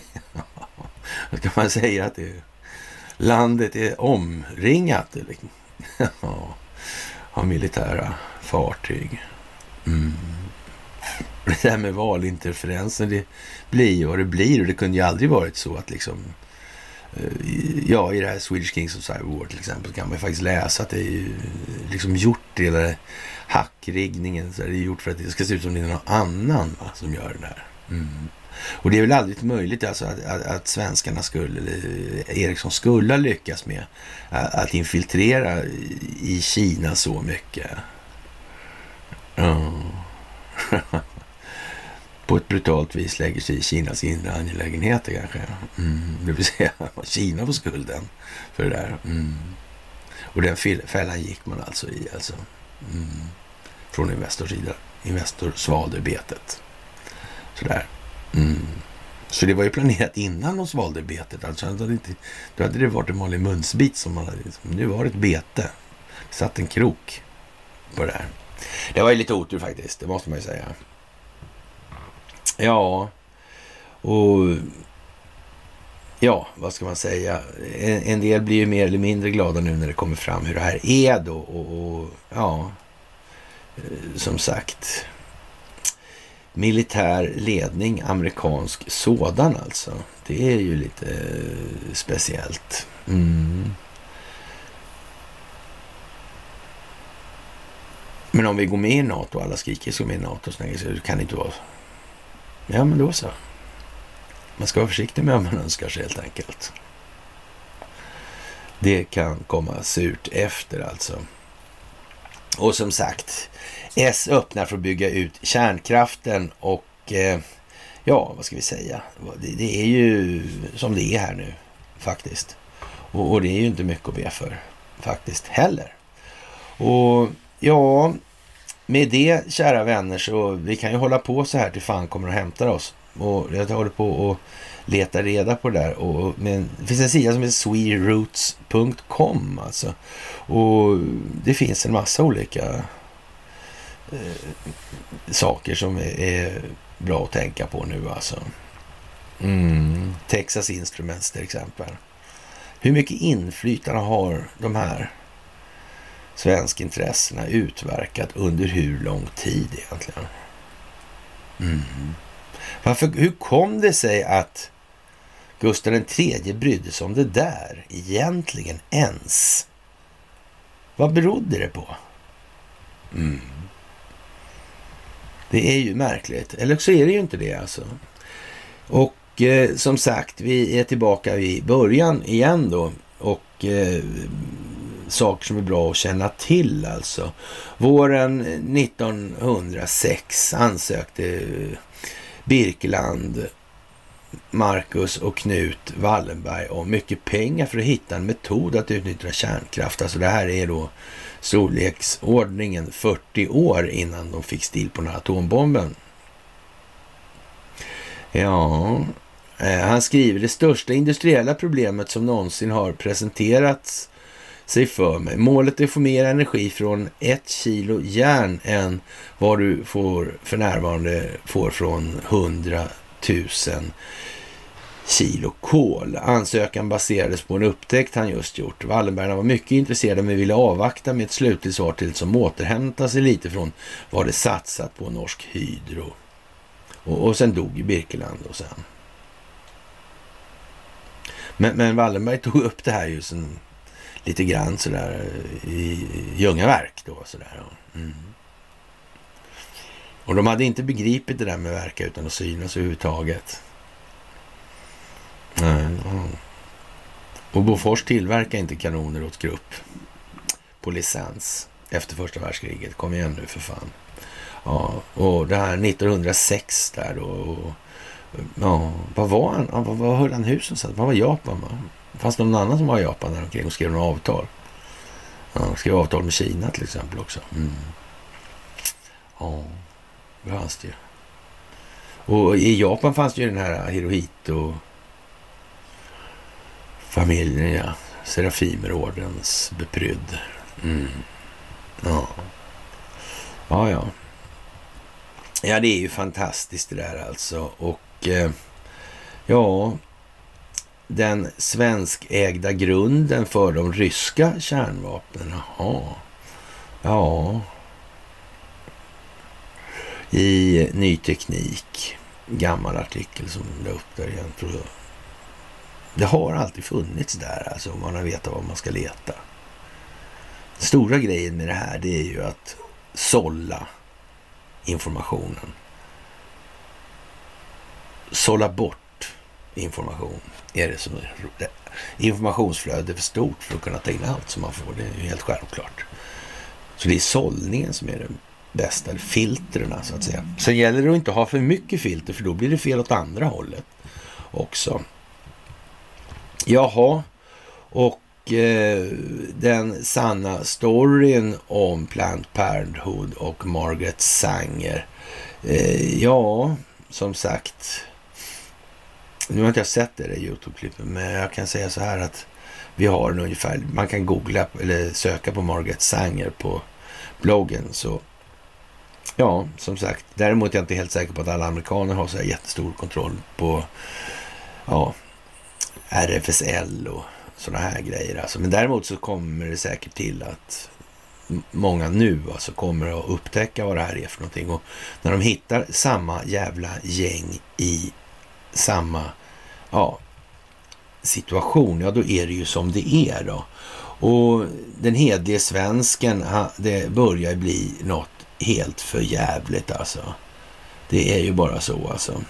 vad ska man säga att det, landet är omringat av militära fartyg. Mm. Det där med valinterferensen, det blir ju vad det blir och det kunde ju aldrig varit så att liksom eh, Ja, i det här Swedish Kings of Cyber War till exempel kan man ju faktiskt läsa att det är ju eh, liksom gjort hela hackriggningen. Så är det gjort för att det ska se ut som det är någon annan va, som gör det där. Mm. Och det är väl aldrig möjligt alltså att, att, att svenskarna skulle, eller Ericsson skulle ha lyckats med att, att infiltrera i Kina så mycket. Mm. på ett brutalt vis lägger sig i Kinas inre angelägenheter kanske. Mm, det vill säga Kina får skulden för det där. Mm. Och den fällan gick man alltså i alltså. Mm. Från Investors sida. Investor svalde betet. Sådär. Mm. Så det var ju planerat innan de svalde betet. Alltså, hade inte, då hade det varit en vanlig munsbit som man hade. Liksom. Nu var det ett bete. Det satt en krok på det här. Det var ju lite otur faktiskt, det måste man ju säga. Ja, och ja, vad ska man säga? En, en, del blir ju mer eller mindre glada nu när det kommer fram hur det här är då. Och, och ja, eh, som sagt, militär ledning, amerikansk sådan alltså. Det är ju lite eh, speciellt. Mm. Men om vi går med i NATO, alla skriker ska med i NATO, så kan det inte vara Ja, men då så. Man ska vara försiktig med vad man önskar sig helt enkelt. Det kan komma surt efter alltså. Och som sagt, S öppnar för att bygga ut kärnkraften och eh, ja, vad ska vi säga? Det, det, är ju som det är här nu faktiskt. Och, och, det är ju inte mycket att be för faktiskt heller. Och ja, med det, kära vänner, så vi kan ju hålla på så här till fan kommer och hämtar oss. Och jag håller på och leta reda på det där. Och, men, det finns en sida som heter sweroots.com alltså. Och det finns en massa olika eh, saker som är, är, bra att tänka på nu alltså. Mm. Texas Instruments till exempel. Hur mycket inflytande har de här svenskintressena utverkat under hur lång tid egentligen? Mm. Varför, hur kom det sig att Gustav III brydde sig om det där egentligen ens? Vad berodde det på? Mm. Det är ju märkligt. Eller så är det ju inte det alltså. Och eh, som sagt, vi är tillbaka i början igen då. Och eh, saker som är bra att känna till alltså. Våren 1906 ansökte eh, Birkeland, Marcus och Knut Wallenberg om mycket pengar för att hitta en metod att utnyttja kärnkraft. Alltså det här är då storleksordningen 40 år innan de fick stil på den här atombomben. Ja, eh, han skriver det största industriella problemet som någonsin har presenterats sig för mig. Målet är att få mer energi från ett kilo järn än vad du får för närvarande får från 100 000 kilo kol. Ansökan baserades på en upptäckt han just gjort. Wallenbergarna var mycket intresserade men ville avvakta med ett slutligt svar till som återhämtade sig lite från vad det satsat på Norsk Hydro. Och, och sen dog ju Birkeland och sen. Men, men Wallenberg tog upp det här ju sen, lite grann sådär i Ljungaverk då sådär. Mm. Och de hade inte begripit det där med verka utan att synas överhuvudtaget. Nej. Och Bofors tillverkar inte kanoner åt grupp på licens efter första världskriget. Kom igen nu för fan. Ja, och det här 1906 där då. Och, ja, vad var han? Vad, vad höll han husen så? Vad var Japan? Va? Fanns det någon annan som var i Japan där omkring och skrev några avtal? Ja, skrev avtal med Kina till exempel också. Mm. Ja, fanns det ju. Och i Japan fanns det ju den här Hirohito familjen, ja. Serafimerordens beprydd. Mm. Ja. Ja, ja. Ja, det är ju fantastiskt det där alltså. Och eh, ja, den svenskägda grunden för de ryska kärnvapnen. Jaha. Ja. I Ny Teknik, gammal artikel som la upp där igen. Tror jag. Det har alltid funnits där, alltså om man har vetat var man ska leta. Den Stora grejen med det här, det är ju att sålla informationen. Sålla bort information är det som är Informationsflödet är för stort för att kunna ta in allt som man får. Det är ju helt självklart. Så det är sållningen som är det bästa, eller filtren så att säga. Sen gäller det att inte ha för mycket filter för då blir det fel åt andra hållet också. Jaha, och eh, den sanna storyn om Plant Parenthood och Margaret Sanger. Eh, ja, som sagt. Nu har inte jag sett det där Youtube-klippet, men jag kan säga så här att vi har en ungefär, man kan googla eller söka på Margaret Sanger på bloggen så Ja, som sagt. Däremot är jag inte helt säker på att alla amerikaner har så här jättestor kontroll på ja, RFSL och sådana här grejer. Alltså. Men däremot så kommer det säkert till att många nu alltså kommer att upptäcka vad det här är för någonting. Och när de hittar samma jävla gäng i samma ja, situation, ja då är det ju som det är då. Och den hedlige svensken, det börjar bli något helt för jävligt alltså. Det är ju bara så alltså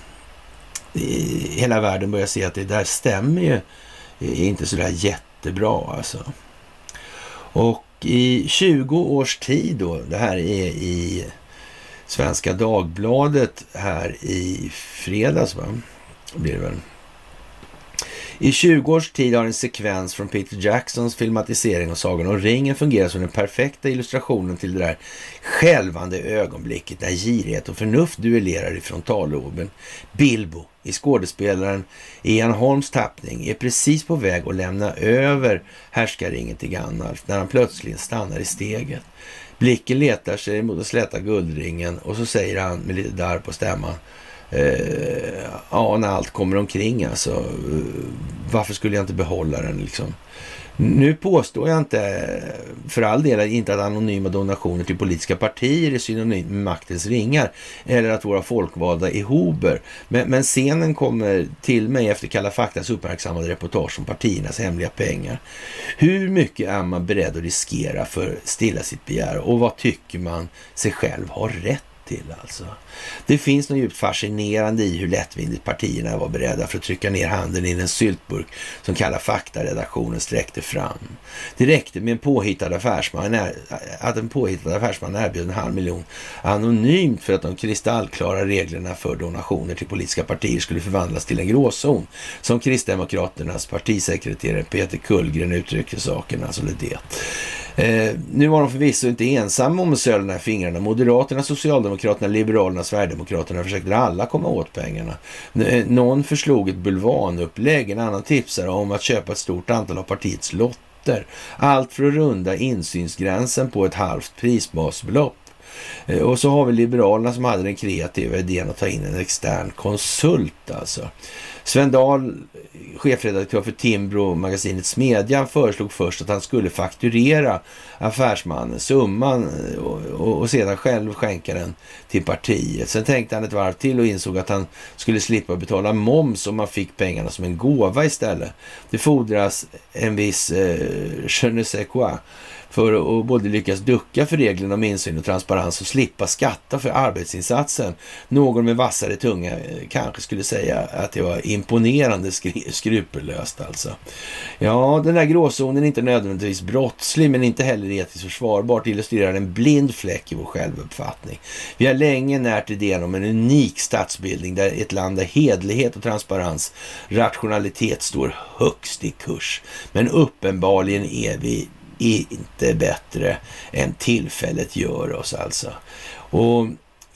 hela världen börjar se att det där stämmer ju inte så där jättebra alltså. Och i 20 års tid då, det här är i Svenska Dagbladet här i fredags va, blir det väl. I 20 års tid har en sekvens från Peter Jacksons filmatisering av Sagan om ringen fungerat som den perfekta illustrationen till det där skälvande ögonblicket där girighet och förnuft duellerar i frontalloben. Bilbo i skådespelaren Ian Holms tappning är precis på väg att lämna över härskarringen till Gandalf när han plötsligt stannar i steget. Blicken letar sig mot den släta guldringen och så säger han med lite darr på stämman eh, ja, när allt kommer omkring alltså. Varför skulle jag inte behålla den liksom? Nu påstår jag inte, för all del, inte att anonyma donationer till politiska partier är synonymt med maktens ringar eller att våra folkvalda är hober. Men, men scenen kommer till mig efter Kalla faktas uppmärksammade reportage om partiernas hemliga pengar. Hur mycket är man beredd att riskera för stilla sitt begär och vad tycker man sig själv har rätt till alltså. Det finns något djupt fascinerande i hur lättvindigt partierna var beredda för att trycka ner handen i den syltburk som Kalla fakta-redaktionen sträckte fram. Det räckte med en påhittad affärsman, att en påhittad affärsman erbjöd en halv miljon anonymt för att de kristallklara reglerna för donationer till politiska partier skulle förvandlas till en gråzon, som Kristdemokraternas partisekreterare Peter Kullgren uttryckte saken, alltså det. Eh, nu var de förvisso inte ensamma om att söla här fingrarna. Moderaterna, Socialdemokraterna, Liberalerna, Sverigedemokraterna försökte alla komma åt pengarna. Eh, någon förslog ett bulvanupplägg, en annan tipsade om att köpa ett stort antal av partiets lotter. Allt för att runda insynsgränsen på ett halvt prisbasbelopp. Eh, och så har vi Liberalerna som hade den kreativa idén att ta in en extern konsult alltså. Sven Dahl, chefredaktör för Timbro-magasinet Smedjan, föreslog först att han skulle fakturera affärsmannen summan och, och, och, sedan själv skänka den till partiet. Sen tänkte han ett varv till och insåg att han skulle slippa betala moms om man fick pengarna som en gåva istället. Det fordras en viss eh, je ne sais quoi för att både lyckas ducka för reglerna om insyn och transparens och slippa skatta för arbetsinsatsen. Någon med vassare tunga eh, kanske skulle säga att det var imponerande skrupellöst alltså. Ja, den där gråzonen är inte nödvändigtvis brottslig men inte heller etiskt försvarbart. illustrerar en blind fläck i vår självuppfattning. Vi har länge närt idén om en unik statsbildning där ett land där hedlighet och transparens, rationalitet står högst i kurs. Men uppenbarligen är vi inte bättre än tillfället gör oss alltså. Och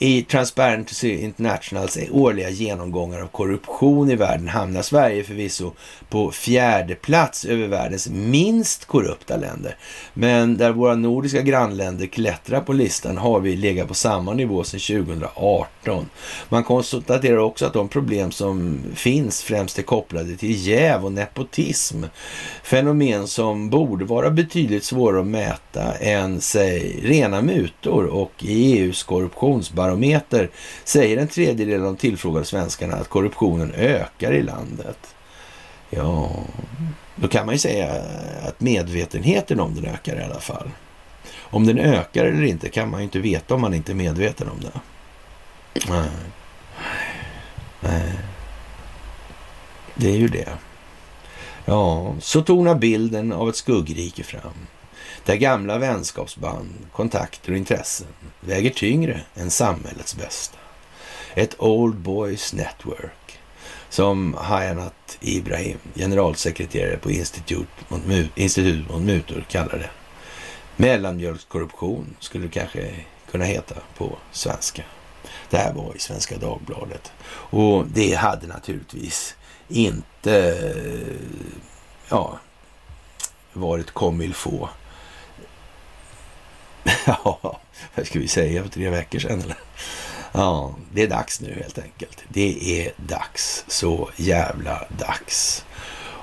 i Transparency Internationals årliga genomgångar av korruption i världen hamnar Sverige förvisso på fjärde plats över världens minst korrupta länder. Men där våra nordiska grannländer klättrar på listan har vi legat på samma nivå sedan 2018. Man konstaterar också att de problem som finns främst är kopplade till jäv och nepotism. Fenomen som borde vara betydligt svårare att mäta än, säg, rena mutor och i EUs korruptionsbarometer säger en tredjedel av de tillfrågade svenskarna att korruptionen ökar i landet. Ja, då kan man ju säga att medvetenheten om den ökar i alla fall. Om den ökar eller inte kan man ju inte veta om man inte är medveten om det. Nej. Nej. Det är ju det. Ja, så tonar bilden av ett skuggrike fram. Där gamla vänskapsband, kontakter och intressen väger tyngre än samhällets bästa. Ett Old Boys Network som Hayanat Ibrahim, generalsekreterare på Institut mot, Institut mot mutor, kallar det. Mellanmjölkskorruption skulle det kanske kunna heta på svenska. Det här var i Svenska Dagbladet. Och det hade naturligtvis inte ja, varit comme-il-faut. ja, vad ska vi säga för tre veckor sedan eller? Ja, det är dags nu helt enkelt. Det är dags. Så jävla dags.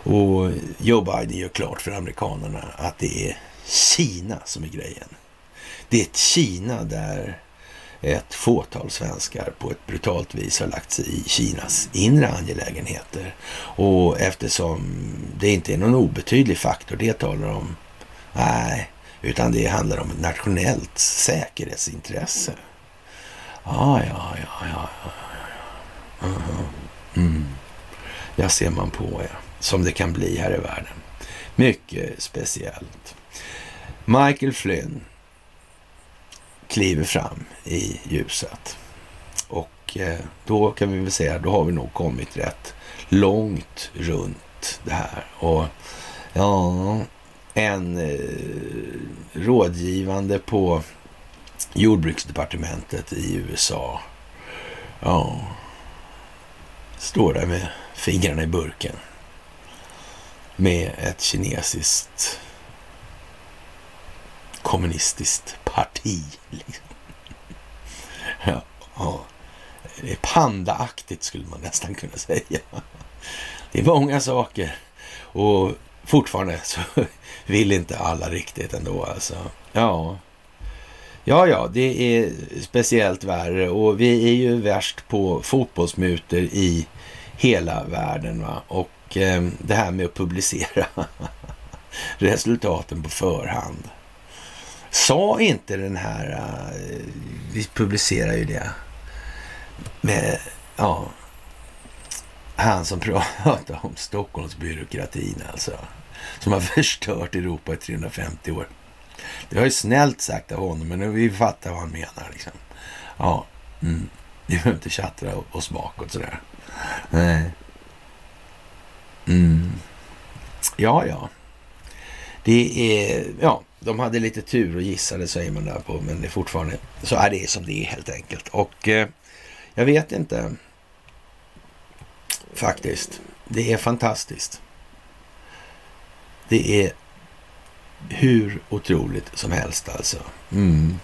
Och Joe Biden gör klart för amerikanerna att det är Kina som är grejen. Det är ett Kina där ett fåtal svenskar på ett brutalt vis har lagt sig i Kinas inre angelägenheter. Och eftersom det inte är någon obetydlig faktor det talar om, nej, utan det handlar om nationellt säkerhetsintresse. Ah, ja, ja, ja, ja, ja, ja. Mm. Jag ser man på, ja. Som det kan bli här i världen. Mycket speciellt. Michael Flynn kliver fram i ljuset. Och eh, då kan vi väl säga, då har vi nog kommit rätt långt runt det här. Och ja, en eh, rådgivande på jordbruksdepartementet i USA. Ja, står där med fingrarna i burken. Med ett kinesiskt kommunistiskt parti. Liksom. Ja, ja. Det är pandaaktigt skulle man nästan kunna säga. Det är många saker och fortfarande så vill inte alla riktigt ändå alltså. Ja, Ja, ja, det är speciellt värre och vi är ju värst på fotbollsmuter i hela världen. Va? Och eh, det här med att publicera resultaten på förhand. Sa inte den här, uh, vi publicerar ju det, med, ja, han som pratade om Stockholmsbyråkratin alltså, som har förstört Europa i 350 år. Det var ju snällt sagt av honom, men vi fattar vad han menar. Liksom. Ja, mm. vi behöver inte tjattra oss bakåt sådär. Nej. Mm. Ja, ja. Det är, ja, de hade lite tur och gissade säger man där på, men det är fortfarande så är det som det är helt enkelt. Och eh, jag vet inte faktiskt. Det är fantastiskt. Det är hur otroligt som helst alltså. Mm.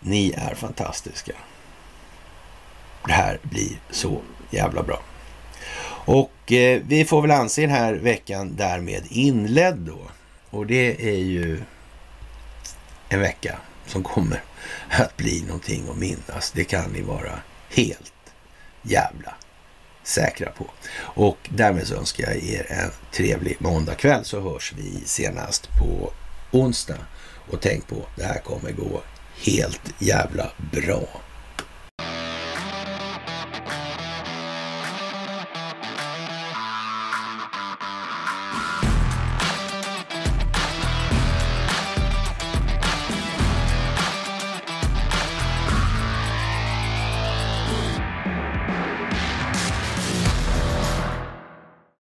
Ni är fantastiska. Det här blir så jävla bra. Och eh, vi får väl anse den här veckan därmed inledd då. Och det är ju en vecka som kommer att bli någonting att minnas. Det kan ni vara helt jävla säkra på. Och därmed så önskar jag er en trevlig måndagkväll så hörs vi senast på onsdag. Och tänk på, det här kommer gå helt jävla bra.